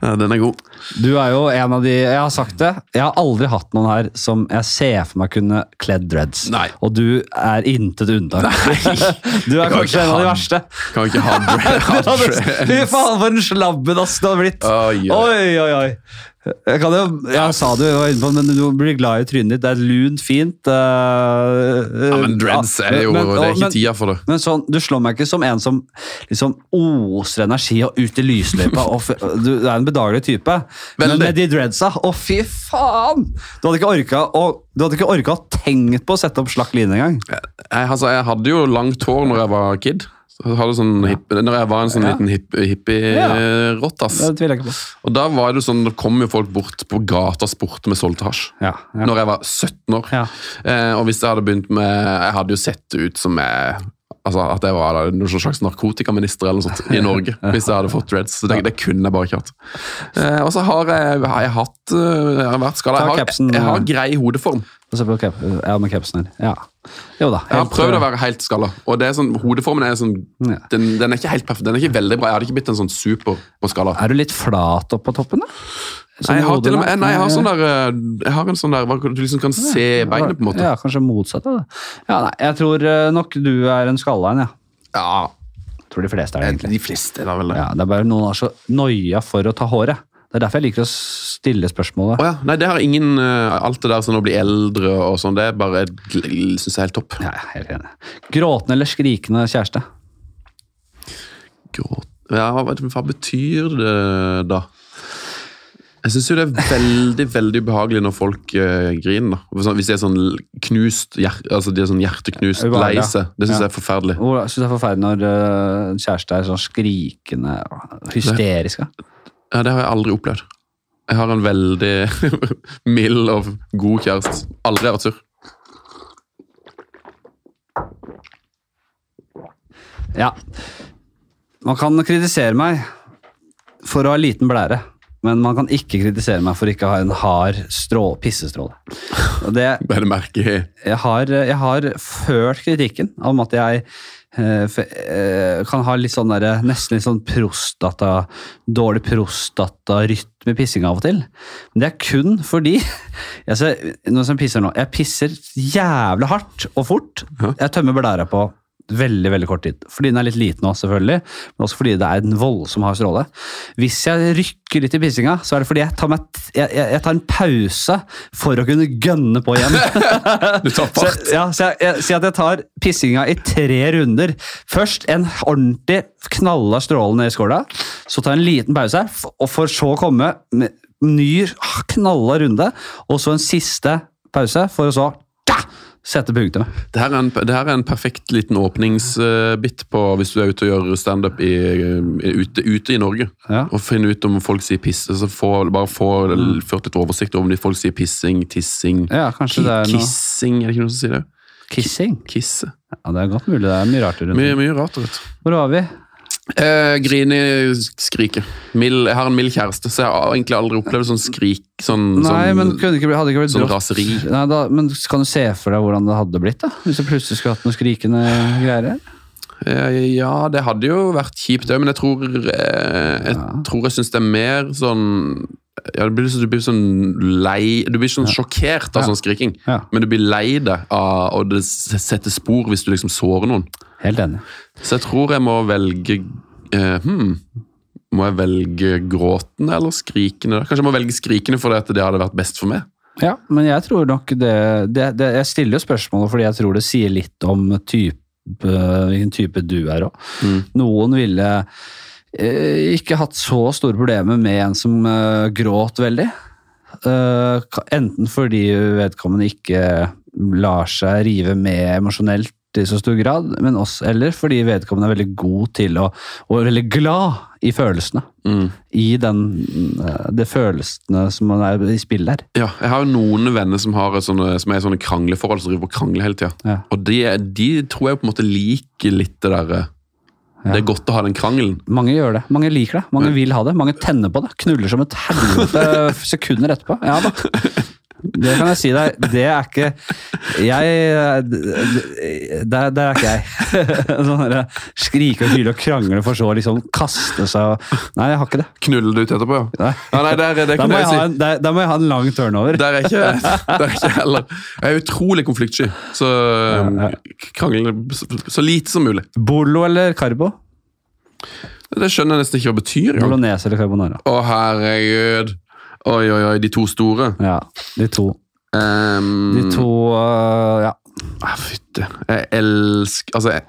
ja, Den er god. Du er jo en av de Jeg har sagt det. Jeg har aldri hatt noen her som jeg ser for meg kunne kledd dreads. Nei. Og du er intet unntak. Du er kanskje en av de verste. Kan ikke ha dreads. Fy faen, for en slabbedass du hadde blitt! Oi, oi. Oi, oi, oi. Jeg, kan jo, jeg sa det jo, jeg var inne på, men du blir glad i trynet ditt. Det er lunt, fint. Uh, Ja, men dreads er jo men- Det er ikke tida for det. men sånn, Du slår meg ikke som en som liksom oser energi og ut i lysløypa. du, du er en bedagelig type. Men Veldig. med de dreadsa Å, fy faen! Du hadde ikke orka å, du hadde ikke orka å tenkt på å sette opp slakk line engang. Jeg, altså, jeg hadde jo langt hår når jeg var kid. Jeg sånn hipp, når jeg var en sånn Ja. liten hipp- hippie-rottass. Det tviler jeg ikke på. Og da var det sånn, det kom jo folk bort på gata og spurte med solgte hasj. Ja, ja. Når jeg var 17 år. Ja. Eh, og hvis jeg hadde begynt med Jeg hadde jo sett ut som jeg Altså At jeg var da, noen slags narkotikaminister eller noe sånt i Norge. hvis jeg hadde fått dreads. Det, det kunne jeg bare ikke hatt. Eh, og så har jeg, har jeg hatt eh, Jeg har vært skada. Jeg, har- jeg har eh. grei hodeform. Cap, ja, med capsen her. Ja. Jo da. Jeg har prøvd å eh, være helt skalla. Og det sånn, hodeformen er sånn Ja. den, den er ikke helt perfekt. Den er ikke veldig bra. Jeg hadde ikke blitt en sånn super på skala. Er du litt flat oppå på toppen, da? Sånn Nei, jeg har, til og med, nei, jeg har sånn der eh, Jeg har en sånn der Du liksom kan se beinet, på en måte. Ja, kanskje motsatt av det. Ja, nei, jeg tror eh, nok du er en skalla en, ja. Ja, Jeg tror de fleste er det, egentlig. De fleste er da vel det. Ja, det er bare noen er så noia for å ta håret. Det er derfor jeg liker å stille spørsmålet. Å ja. Nei, det har ingen eh, Alt det der som å bli eldre og sånn, det er bare syns jeg er helt topp. Ja, helt enig. Gråtende eller skrikende kjæreste? Gråt Ja, hva, hva betyr det da? Jeg syns jo det er veldig veldig ubehagelig når folk uh, griner. Sånn- Hvis de er sånn knust, hjer, altså de er sånn hjerteknust, lei seg. Det syns Ja. jeg er forferdelig. Hvor syns det er forferdelig når uh, kjæreste er sånn skrikende og hysterisk? da? Ja, Det har jeg aldri opplevd. Jeg har en veldig mild og god kjæreste. Aldri vært sur. Ja. Man kan kritisere meg for å ha liten blære, men man kan ikke kritisere meg for ikke å ha en hard strå, pissestråle. Det, Det er det merket jeg, har, jeg har følt kritikken om at jeg kan ha litt sånn der, nesten litt sånn prostata, dårlig prostatarytme pissing av og til. Men det er kun fordi jeg ser, Noen som pisser nå Jeg pisser jævlig hardt og fort. Jeg tømmer blæra på veldig veldig kort tid. Fordi den er litt liten nå, selvfølgelig, men også fordi det er en voldsom hard stråle. Hvis jeg rykker litt i pissinga, så er det fordi jeg tar, meg, jeg, jeg, tar en pause for å kunne gønne på igjen. Du tar fart. Så, ja, så jeg, si at jeg tar pissinga i tre runder. Først en ordentlig knalla stråle ned i skåla. Så tar jeg en liten pause, og for så å komme med ny knalla runde. Og så en siste pause, for å så sette punktum. Det her er en, det her er en perfekt liten åpningsbit på hvis du er ute og gjør standup ute, ute i Norge. Ja. Og finne ut om folk sier pisse. Så få, bare få ført litt oversikt over om de folk sier pissing, tissing Ja, kanskje det er noe Kissing, er det ikke noen som sier det? Kissing? Kisse. Ja, Det er godt mulig. Det er mye rart rundt. Mye, mye rart. rundt. Hvor var vi? Eh, Grini skriker. Mild, jeg har en mild kjæreste, så jeg har egentlig aldri opplevd sånn skrik. Sånn, Nei, sånn, men kunne det ikke, bli- hadde ikke blitt sånn brått? raseri. Nei, da, men kan du se for deg hvordan det hadde blitt, da? Hvis du plutselig skulle hatt noen skrikende greier? Eh, Ja, det hadde jo vært kjipt òg, men jeg tror eh, Jeg Ja. tror jeg syns det er mer sånn ja, det blir Du blir sånn lei Du blir sånn sjokkert av Ja. sånn skriking, Ja. men du blir lei deg Og det setter spor hvis du liksom sårer noen. Helt enig. Så jeg tror jeg må velge uh, hmm, Må jeg velge gråtende eller skrikende? Kanskje jeg må velge skrikende fordi at det hadde vært best for meg? Ja, men jeg tror nok det, det, det Jeg stiller jo spørsmålet fordi jeg tror det sier litt om type, hvilken type du er òg. Mm. Noen ville eh, ikke hatt så store problemer med en som eh, gråt veldig. Eh, enten fordi vedkommende ikke lar seg rive med emosjonelt i så stor grad, men også, eller fordi vedkommende er veldig god til å og veldig glad i følelsene. Mm. I den, eh, det følelsene som man er i spill der. Ja, jeg har jo noen venner som, har sånne, som er i sånne krangleforhold, som driver og krangler hele tida. Ja. Og de, de tror jeg på en måte liker litt det derre Ja. Det er godt å ha den krangelen. Mange gjør det. Mange liker det. Mange vil ha det. Mange tenner på det. Knuller som et helvete sekunder etterpå. Ja da. Det kan jeg si deg. Det er ikke Jeg Der, der er ikke jeg. Sånn skrike og hyle og krangle for så å liksom kaste seg Nei, jeg har ikke det. Knuller det ut etterpå, ja. Nei. ja nei, der, det Da må, jeg si. en, der, der, må jeg ha en lang turnover. Der er ikke der er ikke heller. Jeg er utrolig konfliktsky. Så Ja, krangler så, lite som mulig. Bolo eller carbo? Det skjønner jeg nesten ikke hva betyr. Bolognese eller carbonara? Å, herregud. Oi, oi, oi, de to store. Ja, de to. Um, De to uh, Ja. ah, Fytte. Jeg elsker Altså, jeg,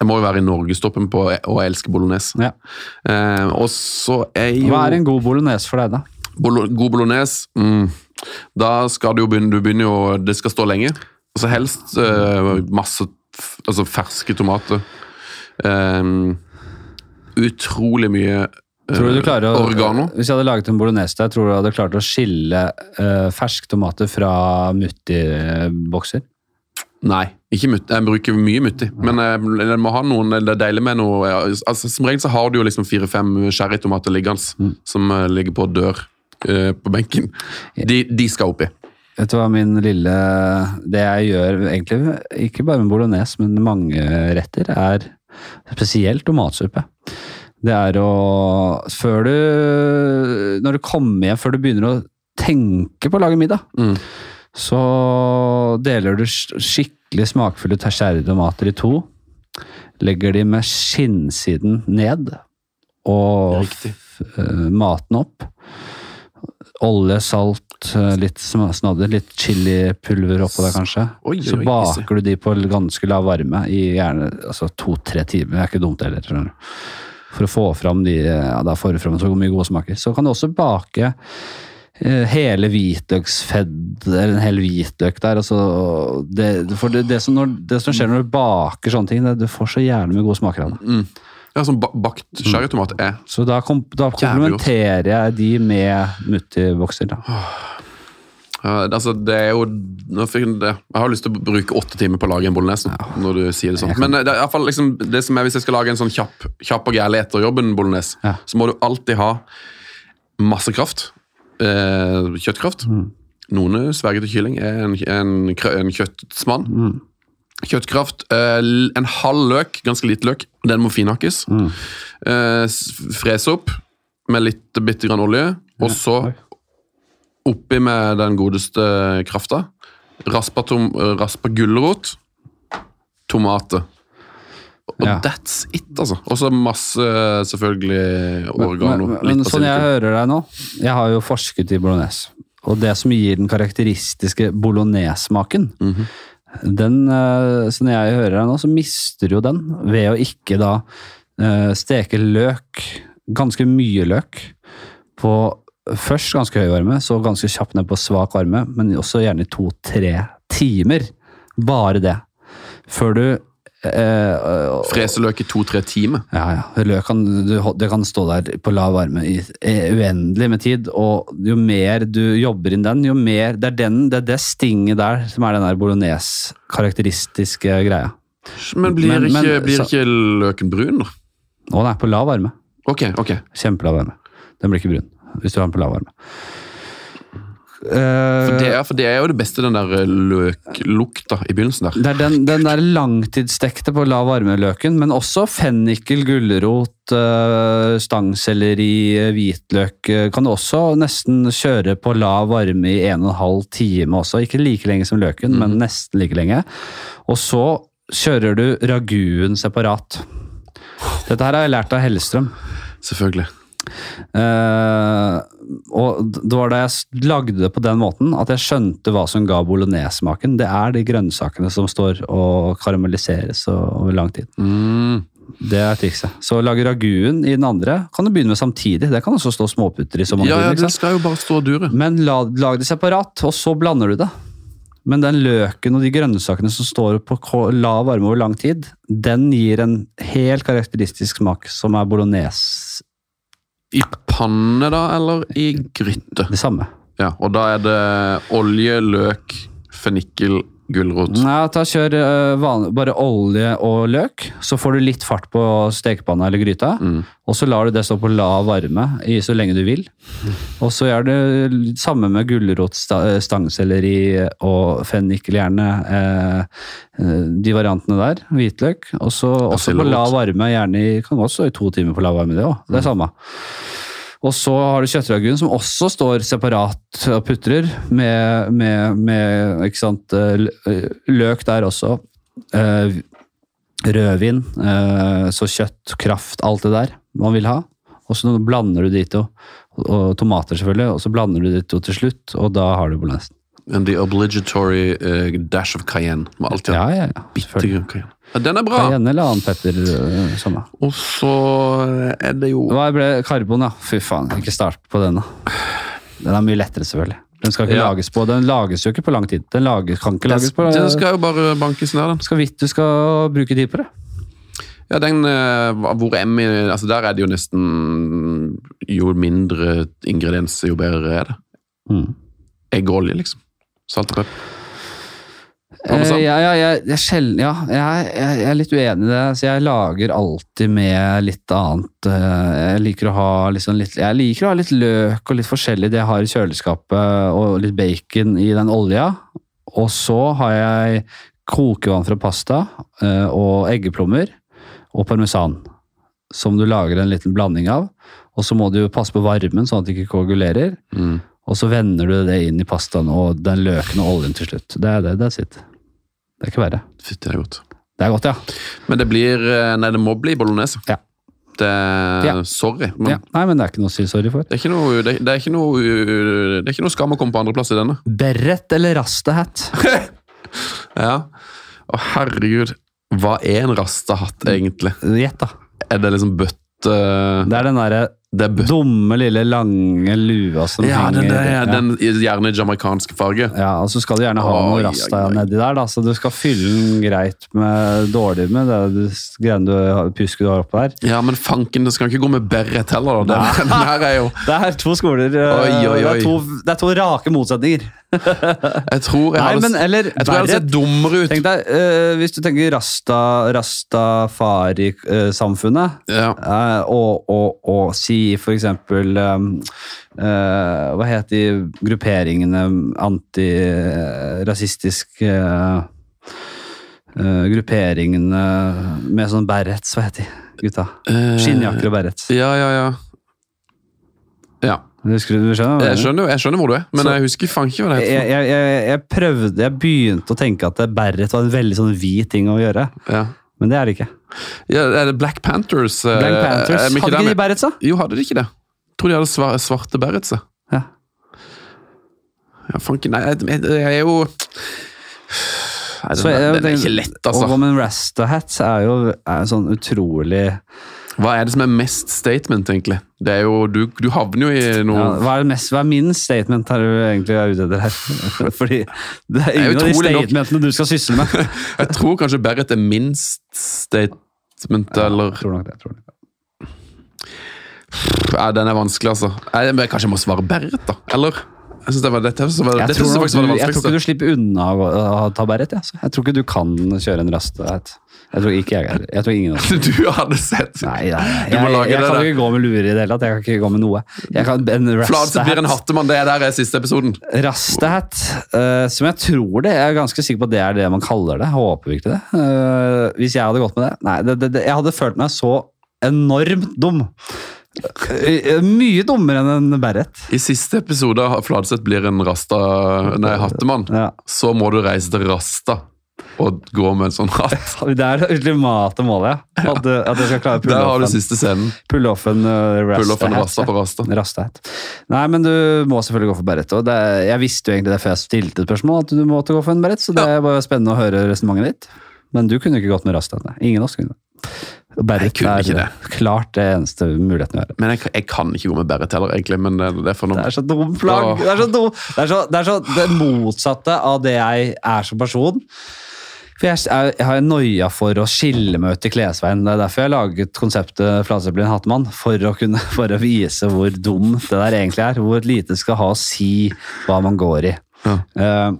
jeg må jo være i norgestoppen på å elske bolognese. ja. Um, og så er jo Hva er en god bolognese for deg, da? Bolo god bolognese mm, Da skal du jo begynne, du begynner jo Det skal stå lenge. Altså helst uh, masse altså ferske tomater. Um, utrolig mye Tror du du klarer å, oregano. Hvis jeg hadde laget en bolognese der, tror du du hadde klart å skille uh, ferske tomater fra mutti-bokser? Nei, ikke mutti. Jeg bruker mye mutti. Men jeg, jeg må ha noen, det er deilig med noe ja, altså, Som regel så har du jo liksom fire-fem sherrytomater liggende Mm. som uh, ligger på dør uh, på benken. De, de skal oppi. Vet du hva min lille Det jeg gjør egentlig, ikke bare med bolognese, men mange retter, er spesielt tomatsuppe. Det er å Før du Når du kommer hjem, før du begynner å tenke på å lage middag, Mm. så deler du skikkelig smakfulle cherrytomater i to. Legger de med skinnsiden ned og eh, maten opp. Olje, salt, eh, litt snadder, litt chilipulver oppå der kanskje. Oi, oi, så baker du de på ganske lav varme i gjerne altså, to-tre timer. Det er ikke dumt heller. For å få fram de, ja, da får du fram så mye gode smaker. Så kan du også bake eh, hele hvitløksfedd, eller en hel hvitløk der. Altså, det, for det, det, som når, det som skjer når du baker sånne ting, det, du får så gjerne mye gode smaker av det. Mm. Ja, som bakt sherrytomat er Så da, kom, da komplementerer jeg de med muttibokser. da. Ja, altså, det er jo jeg det. Jeg har lyst til å bruke åtte timer på å lage en bolognese. når du sier det sånn. Kan- Men det, er i hvert fall liksom, det som er hvis jeg skal lage en sånn kjapp, kjapp og gærlig etter jobben bolognese, Ja. så må du alltid ha masse kraft. Eh, kjøttkraft. Mm. Noen sverger til kylling. er en, en, en kjøttsmann. Mm. Kjøttkraft. Eh, en halv løk, ganske lite løk. Den må finhakkes. Mm. Eh, frese opp med litt bitte grann olje. Og så Oi. Oppi med den godeste krafta. Raspa, tom, raspa gulrot. Tomater. Og Ja. that's it, altså. Og så masse selvfølgelig oregano. Men, men, men sånn jeg hører deg nå Jeg har jo forsket i bolognese. Og det som gir den karakteristiske bolognese-smaken Mhm. den, eh, Så når jeg hører deg nå, så mister du jo den ved å ikke da eh, steke løk, ganske mye løk, på først ganske høy varme, så ganske kjapt ned på svak varme, men også gjerne i to-tre timer. Bare det. Før du eh, Frese løk i to-tre timer. ja, ja. Løk kan, du, det kan stå der på lav varme i eh, uendelig med tid, og jo mer du jobber inn den, jo mer Det er, den, det, er det stinget der som er den der bolognese-karakteristiske greia. Men blir, Men- men- ikke, blir så- ikke løken brun, da? Å nei, på lav varme. Ok, ok. Kjempelav varme. Den blir ikke brun hvis du har den på lav varme. For Eh, det, er, for det er jo det beste, den der eh, løklukta i begynnelsen der. Det er den, den der langtidsstekte på lav varme-løken, men også fennikel, gulrot, eh, stangselleri, hvitløk kan du også nesten kjøre på lav varme i en og en halv time også. Ikke like lenge som løken, men nesten like lenge. Og så kjører du raguen separat. Dette her har jeg lært av Hellstrøm. Selvfølgelig. Eh, og det var da jeg lagde det på den måten at jeg skjønte hva som ga bolognese-smaken. Det er de grønnsakene som står og karamelliseres over lang tid. Mm. Det er trikset. Så lage raguen i den andre kan du begynne med samtidig. Det kan også stå småputter i så mange Ja, ja, det skal jo bare stå dure. Men la, lag det separat, og så blander du det. Men den løken og de grønnsakene som står på lav varme over lang tid, den gir en helt karakteristisk smak som er bolognese. I panne, da, eller i gryte? Det samme. Ja, og da er det olje, løk, fennikel, gulrot. Nei, ta kjør øh, vanlig, bare olje og løk, så får du litt fart på stekepanna eller gryta. Mm. Og så lar du det stå på lav varme i så lenge du vil. Og så gjør det samme med gulrot, sta- stangselleri og fennikel gjerne. Eh, eh, de variantene der. Hvitløk. Og så også på lav varme, gjerne i, kan også i to timer på lav varme, det òg. Det er samme. Og så har du kjøttraguen, som også står separat og putrer, med, med, med ikke sant, eh, eh, løk der også. Eh, rødvin, så kjøtt, kraft, alt det der man vil ha. Og så blander du de to, og tomater selvfølgelig, og så blander du de to til slutt, og da har du bolognesen. And the obligatory uh, dash of cayenne. Må alltid ha Ja, ja, ja. bitte cayenne. Ja, den er bra! Cayenne eller annen pepper, Sånn, samme. Og så er det jo Hva ble karbon, da? Fy faen, ikke start på den, da. Den er mye lettere, selvfølgelig. Den skal ikke Ja. lages på, den lages jo ikke på lang tid. Den lages, kan ikke lages på Den skal jo bare bankes ned, den. skal vidt du skal bruke tid på det. Ja, den eh, hvor Emmy altså Der er det jo nesten Jo mindre ingredienser, jo bedre er det. Mm. Egg og olje, liksom. Salt og pepper. Eh, ja, ja, jeg, jeg, sjel- ja jeg, jeg, er litt uenig i det. Så jeg lager alltid med litt annet. eh, Jeg liker å ha liksom litt, jeg liker å ha litt løk og litt forskjellig det jeg har i kjøleskapet, og litt bacon i den olja. Og så har jeg kokevann fra pasta eh, og eggeplommer og parmesan. Som du lager en liten blanding av. Og så må du passe på varmen, sånn at det ikke koagulerer. Mm. Og så vender du det inn i pastaen og den løken og oljen til slutt. Det er det. That's it. Det er ikke verre. Fytti, det er godt. Det er godt, ja. Men det blir eh, Nei, det må bli bolognese. Ja. Det, Ja. Sorry. Men Ja. Nei, men det er ikke noe å si sorry for. det, er ikke noe, det, det, er ikke noe, det er ikke noe skam å komme på andreplass i denne. Beret eller rastehatt? Ja. Å, herregud. Hva er en rastehatt, egentlig? Gjett, da. Er det liksom bøtte Det er den derre er dumme, lille, lange lua som Ja, den, henger der, ja. den gjerne jamaicanske farge. Ja, og så skal du gjerne ha noe rasta nedi der, da, så du skal fylle den greit med dårlig med det du- greiene du har- pusket du har oppå der. Ja, men fanken, det skal ikke gå med beret heller. da. Den, den her er jo Det er to skoler. Oi, Oi, oi, Det, er to, det er to rake motsetninger. Jeg tror jeg Nei, hadde, men eller jeg tror jeg hadde sett dummere ut. Tenk deg, uh, hvis du tenker rasta, rastafari-samfunnet, Ja. uh, og, og, og si for eksempel um, Hva het de grupperingene antirasistiske uh, Grupperingene med sånn berets, hva het de gutta? Skinnjakker og berets. Ja, ja, ja. Ja. Du, du skjønner? jeg skjønner, jeg skjønner hvor du er, men Så- jeg husker faen ikke hva det heter. jeg, jeg, jeg prøvde, jeg begynte å tenke at beret var en veldig sånn hvit ting å gjøre, Ja. men det er det ikke. Ja, er det Black Panthers? eh, Black Panthers, er de ikke hadde ikke de med? berets da? Jo, hadde de ikke det? Jeg tror de hadde svarte, svarte berets. ja. Ja. Ja, fanken, nei, jeg, er jo Nei, Så den, jeg den er ikke lett, altså. Og Woman rasta-hat er jo er sånn utrolig Hva er det som er mest statement, egentlig? Det er jo, Du, du havner jo i noe ja, hva, er mest, hva er min statement her du egentlig er ute etter her? Fordi det er er ingen av de statementene nok. du skal sysle med. Jeg tror kanskje Berit er minst statement, eller Jeg tror nok det, jeg tror nok det. ja, Den er vanskelig, altså. Jeg, men kanskje jeg må svare Berit, da? Eller? Jeg synes det var, dette, var, Jeg tror, jeg du, det jeg tror ikke du slipper unna å, å ta Berit. Ja. Jeg tror ikke du kan kjøre en rasta-hat. Jeg tror ikke jeg. Jeg tror ingen av. Du hadde sett Nei, nei, nei. Jeg, Jeg, jeg, kan ikke gå med lue i det hele tatt. Jeg kan ikke gå med noe. Kan, en Fladseth blir en hattemann, det er der er siste episoden. Rastahat, uh, som jeg tror det, jeg er ganske sikker på at det er det man kaller det. Jeg håper ikke det. Uh, hvis jeg hadde gått med det. Nei, det, det, det, jeg hadde følt meg så enormt dum. Eh, mye dummere enn en beret. I siste episode av Fladseth blir en rasta, nei, hattemann, Ja. så må du reise til Rasta og gå med en sånn hatt. Det er det ultimate målet, ja. At, at jeg skal klare å pulle Der har du siste scenen. pulle off en uh, rastahat. rasta på rasta. Rastahat. Nei, men du må selvfølgelig gå for beret. Jeg visste jo egentlig det før jeg stilte spørsmål, at du måtte gå for en beret, så det ja. var spennende å høre resonnementet ditt. Men du kunne ikke gått med rastahat. Ingen av oss kunne Beret er det. klart det eneste muligheten å gjøre. Men jeg, jeg kan ikke gå med Berit heller, egentlig. Men det, det er Det er så dum plagg! Det er så dum. Det er så, det er så det motsatte av det jeg er som person. For jeg, er, jeg har noia for å skille meg ut i klesveien. Det er derfor jeg har laget konseptet en hattemann. For å, kunne, vise hvor dumt det der egentlig er. Hvor lite skal ha å si hva man går i. Ja. Uh,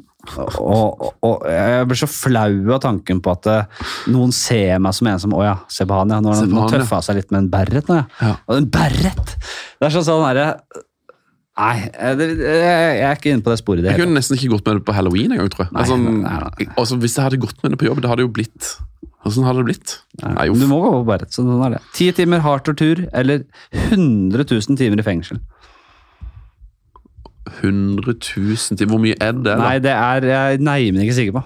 og, og, og jeg blir så flau av tanken på at eh, noen ser meg som en som Å ja, se på han, ja. Nå har han tøffa seg litt med en beret nå, ja. Ja. Og en beret! Det er sånn sånn herre Nei, eh, jeg jeg er ikke inne på det sporet. Det Jeg kunne nesten ikke gått med det på halloween engang, tror jeg. Nei, altså, nei, nei. altså, hvis jeg hadde gått med det på jobb, det hadde jo blitt Hvordan hadde det blitt? Nei, Du må gå beret. Sånn er det. Ti timer hard tortur eller 100 000 timer i fengsel. 100 000 timer? Hvor mye er det? da? Nei, det er jeg neimen ikke sikker på.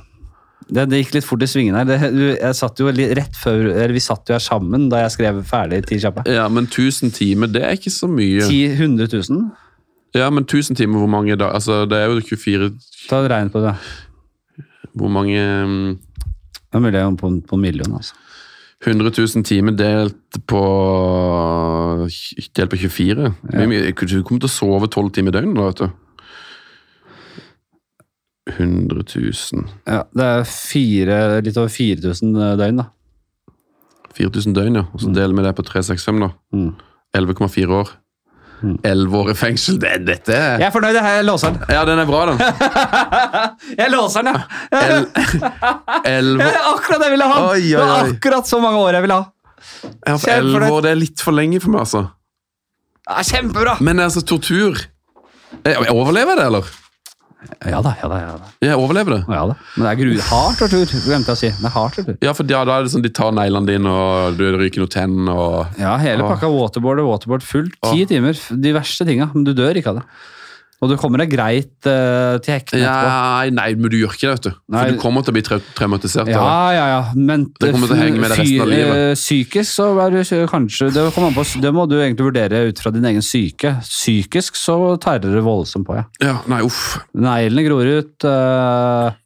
Det, det gikk litt fort i svingene her. Det, jeg satt jo rett før, eller Vi satt jo her sammen da jeg skrev ferdig Ti kjappe. Ja, men 1000 timer, det er ikke så mye. 10 100 000? Ja, men 1000 timer, hvor mange da? Altså, det er jo 24 Ta et regn på det. Hvor mange mm, Det er mulig jeg er på, på en million. altså. 100 000 timer delt på Delt på 24? Hvor mye- Du kommer til å sove 12 timer i døgnet, da, vet du. 100 000 Ja, det er fire, litt over 4000 døgn, da. 4000 døgn, ja. Og så deler vi det på 365, da. Mm. 11,4 år. 11 år i fengsel. Det, dette er Jeg er fornøyd, jeg. Jeg låser den. Ja, den er bra, den. Jeg låser den, ja. El- Elleve Det er akkurat det jeg ville ha! Oi, oi, Det var akkurat så mange år jeg ville ha. ja, for elleve år, det er litt for lenge for meg, altså. Ja, kjempebra! Men altså, tortur Jeg jeg overlever det, eller? Ja da, ja da. ja da. Jeg overlever det. Ja, da. Men det er gru hard tortur, glemte jeg å si. Det er hard tortur. Ja, for ja, da er det sånn de tar neglene dine, og du ryker noen tenn, og Ja, hele pakka waterboard og waterboard fullt. Ti timer. De verste tinga. Men du dør ikke av det. Og du kommer deg greit uh, til hektene etterpå. Nei, men du gjør ikke det, vet du. Nei. For du kommer til å bli tra traumatisert. Ja, ja, ja. Men Det kommer til å henge med deg resten av livet. eh, Psykisk så er du kanskje det, an på, det må du egentlig vurdere ut fra din egen psyke. Psykisk så tærer det voldsomt på, ja. Ja, nei, uff. Neglene gror ut. eh,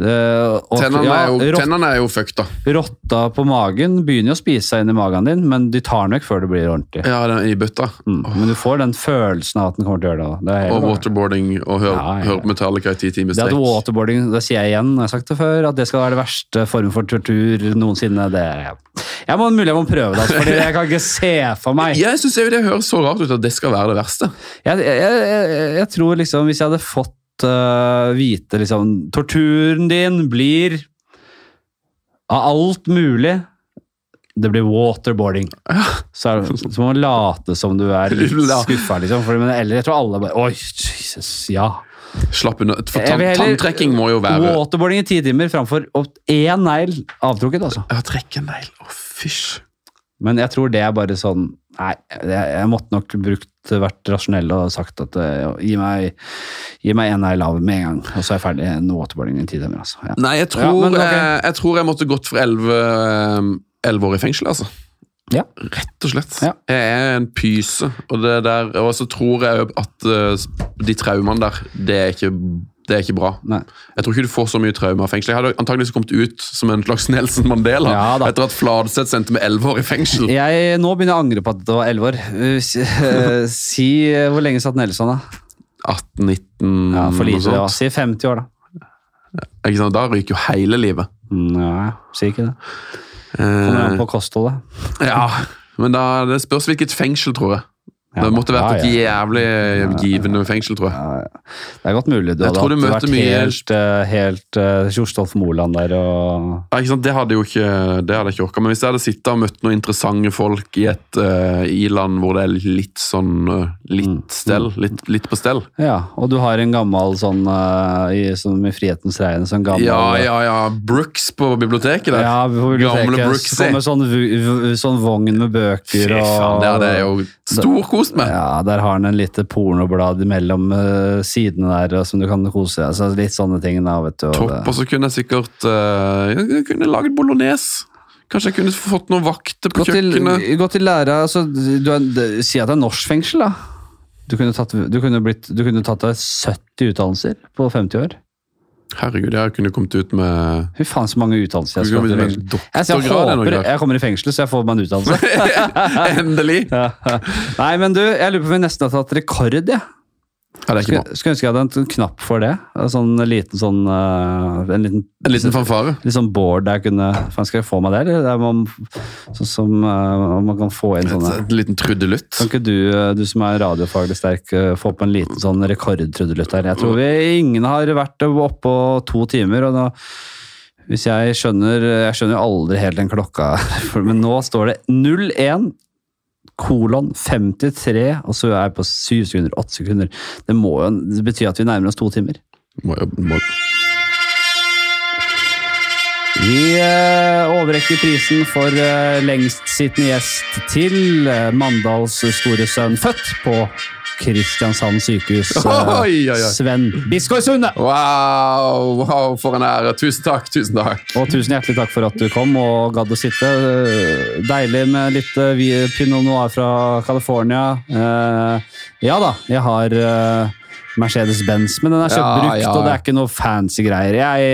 og- Tennene ja, er jo, tennene er jo fucked, da. Rotta på magen begynner jo å spise seg inn i magen din, men de tar den vekk før det blir ordentlig. Ja, den i bøtta. Mm. Men du får den følelsen av at den kommer til å gjøre det. det er Og waterboarding og hør, Ja, ja. Metallica i ti timer Det at waterboarding, det sier jeg igjen, jeg har sagt det før, at det skal være det verste form for tortur noensinne. Det, jeg må mulig jeg må prøve det, altså, jeg kan ikke se for meg. Jeg syns det høres så rart ut at det skal være det verste. Jeg, jeg, jeg, jeg tror liksom, hvis jeg hadde fått øh, vite liksom, torturen din blir av alt mulig, det blir waterboarding. Så, er, så må man late som du er litt skuffa, liksom. For, men eller jeg tror alle bare Oi, Jesus, ja. Slapp unna. For tann, tanntrekking må jo være Waterboarding i ti timer framfor én negl avtrukket, altså. Ja, trekke en negl. Å, fysj. Men jeg tror det er bare sånn Nei, jeg, jeg måtte nok brukt, vært rasjonell og sagt at eh, gi meg gi meg en negl av med en gang, og så er jeg ferdig No waterboarding i ti timer. Altså. Ja. Nei, jeg tror, Ja, men okay. jeg, jeg tror jeg måtte gått for elleve år i fengsel, altså. Ja. Rett og slett. Ja. Jeg er en pyse, og, det der, og så tror jeg at eh, de traumene der, det er ikke, det er ikke bra. Nei. Jeg tror ikke du får så mye traume av fengsel. Jeg hadde antageligvis kommet ut som en slags Nelson Mandela Ja etter at Fladseth sendte meg elleve år i fengsel. Jeg, nå begynner jeg å angre på at det var elleve år. Eh, Si, eh, eh, hvor lenge satt Nelson, da? 18-19 Ja, For lite, var. Si 50 år, da. Ikke sant? Da ryker jo hele livet. Nei, si ikke det. Kommer an på kostholdet. ja, men da, det spørs hvilket fengsel, tror jeg. Ja, det måtte vært et jævlig givende fengsel, tror jeg. Ja, ja. Det er godt mulig du Jeg hadde tror du vært mye- helt, eh, helt uh, Kjorstolf Moland der og Ja, ikke sant? Det hadde jo ikke, det hadde jeg ikke orka. Men hvis jeg hadde sittet og møtt noen interessante folk i et uh, i-land hvor det er litt sånn uh, Mm. litt stell, litt, litt på stell Ja, og du har en gammel sånn uh, i, som i Frihetens regn, sånn gammel Ja, ja, ja. Brooks på biblioteket der. Ja, på biblioteket. Gamle Brooksy. kommer sånn, sånn vogn med bøker Fy faen, det jo stor jo storkost med. Ja, der har han en lite pornoblad mellom uh, sidene der som du kan kose deg altså, Litt sånne ting. da, vet du. og Topp. Og så kunne jeg sikkert uh, Jeg kunne laget bolognese. Kanskje jeg kunne fått noen vakter på Gå til, kjøkkenet. gå til lære altså, du det, Si at det er norsk fengsel, da. Du kunne, tatt, du, kunne blitt, du kunne tatt deg 70 utdannelser på 50 år. Herregud, jeg kunne kommet ut med Fy faen, så mange utdannelser jeg Skulle hatt jeg, håper jeg kommer i fengsel, så jeg får meg en utdannelse. Endelig! Ja. Nei, men du, jeg lurer på om vi nesten har tatt rekord, jeg. Ja, ikke Skulle, skulle ønske jeg hadde en sånn knapp for det. En sånn liten sånn uh, En liten, En liten fanfare. litt sånn board der jeg kunne Faen, skal jeg få meg det, eller? Der man, sånn som uh, man kan få inn sånne En liten trudelutt. Kan ikke du, eh, du som er radiofaglig sterk, eh, få på en liten sånn rekordtrudelutt her? Jeg tror vi ingen har vært oppå to timer, og nå hvis jeg skjønner Jeg skjønner jo aldri helt den klokka, men nå står det 01 kolon 53, og så er jeg på 7 sekunder, 8 sekunder. Det må jo det betyr at vi nærmer oss to timer. Må, jo- må, Vi eh, overrekker prisen for eh, lengstsittende gjest til eh, Mandals store sønn, født på Kristiansand sykehus. eh, Oi, oi, oi. Sven Biskår Sunde! Wow, wow, for en ære. Tusen takk. tusen takk. Og tusen hjertelig takk for at du kom og gadd å sitte. Eh, Deilig med litt eh, pinot noir fra California. Ja da, jeg har Mercedes-Benz, men den er kjøpt Ja, brukt, ja. og det er ikke noe fancy greier. Jeg,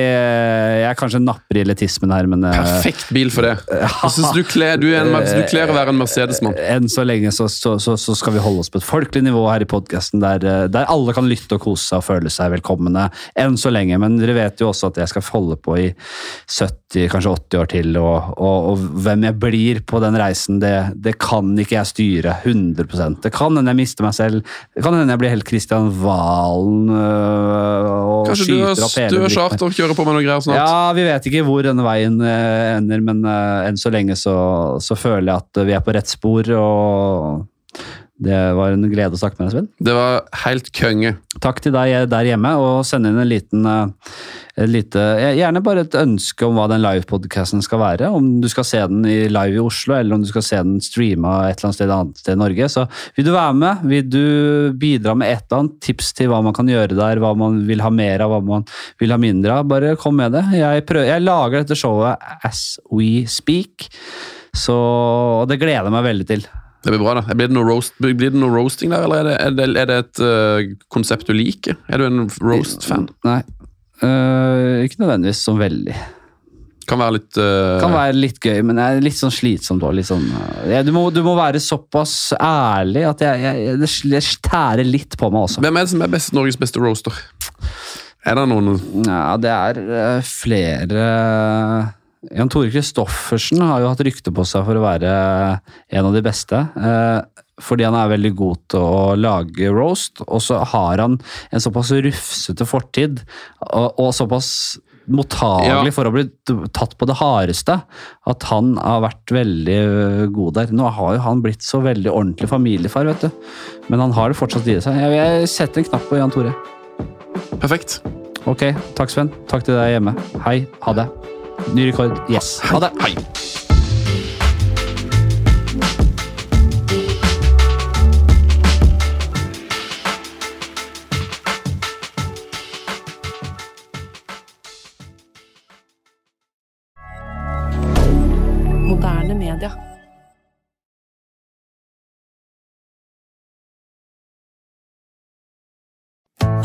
jeg er kanskje napper i elitismen her, men eh, Perfekt bil for det. Jeg synes du kler, du er en, du kler å være en Mercedes-mann. enn så lenge så, så, så, så skal vi holde oss på et folkelig nivå her i podkasten, der, eh, der alle kan lytte og kose seg og føle seg velkomne. Enn så lenge. Men dere vet jo også at jeg skal holde på i 70, kanskje 80 år til. Og, og, og hvem jeg blir på den reisen, det, det kan ikke jeg styre 100% Det kan hende jeg mister meg selv. Det kan hende jeg blir helt Kristian Valen øh, og Kanskje skyter opp hele Kanskje du har charter og kjører på med noe greier snart? Ja, vi vet ikke hvor denne veien eh, ender, men eh, enn så lenge så, så føler jeg at vi er på rett spor. og Det var en glede å snakke med deg, Sven. Det var helt konge. Takk til deg der hjemme, og send inn en liten eh, et lite, Gjerne bare et ønske om hva den livepodcasten skal være. Om du skal se den i live i Oslo, eller om du skal se den streama et eller annet sted, annet sted i Norge. Så vil du være med, vil du bidra med et eller annet tips til hva man kan gjøre der, hva man vil ha mer av, hva man vil ha mindre av, bare kom med det. Jeg, prøver, jeg lager dette showet as we speak, så og det gleder jeg meg veldig til. Det blir bra, da. Blir det noe, roast, blir det noe roasting der, eller er det, er det, er det et uh, konsept du liker? Er du en roast-fan? Nei, Uh, ikke nødvendigvis sånn veldig. Kan være litt uh, Kan være litt gøy, men jeg er litt sånn slitsomt òg. Sånn, uh, du, du må være såpass ærlig at jeg, jeg, det, det tærer litt på meg også. Hvem er det som er best, Norges beste roaster? Er det noen Ja, det er uh, flere Jan Tore Christoffersen har jo hatt rykte på seg for å være en av de beste. Eh, fordi han er veldig god til å lage roast, og så har han en såpass rufsete fortid og, og såpass mottagelig Ja. for å bli tatt på det hardeste at han har vært veldig god der. Nå har jo han blitt så veldig ordentlig familiefar, vet du. Men han har det fortsatt i seg. Jeg setter sette en knapp på Jan Tore. Perfekt. Ok, takk Sven. Takk til deg hjemme. Hei, ha det. Ny rekord. Yes. Ha det. Hei.